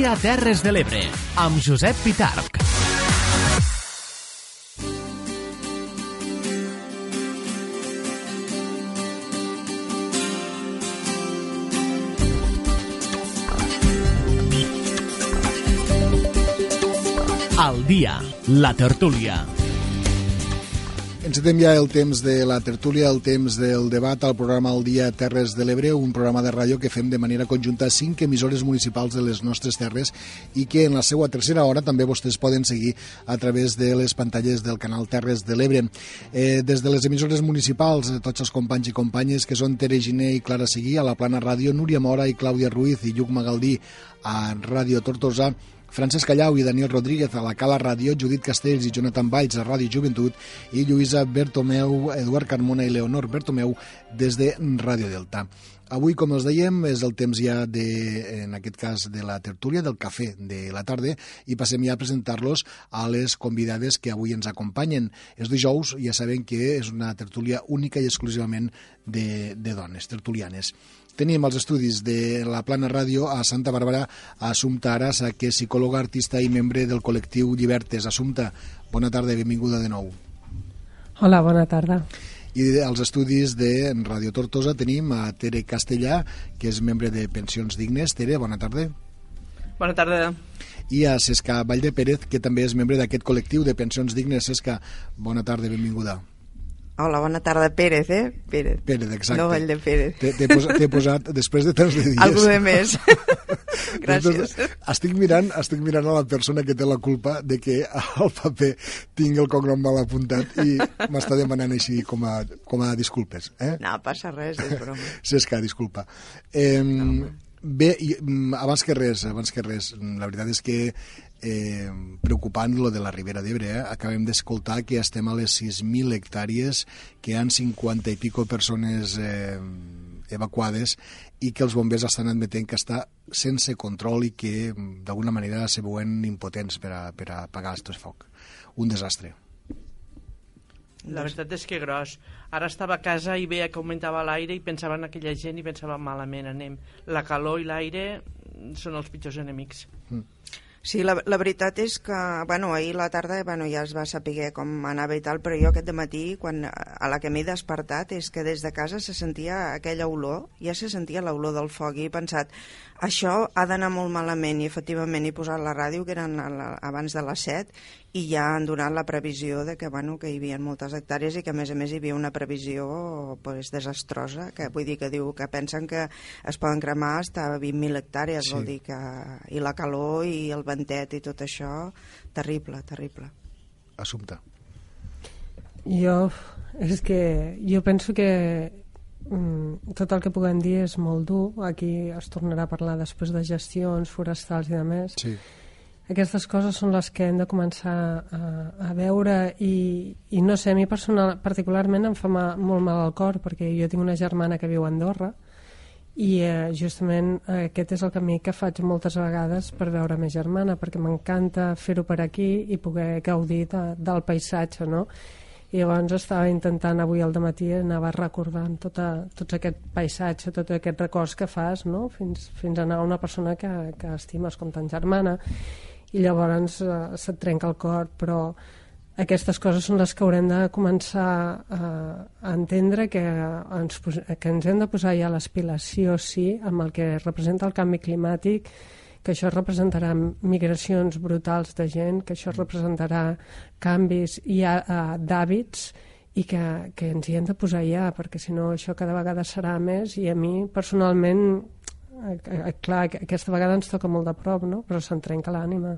Speaker 1: Dia Terres de l'Ebre, amb Josep Pitarc. Al dia, la tertúlia.
Speaker 2: Encetem ja el temps de la tertúlia, el temps del debat al programa El Dia Terres de l'Ebre, un programa de ràdio que fem de manera conjunta cinc emissores municipals de les nostres terres i que en la seva tercera hora també vostès poden seguir a través de les pantalles del canal Terres de l'Ebre. Eh, des de les emissores municipals, eh, tots els companys i companyes que són Tere Giné i Clara Seguí, a la Plana Ràdio, Núria Mora i Clàudia Ruiz i Lluc Magaldí a Ràdio Tortosa, Francesc Callau i Daniel Rodríguez a la Cala Ràdio, Judit Castells i Jonathan Valls a Ràdio Joventut i Lluïsa Bertomeu, Eduard Carmona i Leonor Bertomeu des de Ràdio Delta. Avui, com els dèiem, és el temps ja, de, en aquest cas, de la tertúlia, del cafè de la tarda, i passem ja a presentar-los a les convidades que avui ens acompanyen. És dijous, ja sabem que és una tertúlia única i exclusivament de, de dones, tertulianes. Tenim els estudis de la Plana Ràdio a Santa Bàrbara a Assumpta Arasa, que és psicòloga, artista i membre del col·lectiu Llibertes. Assumpta, bona tarda i benvinguda de nou.
Speaker 27: Hola, bona tarda.
Speaker 2: I als estudis de Radio Tortosa tenim a Tere Castellà, que és membre de Pensions Dignes. Tere, bona tarda.
Speaker 28: Bona tarda.
Speaker 2: I a Cesca Vallde Pérez, que també és membre d'aquest col·lectiu de Pensions Dignes. Cesca, bona tarda, benvinguda.
Speaker 29: Hola, bona tarda, Pérez, eh? Pérez.
Speaker 2: Pérez, exacte.
Speaker 29: No Vall de Pérez.
Speaker 2: T'he posat, posat, després de tants de dies...
Speaker 29: Algú de més. Gràcies.
Speaker 2: De, estic mirant, estic mirant a la persona que té la culpa de que al paper tingui el cognom mal apuntat i m'està demanant així com a, com a disculpes. Eh?
Speaker 29: No, passa res, és broma.
Speaker 2: Cesca, disculpa. Eh, no, bé, i, mm, abans que res, abans que res, la veritat és que eh, preocupant lo de la Ribera d'Ebre. Eh? Acabem d'escoltar que estem a les 6.000 hectàrees, que han 50 i pico persones eh, evacuades i que els bombers estan admetent que està sense control i que d'alguna manera se veuen impotents per a, per a apagar aquest foc. Un desastre.
Speaker 28: La veritat és que gros. Ara estava a casa i veia que augmentava l'aire i pensava en aquella gent i pensava malament anem. La calor i l'aire són els pitjors enemics. Mm.
Speaker 29: Sí, la, la veritat és que, bueno, ahir la tarda bueno, ja es va saber com anava i tal, però jo aquest matí, quan, a la que m'he despertat, és que des de casa se sentia aquella olor, ja se sentia l'olor del foc, i he pensat, això ha d'anar molt malament i efectivament he posat la ràdio que eren abans de les 7 i ja han donat la previsió de que, bueno, que hi havia moltes hectàrees i que a més a més hi havia una previsió pues, desastrosa que vull dir que diu que pensen que es poden cremar fins a 20.000 hectàrees sí. vol dir que, i la calor i el ventet i tot això terrible, terrible
Speaker 2: Assumpte
Speaker 27: jo és que jo penso que mm, tot el que puguem dir és molt dur. Aquí es tornarà a parlar després de gestions forestals i de més.
Speaker 2: Sí.
Speaker 27: Aquestes coses són les que hem de començar a, a veure i, i no sé, a mi personal, particularment em fa ma, molt mal al cor perquè jo tinc una germana que viu a Andorra i eh, justament eh, aquest és el camí que faig moltes vegades per veure ma germana perquè m'encanta fer-ho per aquí i poder gaudir de, del paisatge no? i llavors estava intentant avui al matí anava recordant tota, tot aquest paisatge, tot aquest records que fas no? fins, fins a anar a una persona que, que estimes com tan germana i llavors eh, se't trenca el cor però aquestes coses són les que haurem de començar a, a entendre que ens, que ens hem de posar ja les piles sí o sí amb el que representa el canvi climàtic que això representarà migracions brutals de gent, que això representarà canvis ja, uh, d'hàbits i que, que ens hi hem de posar ja, perquè si no això cada vegada serà més. I a mi personalment eh, eh, clar, aquesta vegada ens toca molt de prop, no? però se'n trenca l'ànima.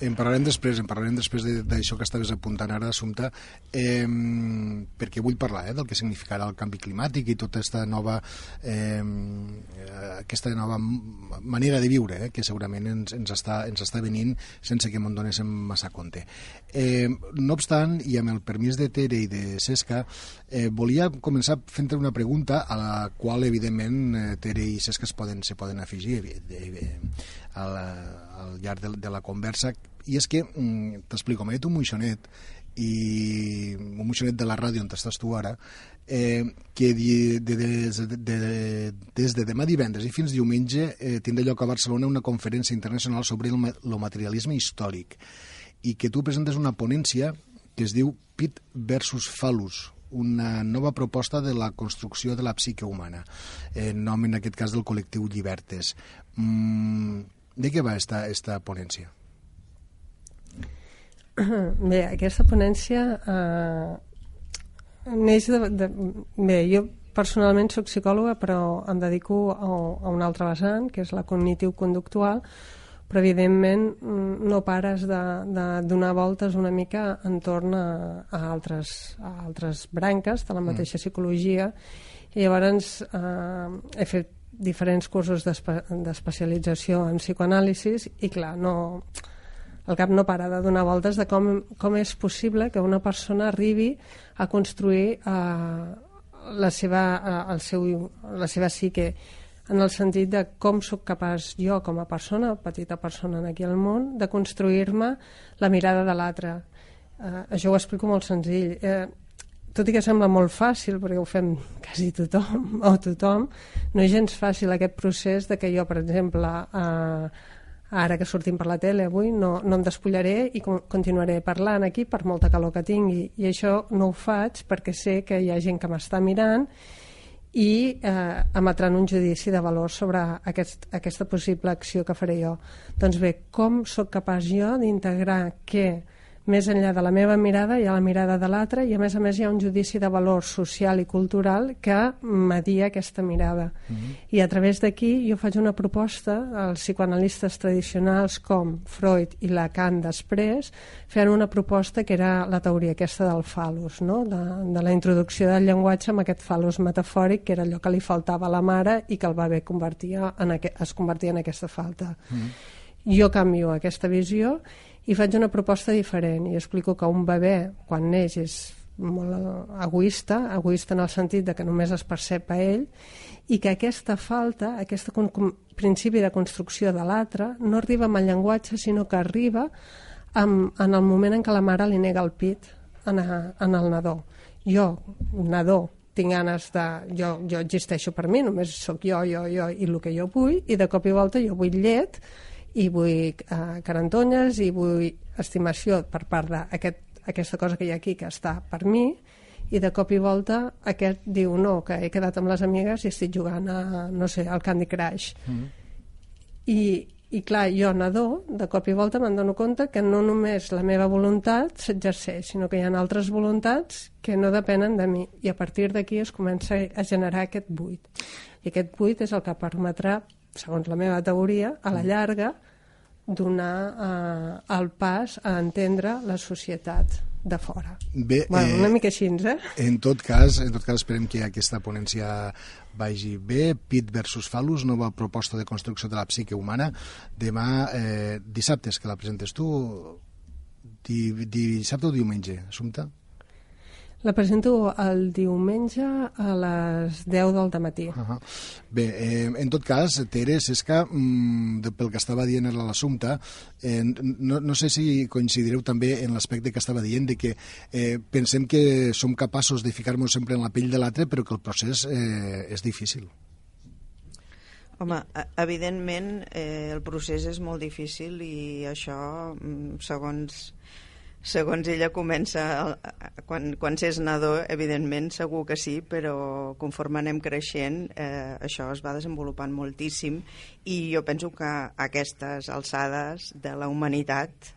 Speaker 2: En parlarem després, en parlarem després d'això que estaves apuntant ara, Assumpta, eh, perquè vull parlar eh, del que significarà el canvi climàtic i tota aquesta nova, eh, aquesta nova manera de viure, eh, que segurament ens, ens, està, ens està venint sense que m'en donéssim massa compte. Eh, no obstant, i amb el permís de Tere i de Cesca, eh, volia començar fent una pregunta a la qual, evidentment, eh, Tere i Cesca es poden, se poden afegir eh, al, al llarg de, de la conversa. I és que, mm, t'explico, m'he dit un moixonet i un moixonet de la ràdio on estàs tu ara eh, que de, de, de, de, des de demà divendres i fins diumenge eh, tindrà lloc a Barcelona una conferència internacional sobre el, el materialisme històric i que tu presentes una ponència que es diu Pit versus Falus, una nova proposta de la construcció de la psique humana, en nom en aquest cas del col·lectiu Llibertes. Mm, de què va esta, esta ponència?
Speaker 27: Bé, aquesta ponència eh, neix de, de... Bé, jo personalment sóc psicòloga, però em dedico a, a un altre vessant, que és la cognitiu-conductual, però evidentment mm, no pares de, de donar voltes una mica entorn a, a, altres, a altres branques de la mm. mateixa psicologia i llavors eh, he fet diferents cursos d'especialització en psicoanàlisis i clar, no, el cap no para de donar voltes de com, com és possible que una persona arribi a construir eh, la, seva, eh, el seu, la seva psique en el sentit de com sóc capaç jo com a persona, petita persona aquí al món, de construir-me la mirada de l'altre. Eh, això ho explico molt senzill. Eh, tot i que sembla molt fàcil, perquè ho fem quasi tothom o tothom, no és gens fàcil aquest procés de que jo, per exemple, eh, ara que sortim per la tele avui no, no em despullaré i continuaré parlant aquí per molta calor que tingui i això no ho faig perquè sé que hi ha gent que m'està mirant i eh, emetran un judici de valor sobre aquest, aquesta possible acció que faré jo. Doncs bé, com sóc capaç jo d'integrar que més enllà de la meva mirada hi ha la mirada de l'altre i a més a més hi ha un judici de valor social i cultural que media aquesta mirada mm -hmm. i a través d'aquí jo faig una proposta als psicoanalistes tradicionals com Freud i Lacan després feien una proposta que era la teoria aquesta del falus no? de, de la introducció del llenguatge amb aquest falus metafòric que era allò que li faltava a la mare i que el bebè convertia en es convertia en aquesta falta mm -hmm. jo canvio aquesta visió i faig una proposta diferent i explico que un bebè quan neix és molt egoista, egoista en el sentit de que només es percep a ell i que aquesta falta, aquest principi de construcció de l'altre no arriba amb el llenguatge sinó que arriba amb, en el moment en què la mare li nega el pit en, a, en el nadó. Jo, nadó, tinc ganes de... Jo, jo existeixo per mi, només sóc jo, jo, jo i el que jo vull, i de cop i volta jo vull llet, i vull eh, carantonyes i vull estimació per part d'aquesta aquest, cosa que hi ha aquí que està per mi i de cop i volta aquest diu no, que he quedat amb les amigues i estic jugant a, no sé, al Candy Crush. Mm -hmm. I, i clar, jo nadó, de cop i volta me'n dono compte que no només la meva voluntat s'exerceix, sinó que hi ha altres voluntats que no depenen de mi. I a partir d'aquí es comença a generar aquest buit. I aquest buit és el que permetrà segons la meva teoria, a la mm. llarga donar eh, el pas a entendre la societat de fora.
Speaker 2: Bé,
Speaker 27: bueno, una eh, mica així, eh?
Speaker 2: En tot cas, en tot cas esperem que aquesta ponència vagi bé. Pit versus Falus, nova proposta de construcció de la psique humana. Demà, eh, dissabte, que la presentes tu, di, dissabte o diumenge, Assumpta?
Speaker 27: La presento el diumenge a les 10 del matí. Uh
Speaker 2: -huh. Bé, eh, en tot cas, Teres, és que mm, pel que estava dient a l'assumpte, eh, no, no sé si coincidireu també en l'aspecte que estava dient de que eh, pensem que som capaços de ficar-nos sempre en la pell de l'altre, però que el procés eh, és difícil.
Speaker 29: Home, evidentment eh, el procés és molt difícil i això, mm, segons segons ella comença, quan, quan s'és nadó, evidentment, segur que sí, però conforme anem creixent, eh, això es va desenvolupant moltíssim i jo penso que aquestes alçades de la humanitat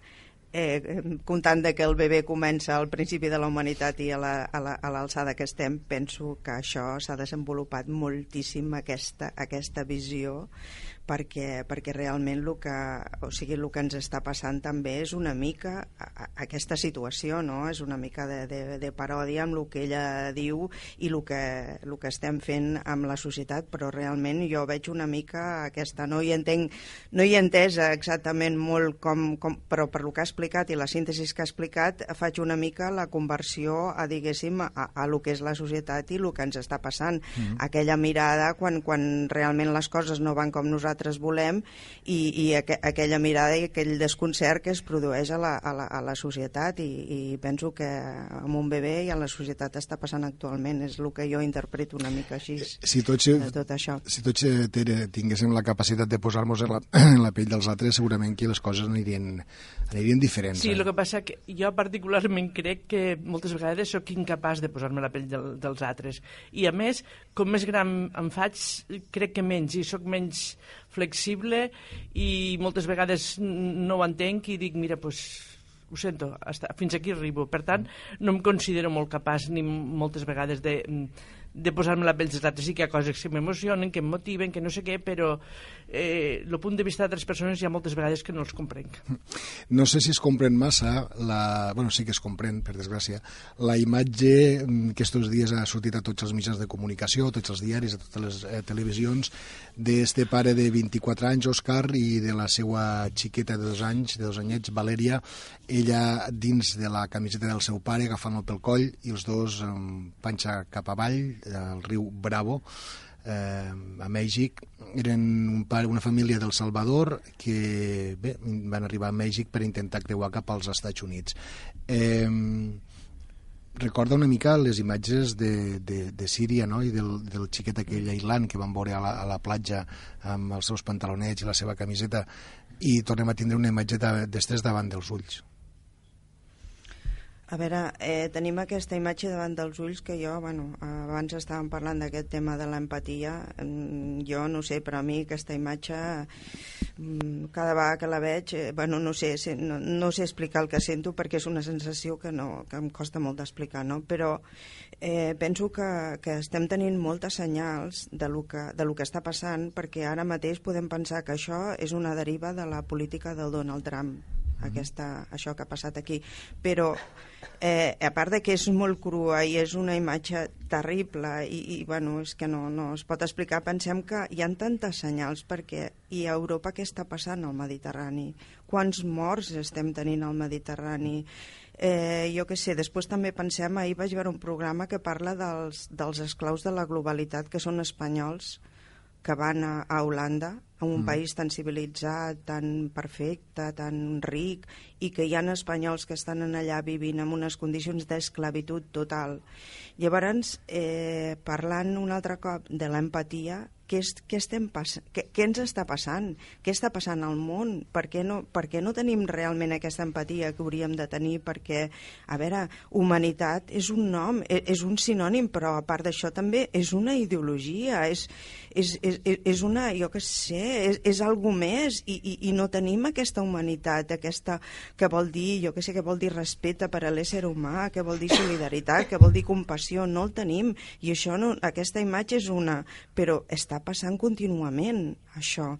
Speaker 29: eh, comptant de que el bebè comença al principi de la humanitat i a l'alçada la, a que estem, penso que això s'ha desenvolupat moltíssim, aquesta, aquesta visió perquè, perquè realment el que, o sigui, el que ens està passant també és una mica a, a, aquesta situació, no? és una mica de, de, de paròdia amb el que ella diu i el que, el que estem fent amb la societat, però realment jo veig una mica aquesta, no hi entenc, no hi he entès exactament molt com, com però per lo que ha explicat i la síntesi que ha explicat faig una mica la conversió a, diguéssim, a, a lo que és la societat i el que ens està passant. Mm -hmm. Aquella mirada quan, quan realment les coses no van com nosaltres nosaltres volem i, i aqu aquella mirada i aquell desconcert que es produeix a la, a la, a la societat i, i penso que amb un bebè i a la societat està passant actualment és el que jo interpreto una mica així
Speaker 2: eh, si tots,
Speaker 29: de tot això
Speaker 2: si tots Tere, tinguéssim la capacitat de posar-nos en, la, en la pell dels altres segurament que les coses anirien, anirien diferents
Speaker 28: Sí,
Speaker 2: eh?
Speaker 28: el que passa que jo particularment crec que moltes vegades sóc incapaç de posar-me la pell del, dels altres i a més, com més gran em faig crec que menys i sóc menys flexible i moltes vegades no ho entenc i dic, mira, doncs ho sento, hasta, fins aquí arribo. Per tant, no em considero molt capaç ni moltes vegades de, de posar-me la pell dels altres. Sí que hi ha coses que m'emocionen, que em motiven, que no sé què, però eh, punt de vista d'altres persones hi ha moltes vegades que no els comprenc.
Speaker 2: No sé si es comprèn massa, la... bueno, sí que es comprèn, per desgràcia, la imatge mm, que estos dies ha sortit a tots els mitjans de comunicació, a tots els diaris, a totes les eh, televisions, d'este pare de 24 anys, Òscar, i de la seva xiqueta de dos anys, de dos anyets, Valeria, ella dins de la camiseta del seu pare, agafant-lo pel coll, i els dos amb panxa cap avall, al riu Bravo, eh, a Mèxic. Eren un pare, una família del Salvador que bé, van arribar a Mèxic per intentar creuar cap als Estats Units. Eh, recorda una mica les imatges de, de, de Síria no? i del, del xiquet aquell aïllant que van veure a la, a la platja amb els seus pantalonets i la seva camiseta i tornem a tindre una imatge d'estres davant dels ulls.
Speaker 29: A veure, eh, tenim aquesta imatge davant dels ulls que jo, bueno, abans estàvem parlant d'aquest tema de l'empatia, mm, jo no sé, però a mi aquesta imatge, mm, cada vegada que la veig, eh, bueno, no sé, no, no sé explicar el que sento perquè és una sensació que, no, que em costa molt d'explicar, no? però eh, penso que, que estem tenint moltes senyals de lo, que, de lo que està passant perquè ara mateix podem pensar que això és una deriva de la política del Donald Trump aquesta, això que ha passat aquí. Però, eh, a part de que és molt crua i és una imatge terrible i, i bueno, és que no, no es pot explicar, pensem que hi han tantes senyals perquè i a Europa què està passant al Mediterrani? Quants morts estem tenint al Mediterrani? Eh, jo què sé, després també pensem, ahir vaig veure un programa que parla dels, dels esclaus de la globalitat que són espanyols que van a, a Holanda en un mm. país tan civilitzat, tan perfecte, tan ric, i que hi ha espanyols que estan allà vivint en unes condicions d'esclavitud total. Llavors, eh, parlant un altre cop de l'empatia, què, és, què, estem pass què, què ens està passant? Què està passant al món? Per què, no, per què no tenim realment aquesta empatia que hauríem de tenir? Perquè, a veure, humanitat és un nom, és, és un sinònim, però a part d'això també és una ideologia, és, és, és, és una, jo què sé, és, és algo més, i, i, i no tenim aquesta humanitat, aquesta que vol dir, jo què sé, que vol dir respecte per a l'ésser humà, que vol dir solidaritat, que vol dir compassió, no el tenim, i això no, aquesta imatge és una, però està passant contínuament, això.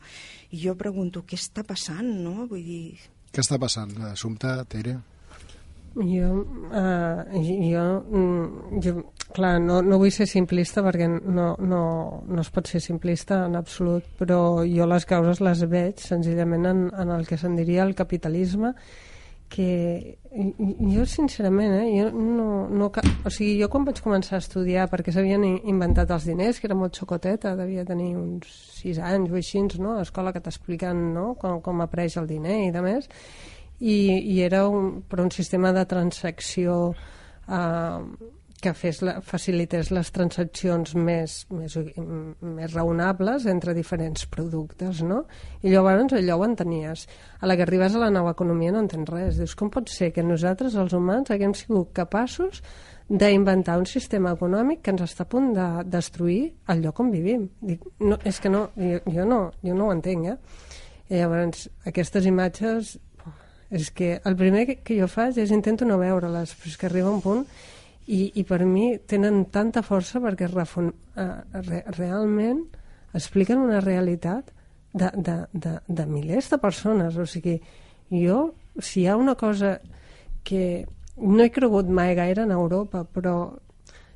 Speaker 29: I jo pregunto, què està passant, no? Vull dir...
Speaker 2: Què està passant, Assumpta, Tere?
Speaker 27: Jo, uh, jo, mm, jo clar, no, no vull ser simplista perquè no, no, no es pot ser simplista en absolut, però jo les causes les veig senzillament en, en el que se'n diria el capitalisme que jo sincerament eh, jo no, no, o sigui, jo quan vaig començar a estudiar perquè s'havien inventat els diners que era molt xocoteta, devia tenir uns 6 anys o així, no? a escola que t'expliquen no? com, com apareix el diner i de més i, i era un, per un sistema de transacció eh, que fes la, facilités les transaccions més, més, més raonables entre diferents productes, no? I llavors allò ho entenies. A la que arribes a la nova economia no entens res. Dius, com pot ser que nosaltres, els humans, haguem sigut capaços d'inventar un sistema econòmic que ens està a punt de destruir el lloc on vivim. Dic, no, és que no, jo, jo no, jo no ho entenc, eh? I llavors, aquestes imatges és que el primer que, jo faig és intento no veure-les, però és que arriba un punt i, i per mi tenen tanta força perquè refon, uh, re, realment expliquen una realitat de, de, de, de milers de persones. O sigui, jo si hi ha una cosa que no he cregut mai gaire en Europa però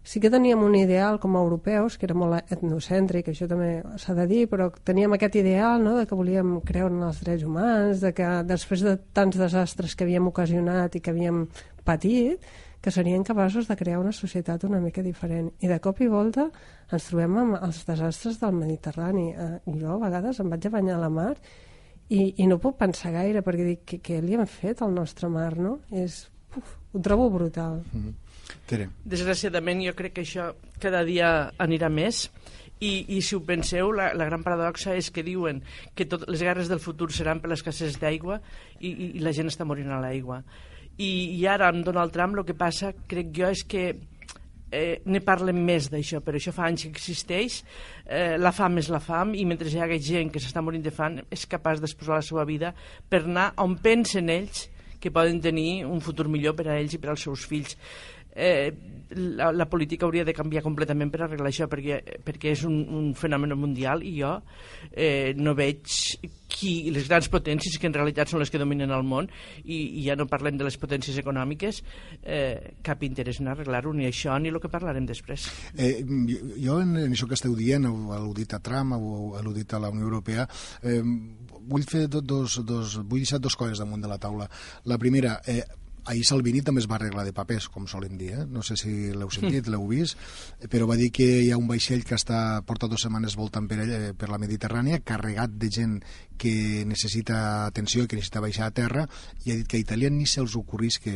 Speaker 27: sí que teníem un ideal com a europeus, que era molt etnocèntric, això també s'ha de dir, però teníem aquest ideal no, de que volíem creure en els drets humans, de que després de tants desastres que havíem ocasionat i que havíem patit, que serien capaços de crear una societat una mica diferent. I de cop i volta ens trobem amb els desastres del Mediterrani. Eh, jo a vegades em vaig a banyar a la mar i, i no puc pensar gaire perquè dic, què, què li han fet al nostre mar, no? És, uf, ho trobo brutal. Mm -hmm.
Speaker 2: Tere.
Speaker 28: Desgraciadament jo crec que això cada dia anirà més. I, i si ho penseu, la, la gran paradoxa és que diuen que tot, les guerres del futur seran per l'escassez d'aigua i, i, i la gent està morint a l'aigua. I, i ara amb Donald Trump el que passa, crec jo, és que eh, ne parlem més d'això, però això fa anys que existeix, eh, la fam és la fam, i mentre hi ha gent que s'està morint de fam, és capaç d'exposar la seva vida per anar on pensen ells que poden tenir un futur millor per a ells i per als seus fills eh, la, la política hauria de canviar completament per arreglar això perquè, perquè és un, un fenomen mundial i jo eh, no veig qui, les grans potències que en realitat són les que dominen el món i, i ja no parlem de les potències econòmiques eh, cap interès en arreglar-ho ni això ni el que parlarem després.
Speaker 2: Eh, jo en, en això que esteu dient heu al·ludit a Trump heu al·ludit a la Unió Europea eh, vull fer dos, dos, vull deixar dos coses damunt de la taula. La primera, eh, ahir Salvini també es va arreglar de papers, com solen dir, eh? no sé si l'heu sentit, l'heu vist, però va dir que hi ha un vaixell que està, porta dues setmanes voltant per, eh, per la Mediterrània, carregat de gent que necessita atenció i que necessita baixar a terra, i ha dit que a Itàlia ni se'ls ocorrís que,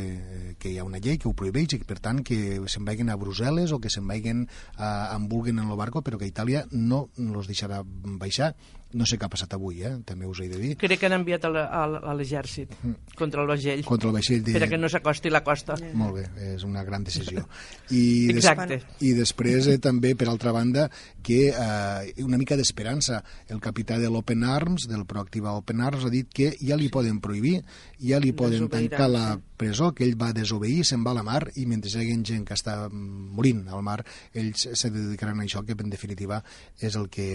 Speaker 2: que hi ha una llei que ho prohibeix i que, per tant, que se'n vagin a Brussel·les o que se'n vagin a, en vulguin en el barco, però que Itàlia no els deixarà baixar no sé què ha passat avui, eh? també us he de dir.
Speaker 28: Crec que han enviat a l'exèrcit contra el vaixell.
Speaker 2: Mm. Contra el vaixell de-
Speaker 28: Per a que no s'acosti la costa.
Speaker 2: Molt bé, és una gran decisió. I, des-
Speaker 28: Exacte.
Speaker 2: I després eh, també, per altra banda, que eh, una mica d'esperança. El capità de l'Open Arms, del Proactiva Open Arms, ha dit que ja li poden prohibir, ja li poden tancar la
Speaker 29: sí.
Speaker 2: Presó, que ell va desobeir, se'n va a la mar i mentre hi hagi gent que està morint al mar, ells se dedicaran a això, que en definitiva és el que,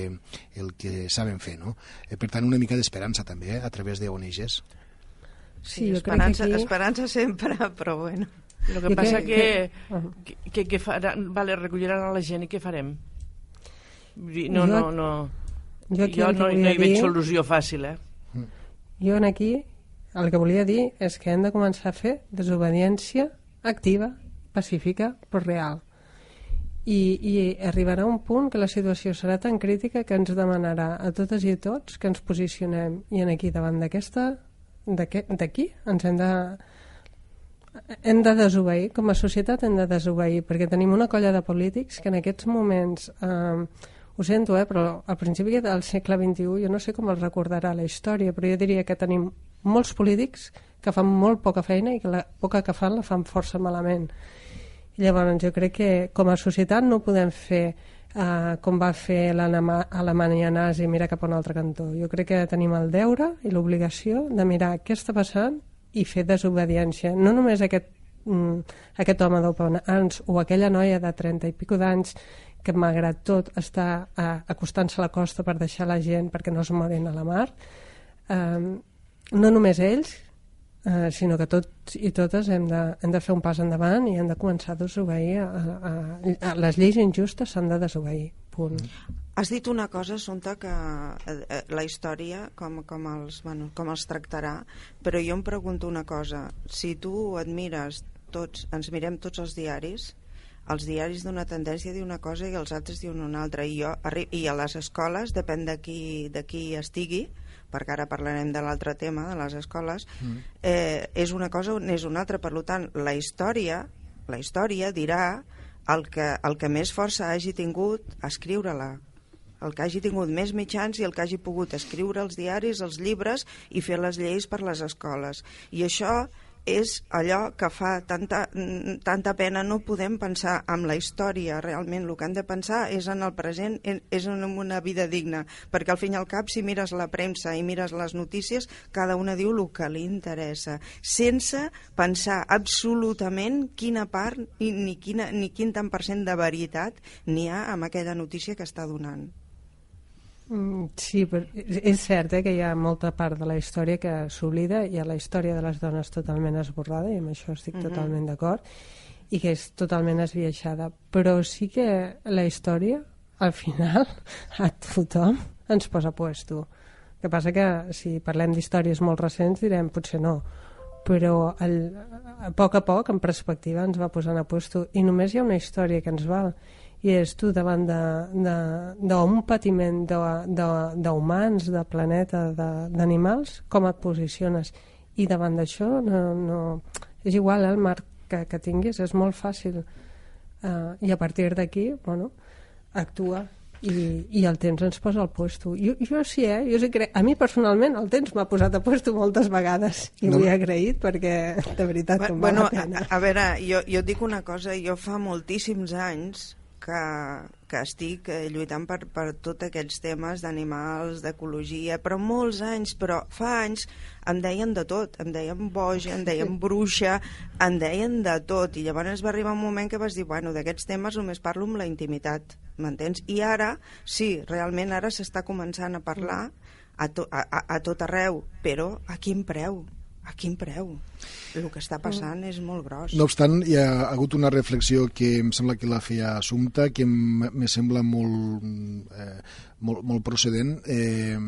Speaker 2: el que saben fer. No? Eh, per tant, una mica d'esperança també, eh, a través d'ONGs.
Speaker 27: Sí, jo crec que
Speaker 29: esperança,
Speaker 27: aquí-
Speaker 29: esperança sempre, però bueno.
Speaker 28: El que
Speaker 27: Jo
Speaker 28: passa
Speaker 27: crec
Speaker 28: que, que, que, que faran, vale, recolliran a la gent i què farem? Vull dir, No, no, no.
Speaker 27: jo aquí
Speaker 28: jo
Speaker 27: que
Speaker 28: no, no hi veig solució fàcil, eh?
Speaker 27: Jo en aquí el que volia dir és que hem de començar a fer desobediència activa, pacífica, però real. I, I arribarà un punt que la situació serà tan crítica que ens demanarà a totes i a tots que ens posicionem i en aquí davant d'aquesta d'aquí ens hem de hem de desobeir, com a societat hem de desobeir, perquè tenim una colla de polítics que en aquests moments eh, ho sento, eh, però al principi del segle XXI jo no sé com el recordarà la història, però jo diria que tenim molts polítics que fan molt poca feina i que la poca que fan la fan força malament. I llavors jo crec que com a societat no podem fer eh, com va fer l'Alema- Alemanya nazi, mirar cap a un altre cantó. Jo crec que tenim el deure i l'obligació de mirar què està passant i fer desobediència. No només aquest, mm, aquest home d'Open Arms o aquella noia de 30 i pico d'anys que malgrat tot està eh, acostant-se a la costa per deixar la gent perquè no es morin a la mar. Eh, no només ells, eh, sinó que tots i totes hem de, hem de fer un pas endavant i hem de començar a desobeir. A, a, a, les lleis injustes s'han de desobeir. Punt.
Speaker 29: Has dit una cosa, Assumpta, que eh, eh, la història com, com, els, bueno, com els tractarà, però jo em pregunto una cosa. Si tu et mires tots, ens mirem tots els diaris, els diaris d'una tendència diu una cosa i els altres diuen una altra. I, jo, i a les escoles, depèn de qui, de qui estigui, perquè ara parlarem de l'altre tema, de les escoles,
Speaker 2: Mm.
Speaker 29: eh, és una cosa o n'és una altra. Per tant, la història, la història dirà el que, el que més força hagi tingut a escriure-la el que hagi tingut més mitjans i el que hagi pogut escriure els diaris, els llibres i fer les lleis per les escoles. I això és allò que fa tanta, tanta pena. No podem pensar en la història, realment. El que hem de pensar és en el present, en- és en una vida digna. Perquè al fin i al cap, si mires la premsa i mires les notícies, cada una diu el que li interessa, sense pensar absolutament quina part ni, ni, quina, ni quin tant per cent de veritat n'hi ha amb aquella notícia que està donant.
Speaker 27: Mm, Sí, però és cert eh, que hi ha molta part de la història que s'oblida, hi ha la història de les dones totalment esborrada, i amb això estic
Speaker 29: Mhm.
Speaker 27: totalment d'acord, i que és totalment esbiaixada. Però sí que la història, al final, a tothom ens posa puesto. El que passa que si parlem d'històries molt recents direm potser no, però el, a poc a poc, en perspectiva, ens va posant a puesto. I només hi ha una història que ens val, i és tu davant d'un patiment de- de- d'humans, de, de planeta, de- d'animals, com et posiciones. I davant d'això no, no... és igual eh, el marc que, que tinguis, és molt fàcil. Uh, I a partir d'aquí, bueno, actua i, i el temps ens posa al puesto. Jo, jo sí, eh? Jo sí crec... A mi personalment el temps m'ha posat a puesto moltes vegades i
Speaker 29: No.
Speaker 27: no. ho he agraït perquè de veritat que em
Speaker 29: bueno,
Speaker 27: la pena.
Speaker 29: a, a veure, jo, jo et dic una cosa, jo fa moltíssims anys que, que estic eh, lluitant per, per tots aquests temes d'animals, d'ecologia, però molts anys, però fa anys em deien de tot, em deien boja, em deien bruixa, em deien de tot, i llavors va arribar un moment que vas dir, bueno, d'aquests temes només parlo amb la intimitat, m'entens? I ara, sí, realment ara s'està començant a parlar a, to, a, a, a tot arreu, però a quin preu? A quin preu? El que està passant és molt gros.
Speaker 2: No obstant, hi ha hagut una reflexió que em sembla que la feia Assumpta, que me sembla molt, eh, molt, molt procedent. Eh,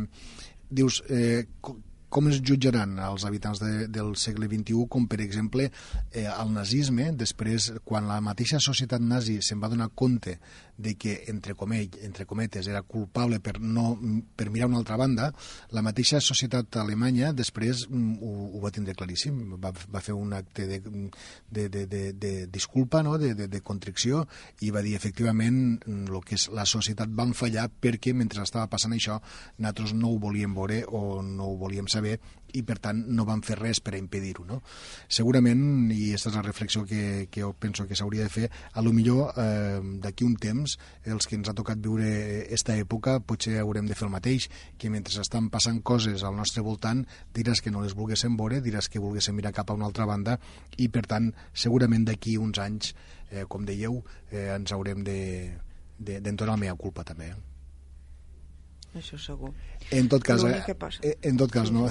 Speaker 2: dius, eh, co- com es jutjaran els habitants de, del segle XXI, com per exemple eh, el nazisme, després, quan la mateixa societat nazi se'n va donar compte de que, entre, comell, entre cometes, era culpable per, no, per mirar una altra banda, la mateixa societat alemanya després mm, ho, ho va tindre claríssim, va, va fer un acte de, de, de, de, de disculpa, no? de, de, de contricció, i va dir, efectivament, el que és la societat van fallar perquè mentre estava passant això, nosaltres no ho volíem veure o no ho volíem saber i per tant no van fer res per a impedir-ho. No? Segurament, i aquesta és la reflexió que, que jo penso que s'hauria de fer, a lo millor eh, d'aquí un temps els que ens ha tocat viure aquesta època potser haurem de fer el mateix, que mentre estan passant coses al nostre voltant diràs que no les volguéssim veure, diràs que volguéssim mirar cap a una altra banda i per tant segurament d'aquí uns anys, eh, com dèieu, eh, ens haurem de d'entonar de, la meva culpa també. Eh?
Speaker 29: Això segur.
Speaker 2: En tot cas, eh,
Speaker 29: que passa.
Speaker 2: Eh, en tot cas, no,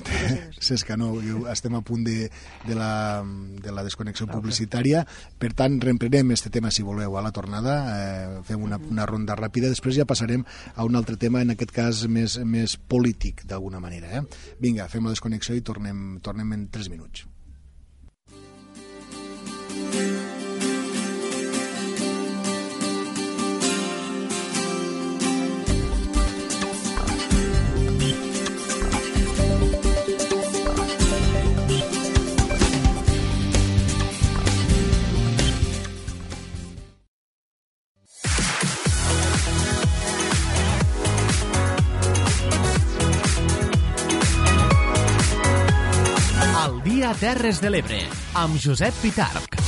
Speaker 2: Cesca, no, estem a punt de, de, la, de la desconnexió publicitària, per tant, reemprenem este tema, si voleu, a la tornada, eh, fem una, una ronda ràpida, després ja passarem a un altre tema, en aquest cas més, més polític, d'alguna manera. Eh? Vinga, fem la desconnexió i tornem, tornem en 3 minuts.
Speaker 1: Terres de l'Ebre, amb Josep Pitarc.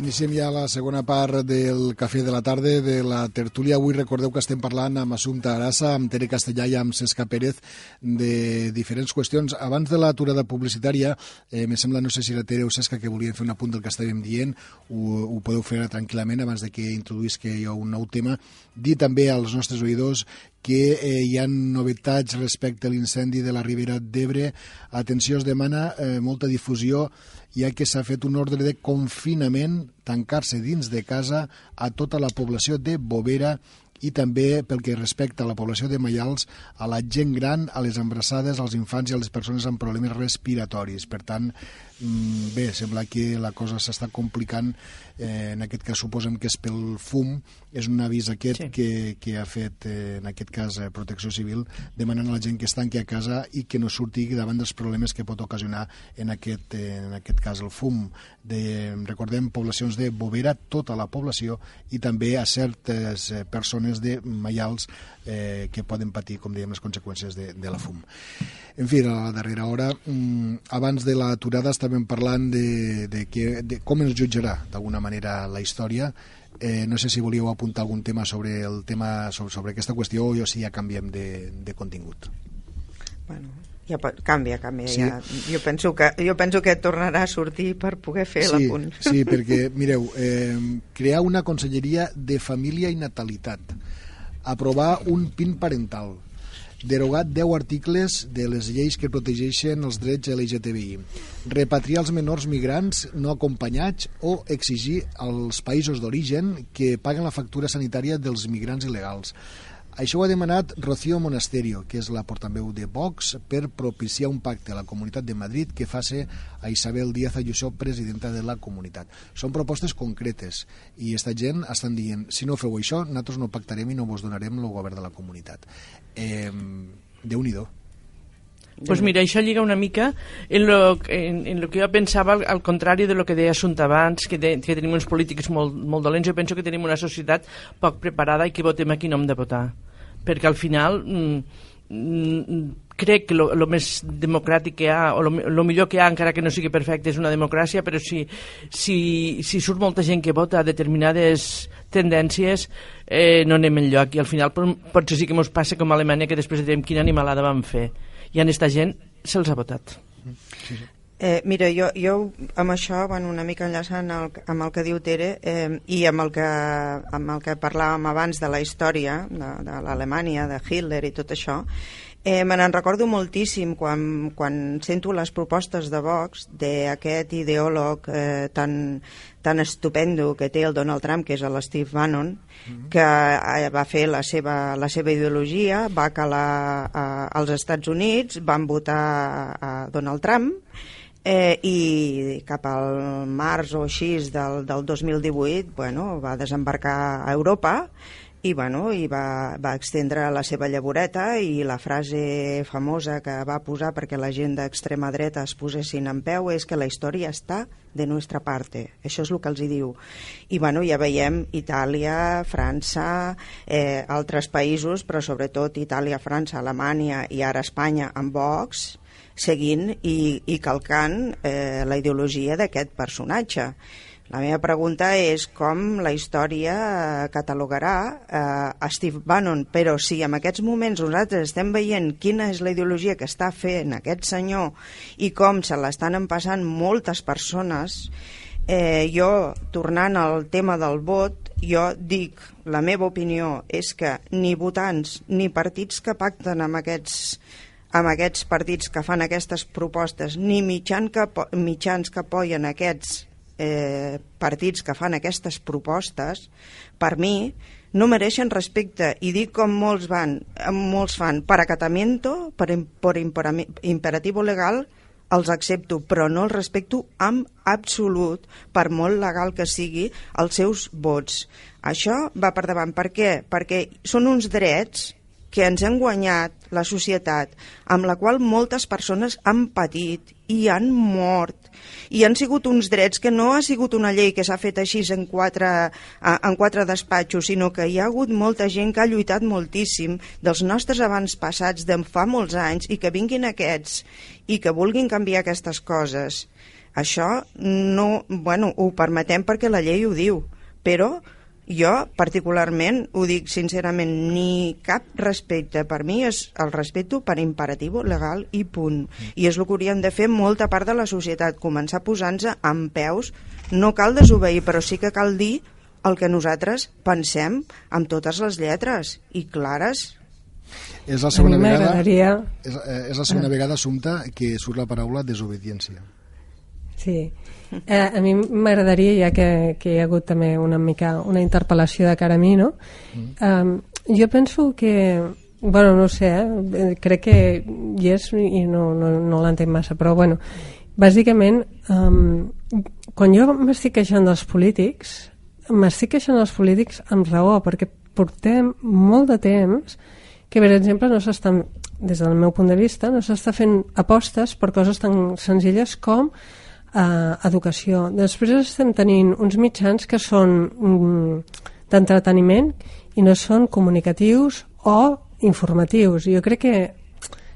Speaker 2: Iniciem ja la segona part del Cafè de la Tarda de la tertúlia. Avui recordeu que estem parlant amb Assumpta Arassa, amb Tere Castellà i amb Cesca Pérez de diferents qüestions. Abans de l'aturada publicitària, eh, me sembla, no sé si la Tere o Cesca, que volien fer un apunt del que estàvem dient, ho, ho podeu fer tranquil·lament abans de que introduïsca jo un nou tema. Dir també als nostres oïdors que eh, hi ha novetats respecte a l'incendi de la Ribera d'Ebre. Atenció, es demana eh, molta difusió ja que s'ha fet un ordre de confinament, tancar-se dins de casa a tota la població de Bovera i també pel que respecta a la població de Maials, a la gent gran, a les embarassades, als infants i a les persones amb problemes respiratoris. Per tant, bé, sembla que la cosa s'està complicant eh, en aquest cas suposem que és pel fum, és un avís aquest sí. que, que ha fet, eh, en aquest cas, eh, Protecció Civil, demanant a la gent que es tanqui a casa i que no surti davant dels problemes que pot ocasionar en aquest, eh, en aquest cas el fum. De, recordem, poblacions de Bovera, tota la població, i també a certes eh, persones de Maials eh, que poden patir, com dèiem, les conseqüències de, de la fum. En fi, a la darrera hora, mm, abans de l'aturada estàvem parlant de, de, que, de com ens jutjarà d'alguna manera la història. Eh, no sé si volíeu apuntar algun tema sobre el tema sobre, sobre aquesta qüestió o si ja canviem de, de contingut.
Speaker 29: Bueno, ja canvia, canvia. Sí. Ja. Jo, penso que, jo penso que tornarà a sortir per poder fer
Speaker 2: sí,
Speaker 29: l'apunt.
Speaker 2: Sí, perquè, mireu, eh, crear una conselleria de família i natalitat, aprovar un PIN parental, derogat 10 articles de les lleis que protegeixen els drets LGTBI, repatriar els menors migrants no acompanyats o exigir als països d'origen que paguen la factura sanitària dels migrants il·legals, això ho ha demanat Rocío Monasterio, que és la portaveu de Vox, per propiciar un pacte a la Comunitat de Madrid que faci a Isabel Díaz Ayuso, presidenta de la comunitat. Són propostes concretes i esta gent estan dient si no feu això, nosaltres no pactarem i no vos donarem el govern de la comunitat. Eh, Déu-n'hi-do.
Speaker 28: Pues mira, això lliga una mica en lo, en, en lo que jo pensava, al, al contrari de lo que deia Assumpta abans, que, de, que tenim uns polítics molt, molt dolents, jo penso que tenim una societat poc preparada i que votem a qui no hem de votar perquè al final mm, mm, crec que el més democràtic que hi ha, o el millor que hi ha, encara que no sigui perfecte, és una democràcia, però si, si, si surt molta gent que vota a determinades tendències, eh, no anem enlloc. I al final potser sí que ens passa com a Alemanya, que després direm quina animalada vam fer. I en aquesta gent se'ls ha votat.
Speaker 29: Sí, sí. Eh, mira, jo, jo amb això, bueno, una mica enllaçant el, amb el que diu Tere eh, i amb el, que, amb el que parlàvem abans de la història de, de l'Alemanya, de Hitler i tot això, Eh, me n'en recordo moltíssim quan, quan sento les propostes de Vox d'aquest ideòleg eh, tan, tan estupendo que té el Donald Trump, que és l'Steve Bannon, que eh, va fer la seva, la seva ideologia, va calar eh, als Estats Units, van votar a Donald Trump, eh, i cap al març o així del, del 2018 bueno, va desembarcar a Europa i, bueno, i va, va extendre la seva llavoreta i la frase famosa que va posar perquè la gent d'extrema dreta es posessin en peu és que la història està de nostra parte. Això és el que els hi diu. I bueno, ja veiem Itàlia, França, eh, altres països, però sobretot Itàlia, França, Alemanya i ara Espanya amb Vox, seguint i, i calcant eh, la ideologia d'aquest personatge. La meva pregunta és com la història eh, catalogarà eh, Steve Bannon, però si en aquests moments nosaltres estem veient quina és la ideologia que està fent aquest senyor i com se l'estan empassant moltes persones, eh, jo, tornant al tema del vot, jo dic, la meva opinió és que ni votants ni partits que pacten amb aquests amb aquests partits que fan aquestes propostes ni mitjans que, mitjans que apoyen aquests eh, partits que fan aquestes propostes, per mi, no mereixen respecte i dic com molts van, molts fan per acatamiento, per, per imperativo legal, els accepto, però no els respecto amb absolut, per molt legal que sigui, els seus vots. Això va per davant. Per què? Perquè són uns drets que ens han guanyat la societat, amb la qual moltes persones han patit i han mort i han sigut uns drets que no ha sigut una llei que s'ha fet així en quatre, en quatre despatxos, sinó que hi ha hagut molta gent que ha lluitat moltíssim dels nostres abans passats de fa molts anys i que vinguin aquests i que vulguin canviar aquestes coses. Això no, bueno, ho permetem perquè la llei ho diu, però jo, particularment, ho dic sincerament, ni cap respecte. Per mi és el respecte per imperatiu legal i punt. I és el que hauríem de fer molta part de la societat, començar posant-se en peus. No cal desobeir, però sí que cal dir el que nosaltres pensem amb totes les lletres i clares.
Speaker 2: És la segona vegada, és, eh, és la segona ah. vegada, Assumpta, que surt la paraula desobediència.
Speaker 27: Sí, eh, a mi m'agradaria, ja que, que hi ha hagut també una mica una interpel·lació de cara a mi, no? Mm. Um, jo penso que, bueno, no sé, eh, crec que hi és i no, no, no l'entenc massa, però bueno, bàsicament, um, quan jo m'estic queixant dels polítics, m'estic queixant dels polítics amb raó, perquè portem molt de temps que, per exemple, no s'estan, des del meu punt de vista, no s'està fent apostes per coses tan senzilles com eh, educació. Després estem tenint uns mitjans que són mm, d'entreteniment i no són comunicatius o informatius. Jo crec que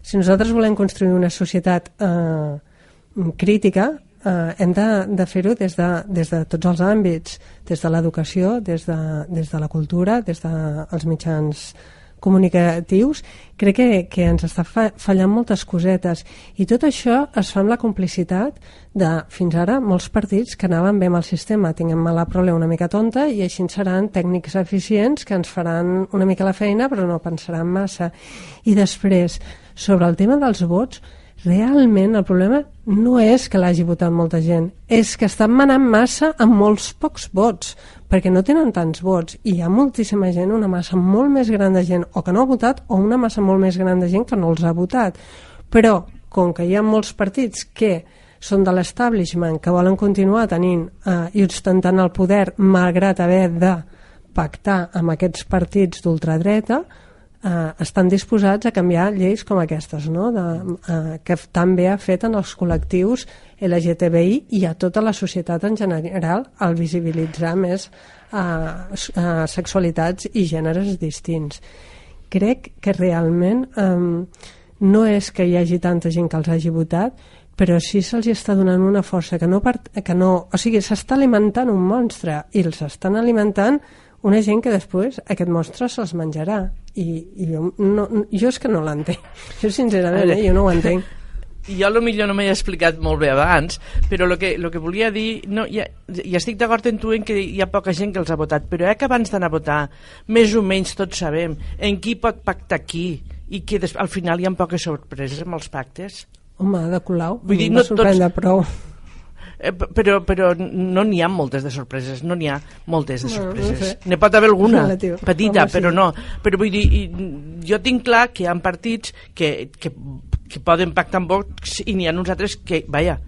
Speaker 27: si nosaltres volem construir una societat eh, crítica, eh, hem de, de fer-ho des, de, des de tots els àmbits, des de l'educació, des, de, des de la cultura, des dels de mitjans comunicatius, crec que, que ens està fa, fallant moltes cosetes. I tot això es fa amb la complicitat de, fins ara, molts partits que anaven bé amb el sistema. Tinguem la prole una mica tonta i així seran tècnics eficients que ens faran una mica la feina però no pensaran massa. I després, sobre el tema dels vots, realment el problema no és que l'hagi votat molta gent, és que estan manant massa amb molts pocs vots, perquè no tenen tants vots i hi ha moltíssima gent, una massa molt més gran de gent o que no ha votat o una massa molt més gran de gent que no els ha votat. Però, com que hi ha molts partits que són de l'establishment, que volen continuar tenint eh, i ostentant el poder malgrat haver de pactar amb aquests partits d'ultradreta, eh, estan disposats a canviar lleis com aquestes, no? de, eh, que també ha fet en els col·lectius LGTBI i a tota la societat en general al visibilitzar més eh, eh, sexualitats i gèneres distints. Crec que realment eh, no és que hi hagi tanta gent que els hagi votat, però sí se'ls està donant una força que no, part, que no o sigui, s'està alimentant un monstre i els estan alimentant una gent que després aquest monstre se'ls menjarà i, i jo, no, jo és que no l'entenc jo sincerament, eh, jo no ho entenc
Speaker 28: jo lo millor no m'he explicat molt bé abans, però el que, lo que volia dir, no, ja, ja estic d'acord en tu en que hi ha poca gent que els ha votat, però eh que abans d'anar a votar, més o menys tots sabem en qui pot pactar qui i que des, al final hi ha poques sorpreses amb els pactes.
Speaker 27: Home, de Colau,
Speaker 28: Vull dir,
Speaker 27: no
Speaker 28: tots-
Speaker 27: prou.
Speaker 28: Eh, però, però no n'hi ha moltes de sorpreses, no n'hi ha moltes de sorpreses.
Speaker 27: sé.
Speaker 28: N'hi pot haver alguna,
Speaker 27: Relatiu.
Speaker 28: petita, però no. Però vull dir, jo tinc clar que hi ha partits que, que, que poden pactar amb Vox i n'hi ha uns altres que, vaja,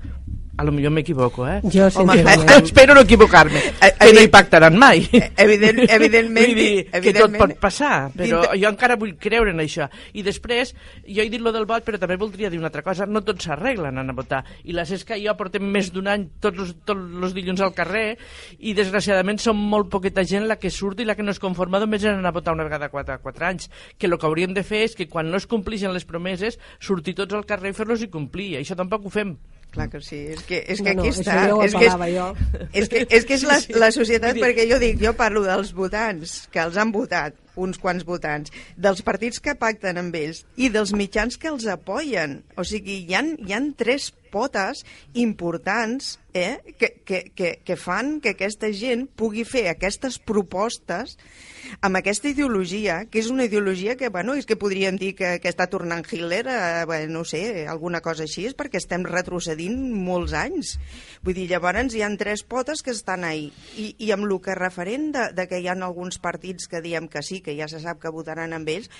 Speaker 28: a lo millor m'equivoco, eh?
Speaker 27: Jo,
Speaker 28: Home,
Speaker 27: sincerament.
Speaker 28: espero no equivocar-me,
Speaker 29: Eh,
Speaker 28: que no hi pactaran mai.
Speaker 29: Evident, evidentment,
Speaker 28: Vull dir, que tot
Speaker 29: evidentment,
Speaker 28: pot passar, però
Speaker 29: dintre-
Speaker 28: jo encara vull creure en això. I després, jo he dit lo del vot, però també voldria dir una altra cosa, no tots s'arreglen a votar. I la Cesca i jo portem més d'un any tots els, tots els dilluns al carrer i desgraciadament som molt poqueta gent la que surt i la que no es conforma només en anar a votar una vegada quatre, quatre anys. Que el que hauríem de fer és que quan no es complixen les promeses, sortir tots al carrer i fer-los i complir. I això tampoc ho fem.
Speaker 29: Clar que sí, és que, és
Speaker 27: No,
Speaker 29: que
Speaker 27: no,
Speaker 29: aquí
Speaker 27: això
Speaker 29: està.
Speaker 27: ja ho
Speaker 29: és que és,
Speaker 27: jo.
Speaker 29: és que, és, que és la,
Speaker 28: Sí, sí.
Speaker 29: la societat,
Speaker 28: Vull dir-
Speaker 29: perquè jo dic, jo parlo dels votants, que els han votat, uns quants votants, dels partits que pacten amb ells i dels mitjans que els apoyen. O sigui, hi han, hi han tres potes importants eh, que, que, que, que fan que aquesta gent pugui fer aquestes propostes amb aquesta ideologia, que és una ideologia que, bueno, és que podríem dir que, que està tornant Hitler, eh, bueno, no sé, alguna cosa així, és perquè estem retrocedint molts anys. Vull dir, llavors hi han tres potes que estan ahí. I, i amb el que referent de, de que hi ha alguns partits que diem que sí, que ja se sap que votaran amb ells,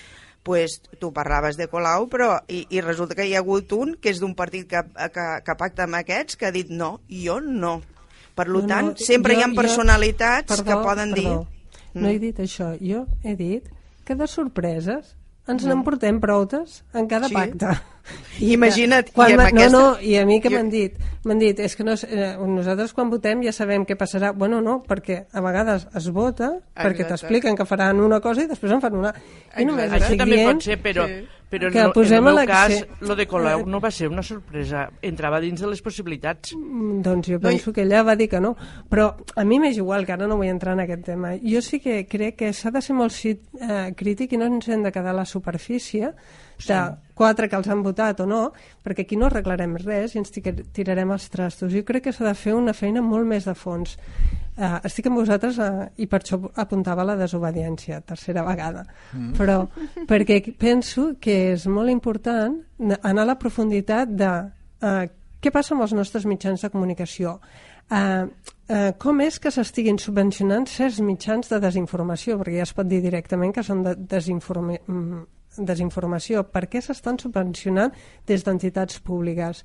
Speaker 29: pues, tu parlaves de Colau, però i, i resulta que hi ha hagut un que és d'un partit que, que, que pacta amb aquests que ha dit no, jo no. Per
Speaker 27: No, no,
Speaker 29: tant, sempre
Speaker 27: jo-
Speaker 29: hi ha
Speaker 27: jo-
Speaker 29: personalitats
Speaker 27: perdó,
Speaker 29: que poden
Speaker 27: perdó.
Speaker 29: dir...
Speaker 27: No
Speaker 29: Mm.
Speaker 27: he dit això. Jo he dit que de sorpreses ens n'emportem proutes en cada
Speaker 29: Sí.
Speaker 27: pacte.
Speaker 29: Imagina't,
Speaker 27: quan
Speaker 29: i amb aquesta-
Speaker 27: No, no, i a mi què
Speaker 29: Jo-
Speaker 27: m'han dit? M'han dit, és que no, eh, nosaltres quan votem ja sabem què passarà. Bueno, no, perquè a vegades es vota, perquè
Speaker 29: Exacte.
Speaker 27: t'expliquen que faran una cosa i després en fan una. I només
Speaker 28: Això també
Speaker 27: dient
Speaker 28: pot ser, però,
Speaker 29: Sí.
Speaker 28: però
Speaker 27: que
Speaker 28: no,
Speaker 27: posem
Speaker 28: en el meu cas, lo de Colau
Speaker 27: Eh,
Speaker 28: no va ser una sorpresa. Entrava dins de les possibilitats.
Speaker 27: Mm, Doncs jo penso que ella va dir que no. Però a mi m'és igual, que ara no vull entrar en aquest tema. Jo sí que crec que s'ha de ser molt eh, crític i no ens hem de quedar a la superfície de quatre que els han votat o no, perquè aquí no arreglarem res i ens tir- tirarem els trastos. Jo crec que s'ha de fer una feina molt més de fons. Uh, estic amb vosaltres uh, i per això apuntava la desobediència, tercera vegada.
Speaker 30: Mm.
Speaker 27: Però perquè penso que és molt important anar a la profunditat de uh, què passa amb els nostres mitjans de comunicació. Uh, uh, com és que s'estiguin subvencionant certs mitjans de desinformació? Perquè ja es pot dir directament que són de desinforma mm, desinformació. Per què s'estan subvencionant des d'entitats públiques?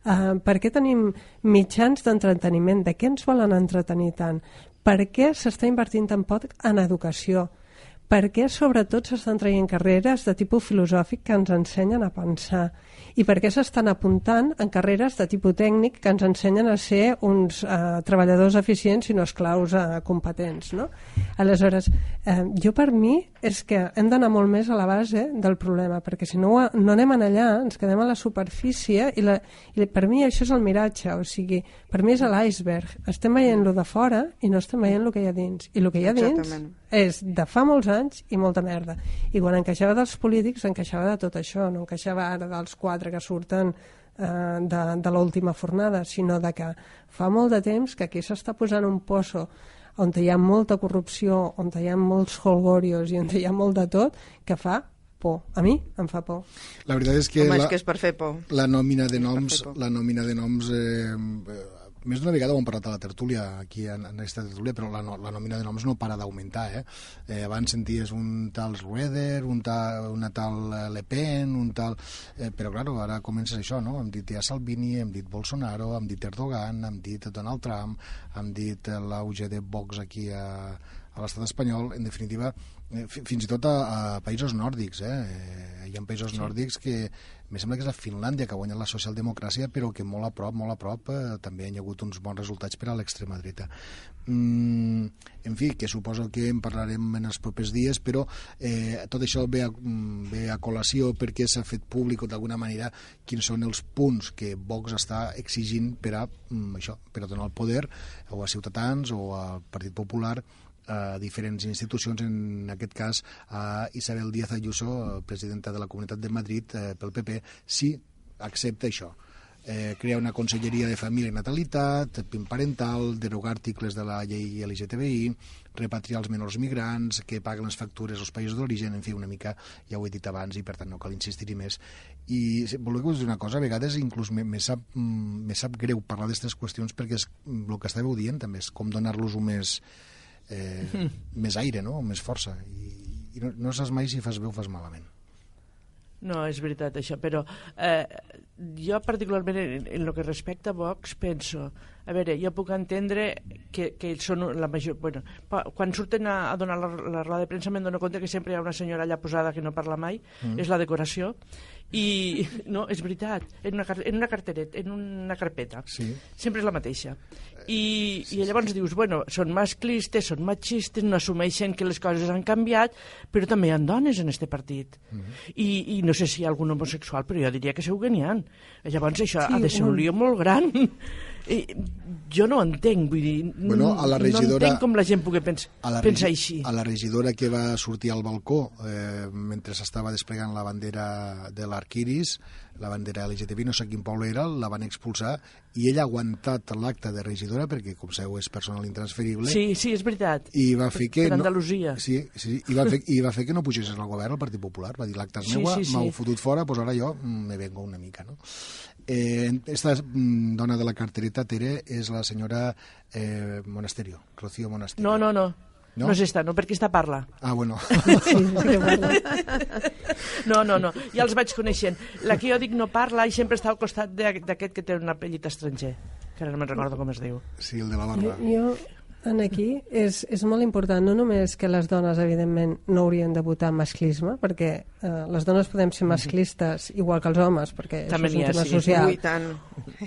Speaker 27: Uh, per què tenim mitjans d'entreteniment? De què ens volen entretenir tant? Per què s'està invertint tan poc en educació? Per què sobretot s'estan traient carreres de tipus filosòfic que ens ensenyen a pensar? I per què s'estan apuntant en carreres de tipus tècnic que ens ensenyen a ser uns eh, treballadors eficients i no esclaus eh, competents? No? Aleshores, eh, jo per mi és que hem d'anar molt més a la base del problema, perquè si no, no anem en allà, ens quedem a la superfície i, la, i per mi això és el miratge, o sigui, per mi és l'iceberg. Estem veient lo de fora i no estem veient el que hi ha dins. I el que hi ha dins
Speaker 29: Exactament.
Speaker 27: és de fa molts anys i molta merda. I quan encaixava dels polítics, encaixava de tot això, no encaixava ara dels quatre que surten eh, de, de l'última fornada, sinó de que fa molt de temps que aquí s'està posant un pozo on hi ha molta corrupció, on hi ha molts holgorios i on hi ha molt de tot, que fa por. A mi em fa por.
Speaker 2: La veritat és que,
Speaker 29: Home,
Speaker 2: la,
Speaker 29: és que és per fer por.
Speaker 2: la nòmina de noms, la nòmina de noms eh, eh, més d'una vegada ho hem parlat a la tertúlia, aquí en, en aquesta tertúlia, però la, no- la nòmina de noms no para d'augmentar. Eh? Eh, abans senties un tal Rueder, un tal, una tal eh, Le Pen, un tal... Eh, però, claro, ara comença això, no? Hem dit ja Salvini, hem dit Bolsonaro, hem dit Erdogan, hem dit Donald Trump, hem dit eh, l'auge de Vox aquí a, a l'estat espanyol, en definitiva, fi- fins i tot a, a països nòrdics. Eh? Eh, hi ha països
Speaker 28: Sí.
Speaker 2: nòrdics que me sembla que és a Finlàndia que ha guanyat la socialdemocràcia, però que molt a prop, molt a prop, eh, també hi ha hagut uns bons resultats per a l'extrema dreta. Mm, en fi, que suposo que en parlarem en els propers dies, però eh, tot això ve a, mm, ve a col·lació perquè s'ha fet públic d'alguna manera quins són els punts que Vox està exigint per a, mm, això, per a donar el poder o a Ciutadans o al Partit Popular a diferents institucions, en aquest cas a Isabel Díaz Ayuso, presidenta de la Comunitat de Madrid eh, pel PP, si accepta això. eh, crear una conselleria de família i natalitat, PIN parental, derogar articles de la llei LGTBI, repatriar els menors migrants, que paguen les factures als països d'origen, en fi, una mica, ja ho he dit abans i per tant no cal insistir-hi més. I voleu que us una cosa, a vegades inclús me, sap, mm, me sap greu parlar d'aquestes qüestions perquè és, el que estàveu dient també és com donar-los un més, eh, mm. més aire, no? més força. I, i no, no saps mai si fas bé o fas malament.
Speaker 28: No, és veritat això, però eh, jo particularment en, en el que respecta a Vox penso, a veure, jo puc entendre que, que ells són la major... Bueno, quan surten a, a donar la, la roda de premsa me'n dono compte que sempre hi ha una senyora allà posada que no parla mai, mm. és la decoració, i no, és veritat, en una, en una carteret, en una carpeta,
Speaker 2: sí.
Speaker 28: sempre és la mateixa. I, sí, i llavors dius, bueno, són masclistes, són machistes, no assumeixen que les coses han canviat, però també hi ha dones en este partit. Mm -hmm. I, I no sé si hi ha algun homosexual, però jo diria que segur que n'hi ha. Llavors això sí, ha de ser un lío molt gran. I jo no entenc, vull dir,
Speaker 2: bueno, a la regidora,
Speaker 28: no entenc com la gent pugui pens pensar així.
Speaker 2: A la regidora que va sortir al balcó eh, mentre s'estava desplegant la bandera de l'Arquiris, la bandera LGTB, no sé quin poble era, la van expulsar i ella ha aguantat l'acte de regidora perquè, com sabeu, és personal intransferible.
Speaker 28: Sí, sí, és veritat.
Speaker 2: I va fer que...
Speaker 28: Per Andalusia.
Speaker 2: No, sí, sí, i va, fer, i va fer que no pugés al govern el Partit Popular. Va dir, l'acte és sí, meua, sí, sí. m'heu fotut fora, doncs ara jo me vengo una mica, no? Eh, esta mm, dona de la cartereta, Tere, és la senyora eh, Monasterio, Rocío Monasterio.
Speaker 28: No, no, no. No? no és esta, no, perquè esta parla.
Speaker 2: Ah, bueno.
Speaker 28: Sí, sí. No, no, no, ja els vaig coneixent. La que jo dic no parla i sempre està al costat d'aquest que té un apellit estranger, que ara no me'n recordo com es diu.
Speaker 2: Sí, el de la barra.
Speaker 27: Jo, en aquí és, és molt important no només que les dones evidentment no haurien de votar masclisme perquè eh, les dones podem ser masclistes igual que els homes perquè
Speaker 28: També
Speaker 27: això és un tema
Speaker 28: sí.
Speaker 27: social
Speaker 29: Ui, tant.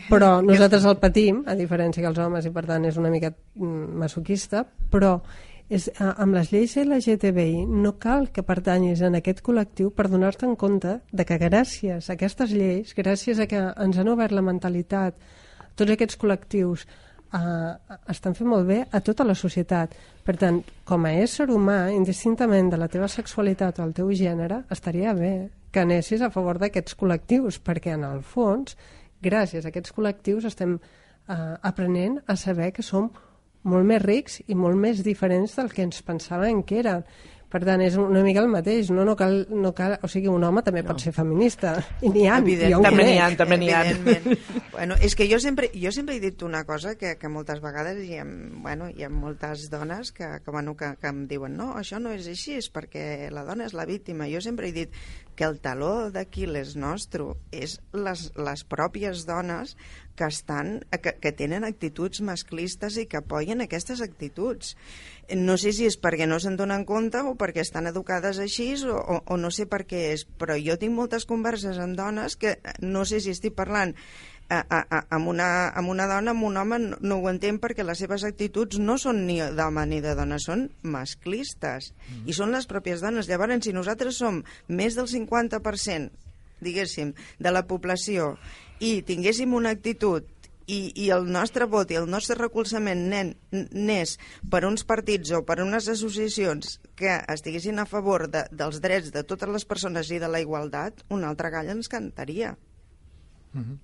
Speaker 27: però nosaltres el patim a diferència que els homes i per tant és una mica mm, masoquista però és, amb les lleis LGTBI no cal que pertanyis en aquest col·lectiu per donar-te en compte de que gràcies a aquestes lleis, gràcies a que ens han obert la mentalitat tots aquests col·lectius eh, estan fent molt bé a tota la societat. Per tant, com a ésser humà, indistintament de la teva sexualitat o el teu gènere, estaria bé que anessis a favor d'aquests col·lectius, perquè en el fons, gràcies a aquests col·lectius, estem eh, aprenent a saber que som molt més rics i molt més diferents del que ens pensàvem que eren. Per tant, és una mica el mateix. No, no cal, no cal, o sigui, un home també no. pot ser feminista. I n'hi ha,
Speaker 28: Evident, també n'hi ha, també n'hi ha.
Speaker 29: bueno, és que jo sempre, jo sempre he dit una cosa que, que moltes vegades hi ha, bueno, hi ha moltes dones que, que, bueno, que, que em diuen no, això no és així, és perquè la dona és la víctima. Jo sempre he dit que el taló d'Aquiles nostre és les, les pròpies dones que, estan, que, que tenen actituds masclistes i que apoyen aquestes actituds. No sé si és perquè no se'n donen compte o perquè estan educades així o, o, o no sé per què és, però jo tinc moltes converses amb dones que no sé si estic parlant a, a, a, amb, una, amb una dona, amb un home, no, no ho entenc perquè les seves actituds no són ni d'home ni de dona, són masclistes. Mm. I són les pròpies dones. Llavors, si nosaltres som més del 50%, diguéssim, de la població i tinguéssim una actitud i, i el nostre vot i el nostre recolzament nen, n'és per uns partits o per unes associacions que estiguessin a favor de, dels drets de totes les persones i de la igualtat, un altre gall ens cantaria. Mm -hmm.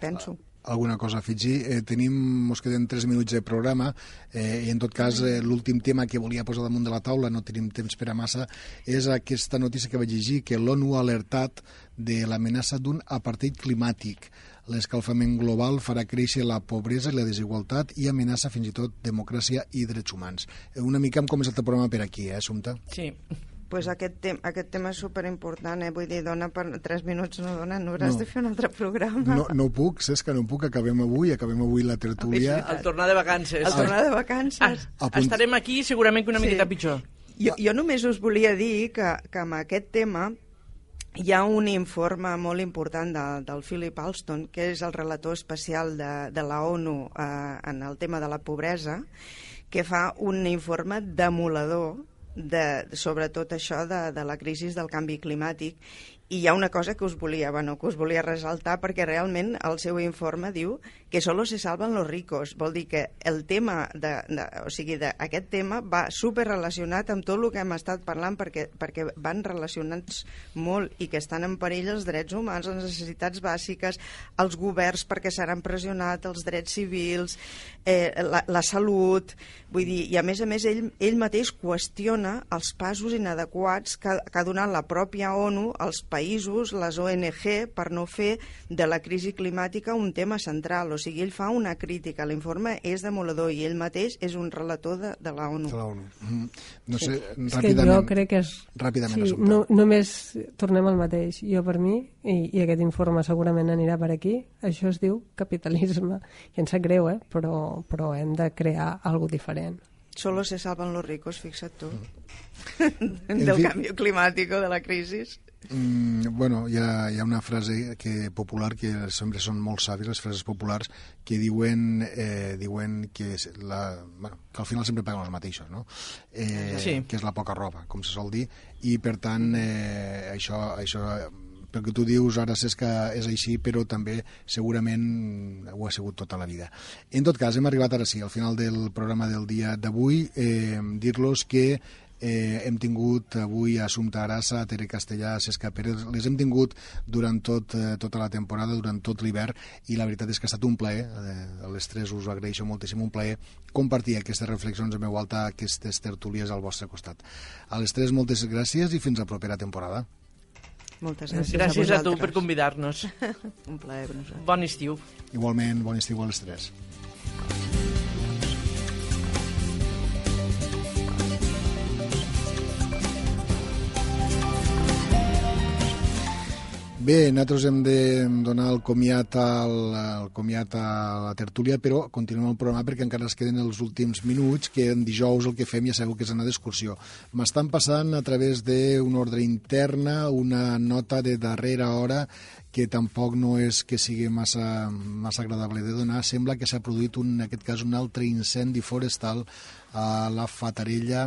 Speaker 29: Penso
Speaker 2: alguna cosa a afegir. Eh, tenim, ens queden 3 minuts de programa eh, i en tot cas eh, l'últim tema que volia posar damunt de la taula, no tenim temps per a massa, és aquesta notícia que vaig llegir que l'ONU ha alertat de l'amenaça d'un apartheid climàtic. L'escalfament global farà créixer la pobresa i la desigualtat i amenaça fins i tot democràcia i drets humans. Eh, una mica hem començat el programa per aquí, eh, Assumpta?
Speaker 28: Sí
Speaker 29: pues aquest, te aquest tema és superimportant, eh? vull dir, dona per 3 minuts no dona, no hauràs no. de fer un altre programa.
Speaker 2: No, no puc, saps que no puc, acabem avui, acabem avui la tertúlia.
Speaker 28: Al tornar de vacances.
Speaker 29: Al tornar de vacances.
Speaker 28: Ah, ah, estarem aquí segurament que una sí. miqueta pitjor.
Speaker 29: Jo, jo només us volia dir que, que amb aquest tema hi ha un informe molt important de, del Philip Alston, que és el relator especial de, de la ONU eh, en el tema de la pobresa, que fa un informe demolador de, sobre tot això de, de la crisi del canvi climàtic I hi ha una cosa que us volia, bueno, que us volia resaltar perquè realment el seu informe diu que solo se salvan los ricos. Vol dir que el tema, de, de, o sigui, de, aquest tema va super relacionat amb tot el que hem estat parlant perquè, perquè van relacionats molt i que estan en perill els drets humans, les necessitats bàsiques, els governs perquè seran pressionats, els drets civils, eh, la, la salut, vull dir, i a més a més ell, ell mateix qüestiona els passos inadequats que, que ha donat la pròpia ONU als països, les ONG, per no fer de la crisi climàtica un tema central. O sigui, ell fa una crítica. L'informe és demoledor i ell mateix és un relator de, de la ONU.
Speaker 2: De la ONU. Mm. No sé,
Speaker 27: És que
Speaker 2: ràpidament...
Speaker 27: jo crec que és...
Speaker 2: Ràpidament,
Speaker 27: sí, no, només tornem al mateix. Jo per mi, i, i aquest informe segurament anirà per aquí, això es diu capitalisme. I em sap greu, eh? però, però hem de crear alguna diferent.
Speaker 29: Solo se salvan los ricos, fixa't tu.
Speaker 2: En
Speaker 29: del
Speaker 2: fi-
Speaker 29: canvi climàtic o de la crisi.
Speaker 2: Mm, bueno, hi ha, hi ha una frase que popular que sempre són molt sàvies, les frases populars, que diuen, eh, diuen que, la, bueno, que al final sempre paguen els mateixos, no? Eh,
Speaker 28: Sí.
Speaker 2: Que és la poca roba, com se sol dir, i per tant eh, això, això pel que tu dius ara és que és així, però també segurament ho ha sigut tota la vida. En tot cas, hem arribat ara sí, al final del programa del dia d'avui, eh, dir-los que Eh, hem tingut avui a Assumpta Arassa, a Tere Castellà, a Cesca Pérez, les hem tingut durant tot, eh, tota la temporada, durant tot l'hivern, i la veritat és que ha estat un plaer, eh, a les tres us ho agraeixo moltíssim, un plaer compartir aquestes reflexions en veu alta, aquestes tertúlies al vostre costat. A les tres, moltes gràcies i fins la propera temporada.
Speaker 29: Moltes
Speaker 28: Gràcies,
Speaker 29: gràcies,
Speaker 28: gràcies a, tu
Speaker 29: vosaltres.
Speaker 28: per convidar-nos.
Speaker 29: un plaer per nosaltres.
Speaker 28: Bon estiu.
Speaker 2: Igualment, bon estiu a les tres. Bé, nosaltres hem de donar el comiat, al, el comiat a la tertúlia, però continuem el programa perquè encara es queden els últims minuts, que en dijous el que fem ja sabeu que és anar d'excursió. M'estan passant a través d'una ordre interna una nota de darrera hora que tampoc no és que sigui massa, massa agradable de donar. Sembla que s'ha produït, un, en aquest cas, un altre incendi forestal a la Fatarella.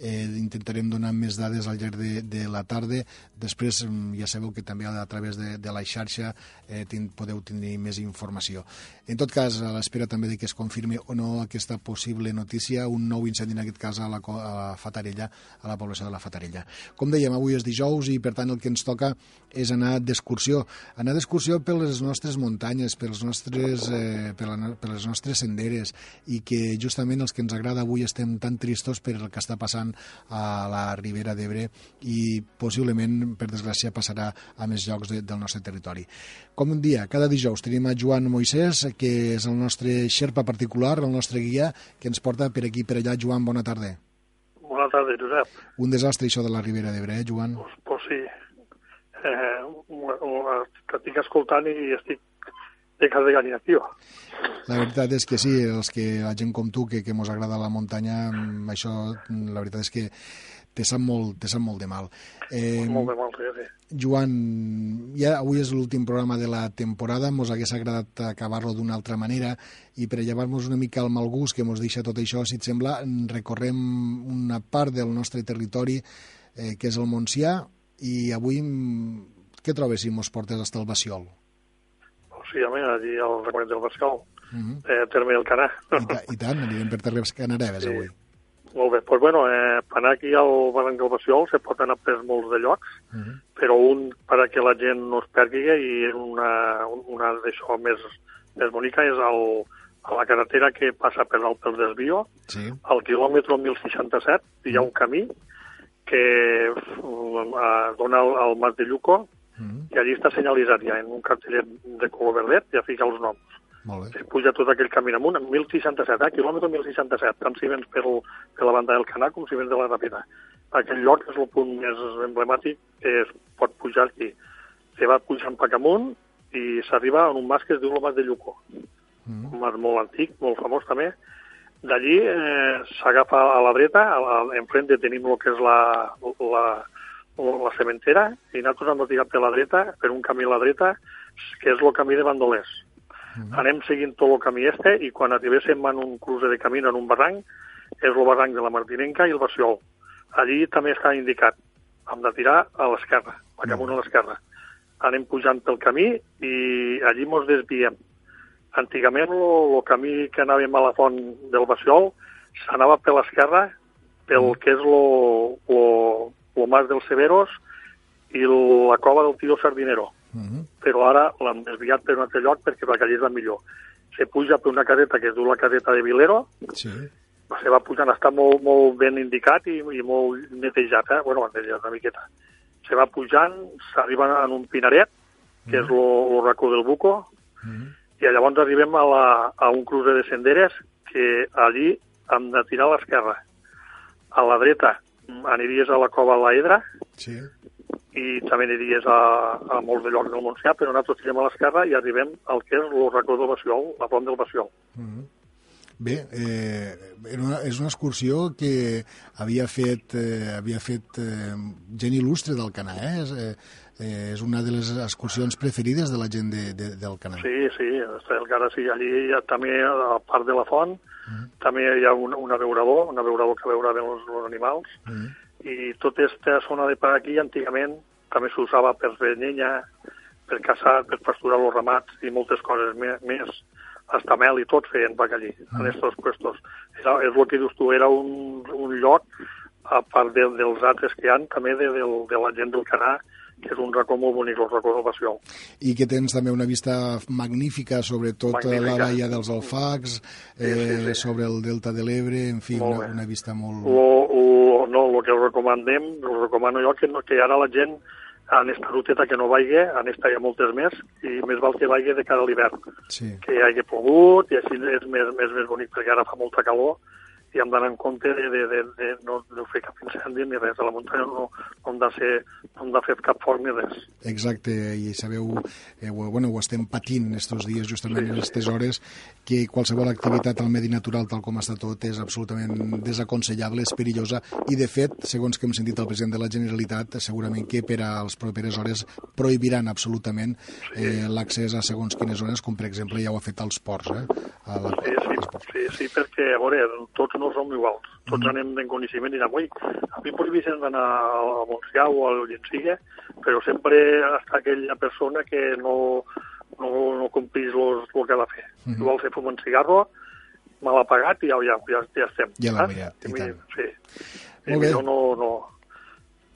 Speaker 2: Eh, intentarem donar més dades al llarg de, de la tarda. Després mm, ja sabeu que també a través de, de la xarxa eh, tin, podeu tenir més informació. En tot cas, a l'espera també de que es confirmi o no aquesta possible notícia, un nou incendi en aquest cas a la, a la Fatarella, a la població de la Fatarella. Com dèiem, avui és dijous i per tant el que ens toca és anar d'excursió. Anar d'excursió per les nostres muntanyes, per les nostres, eh, per, la, per les nostres senderes i que justament els que ens agrada avui estem tan tristos per el que està passant a la Ribera d'Ebre i possiblement, per desgràcia, passarà a més llocs de, del nostre territori. Com un dia, cada dijous tenim a Joan Moisès, que és el nostre xerpa particular, el nostre guia, que ens porta per aquí per allà. Joan, bona tarda.
Speaker 30: Bona tarda, Josep.
Speaker 2: Un desastre això de la Ribera d'Ebre, eh, Joan?
Speaker 30: Pues sí, eh, una, una, que estic escoltant i estic de cas de tio.
Speaker 2: La veritat és que sí, els que, la gent com tu, que, que mos agrada la muntanya, mm, això, mm, la veritat és que te sap molt, te sap molt de mal. Eh,
Speaker 30: Molt de mal, sí, sí.
Speaker 2: Joan, ja avui és l'últim programa de la temporada, mos hagués agradat acabar-lo d'una altra manera i per llevar-nos una mica el mal gust que mos deixa tot això, si et sembla, recorrem una part del nostre territori eh, que és el Montsià i avui mm, què trobes si mos portes hasta el Baciol?
Speaker 30: A mi, allí al recorregut del Bascal,
Speaker 2: Uh -huh.
Speaker 30: eh, terme del Canà.
Speaker 2: I, ta, I tant, anirem per Terres Canareves
Speaker 30: Sí.
Speaker 2: avui.
Speaker 30: Molt bé, doncs bueno, eh, per anar aquí al barranc del Baciol se pot anar per molts de llocs,
Speaker 2: Uh -huh.
Speaker 30: però un per a que la gent no es perdi i una, una d'això més, més bonica és el, a la carretera que passa per dalt pel desvio,
Speaker 2: Sí.
Speaker 30: al quilòmetre 1067 hi ha un camí que eh, dona al, al Mas de Lluco i allí està senyalitzat ja en un cartellet de color verdet, ja fica els noms.
Speaker 2: Molt bé.
Speaker 30: Puja tot aquell camí amunt, en 1067, eh? quilòmetre 1067, tant si vens per, per la banda del Canà com si vens de la Ràpida. Aquell lloc és el punt més emblemàtic que es pot pujar aquí. Se va pujant cap amunt i s'arriba a un mas que es diu el Mas de Lluco. Un mas molt antic, molt famós també. D'allí eh, s'agafa a la dreta, a la, enfrente tenim el que és la, la, la cementera, i nosaltres hem de tirar per la dreta, per un camí a la dreta, que és el camí de bandolers. Anem seguint tot el camí este i quan arribéssim en un cruce de camí en un barranc, és el barranc de la Martinenca i el Baciol. Allí també està indicat hem de tirar a l'esquerra, cap amunt a l'esquerra. Anem pujant pel camí i allí mos desviem. Antigament el camí que anàvem a la font del Baciol s'anava per l'esquerra, pel que és lo mas dels Severos i la cova del Tio Sardinero.
Speaker 2: Uh -huh.
Speaker 30: Però ara l'han desviat per un altre lloc perquè per allà és la millor. Se puja per una caseta que es diu la caseta de Vilero,
Speaker 2: Sí.
Speaker 30: se va pujant, està molt, molt ben indicat i, i molt netejat, eh? bueno, netejat una miqueta. Se va pujant, s'arriba en un pinaret, que és el racó del Buco, i llavors arribem a, la, a un cruce de senderes que allí hem de tirar a l'esquerra. A la dreta mm, aniries a la cova de la Edra
Speaker 2: Sí.
Speaker 30: I també aniries a, a molts de llocs del Montsià, però nosaltres tirem a l'esquerra i arribem al que és el racó del Baciol, la font del Baciol.
Speaker 2: Bé, eh, era una, és una excursió que havia fet, eh, havia fet eh, gent il·lustre del Canà, eh? És, eh, eh, és una de les excursions preferides de la gent de, de, del Canà.
Speaker 30: Sí, sí, està encara sí, allí hi ha també, a part de la font, també hi ha un, un abeurador, un abeurador que veurà bé els, els animals, i tota aquesta zona de per aquí antigament també s'usava per fer llenya, per caçar, per pasturar els ramats i moltes coses més, hasta mel i tot feien per allí, en estos puestos. Era, és el que dius tu, era un, un lloc, a part de, dels altres que hi ha, també de, de, de la gent del Canà, que és un racó molt bonic, el racó del Baciol.
Speaker 2: I que tens també una vista magnífica sobre tota
Speaker 30: Magnífica.
Speaker 2: la baia dels Alfacs, eh, sobre el delta de l'Ebre, en fi, una, una vista molt...
Speaker 30: O, o, no, el que us recomanem, us recomano jo que, que ara la gent en esta ruteta que no vagi, en esta hi ha moltes més, i més val que vagi de cara a l'hivern,
Speaker 2: Sí.
Speaker 30: que hi hagi plogut, i així és més, més, més bonic, perquè ara fa molta calor, i hem d'anar en compte de, de, de, de no, no fer cap incendi ni res. A la muntanya no, no hem de ser, no hem de fer cap foc ni res.
Speaker 2: Exacte, i sabeu, eh, bueno, ho estem patint estos dies, justament en aquestes hores, que qualsevol activitat al medi natural, tal com està tot, és absolutament desaconsellable, és perillosa, i de fet, segons que hem sentit el president de la Generalitat, segurament que per a les properes hores prohibiran absolutament eh, l'accés a segons quines zones, com per exemple ja ho ha fet als ports, eh? A la,
Speaker 30: Sí, sí, sí, sí, perquè, a veure, tots no som iguals. Tots anem en coneixement i anem, ui, a mi em prohibeixen d'anar a Montsià o al Llensigue, però sempre està aquella persona que no, no, no complís el que ha de fer.
Speaker 2: Mhm.
Speaker 30: Si vol fer fumar un cigarro, mal apagat i ja, ja, ja, ja estem.
Speaker 2: Ja l'ha mirat, i tant.
Speaker 30: Sí.
Speaker 2: Molt bé.
Speaker 30: no, no,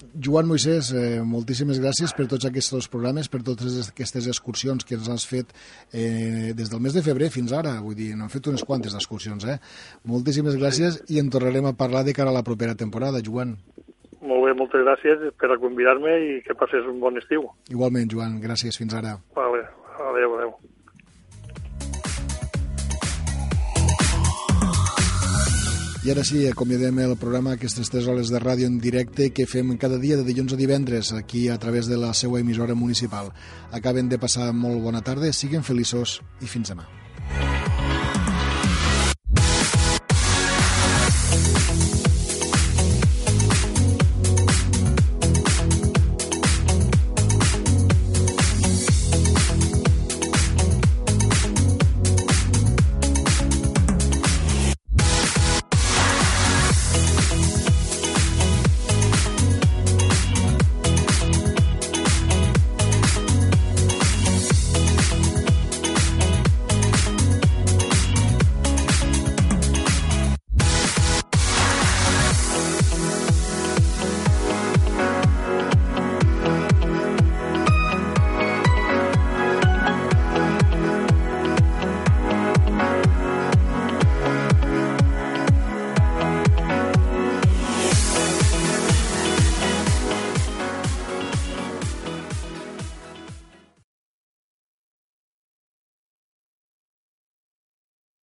Speaker 2: Joan Moisès, eh, moltíssimes gràcies per tots aquests programes, per totes aquestes excursions que ens has fet eh, des del mes de febrer fins ara. Vull dir, n'hem fet unes quantes d'excursions, eh? Moltíssimes gràcies i en tornarem a parlar de cara a la propera temporada, Joan.
Speaker 30: molt bé, moltes gràcies per convidar-me i que passes un bon estiu.
Speaker 2: Igualment, Joan, gràcies. Fins ara.
Speaker 30: Vale, adeu, adeu.
Speaker 2: I ara sí, acomiadem el programa aquestes 3 hores de ràdio en directe que fem cada dia de dilluns a divendres aquí a través de la seva emissora municipal. Acaben de passar molt bona tarda, siguin feliços i fins demà.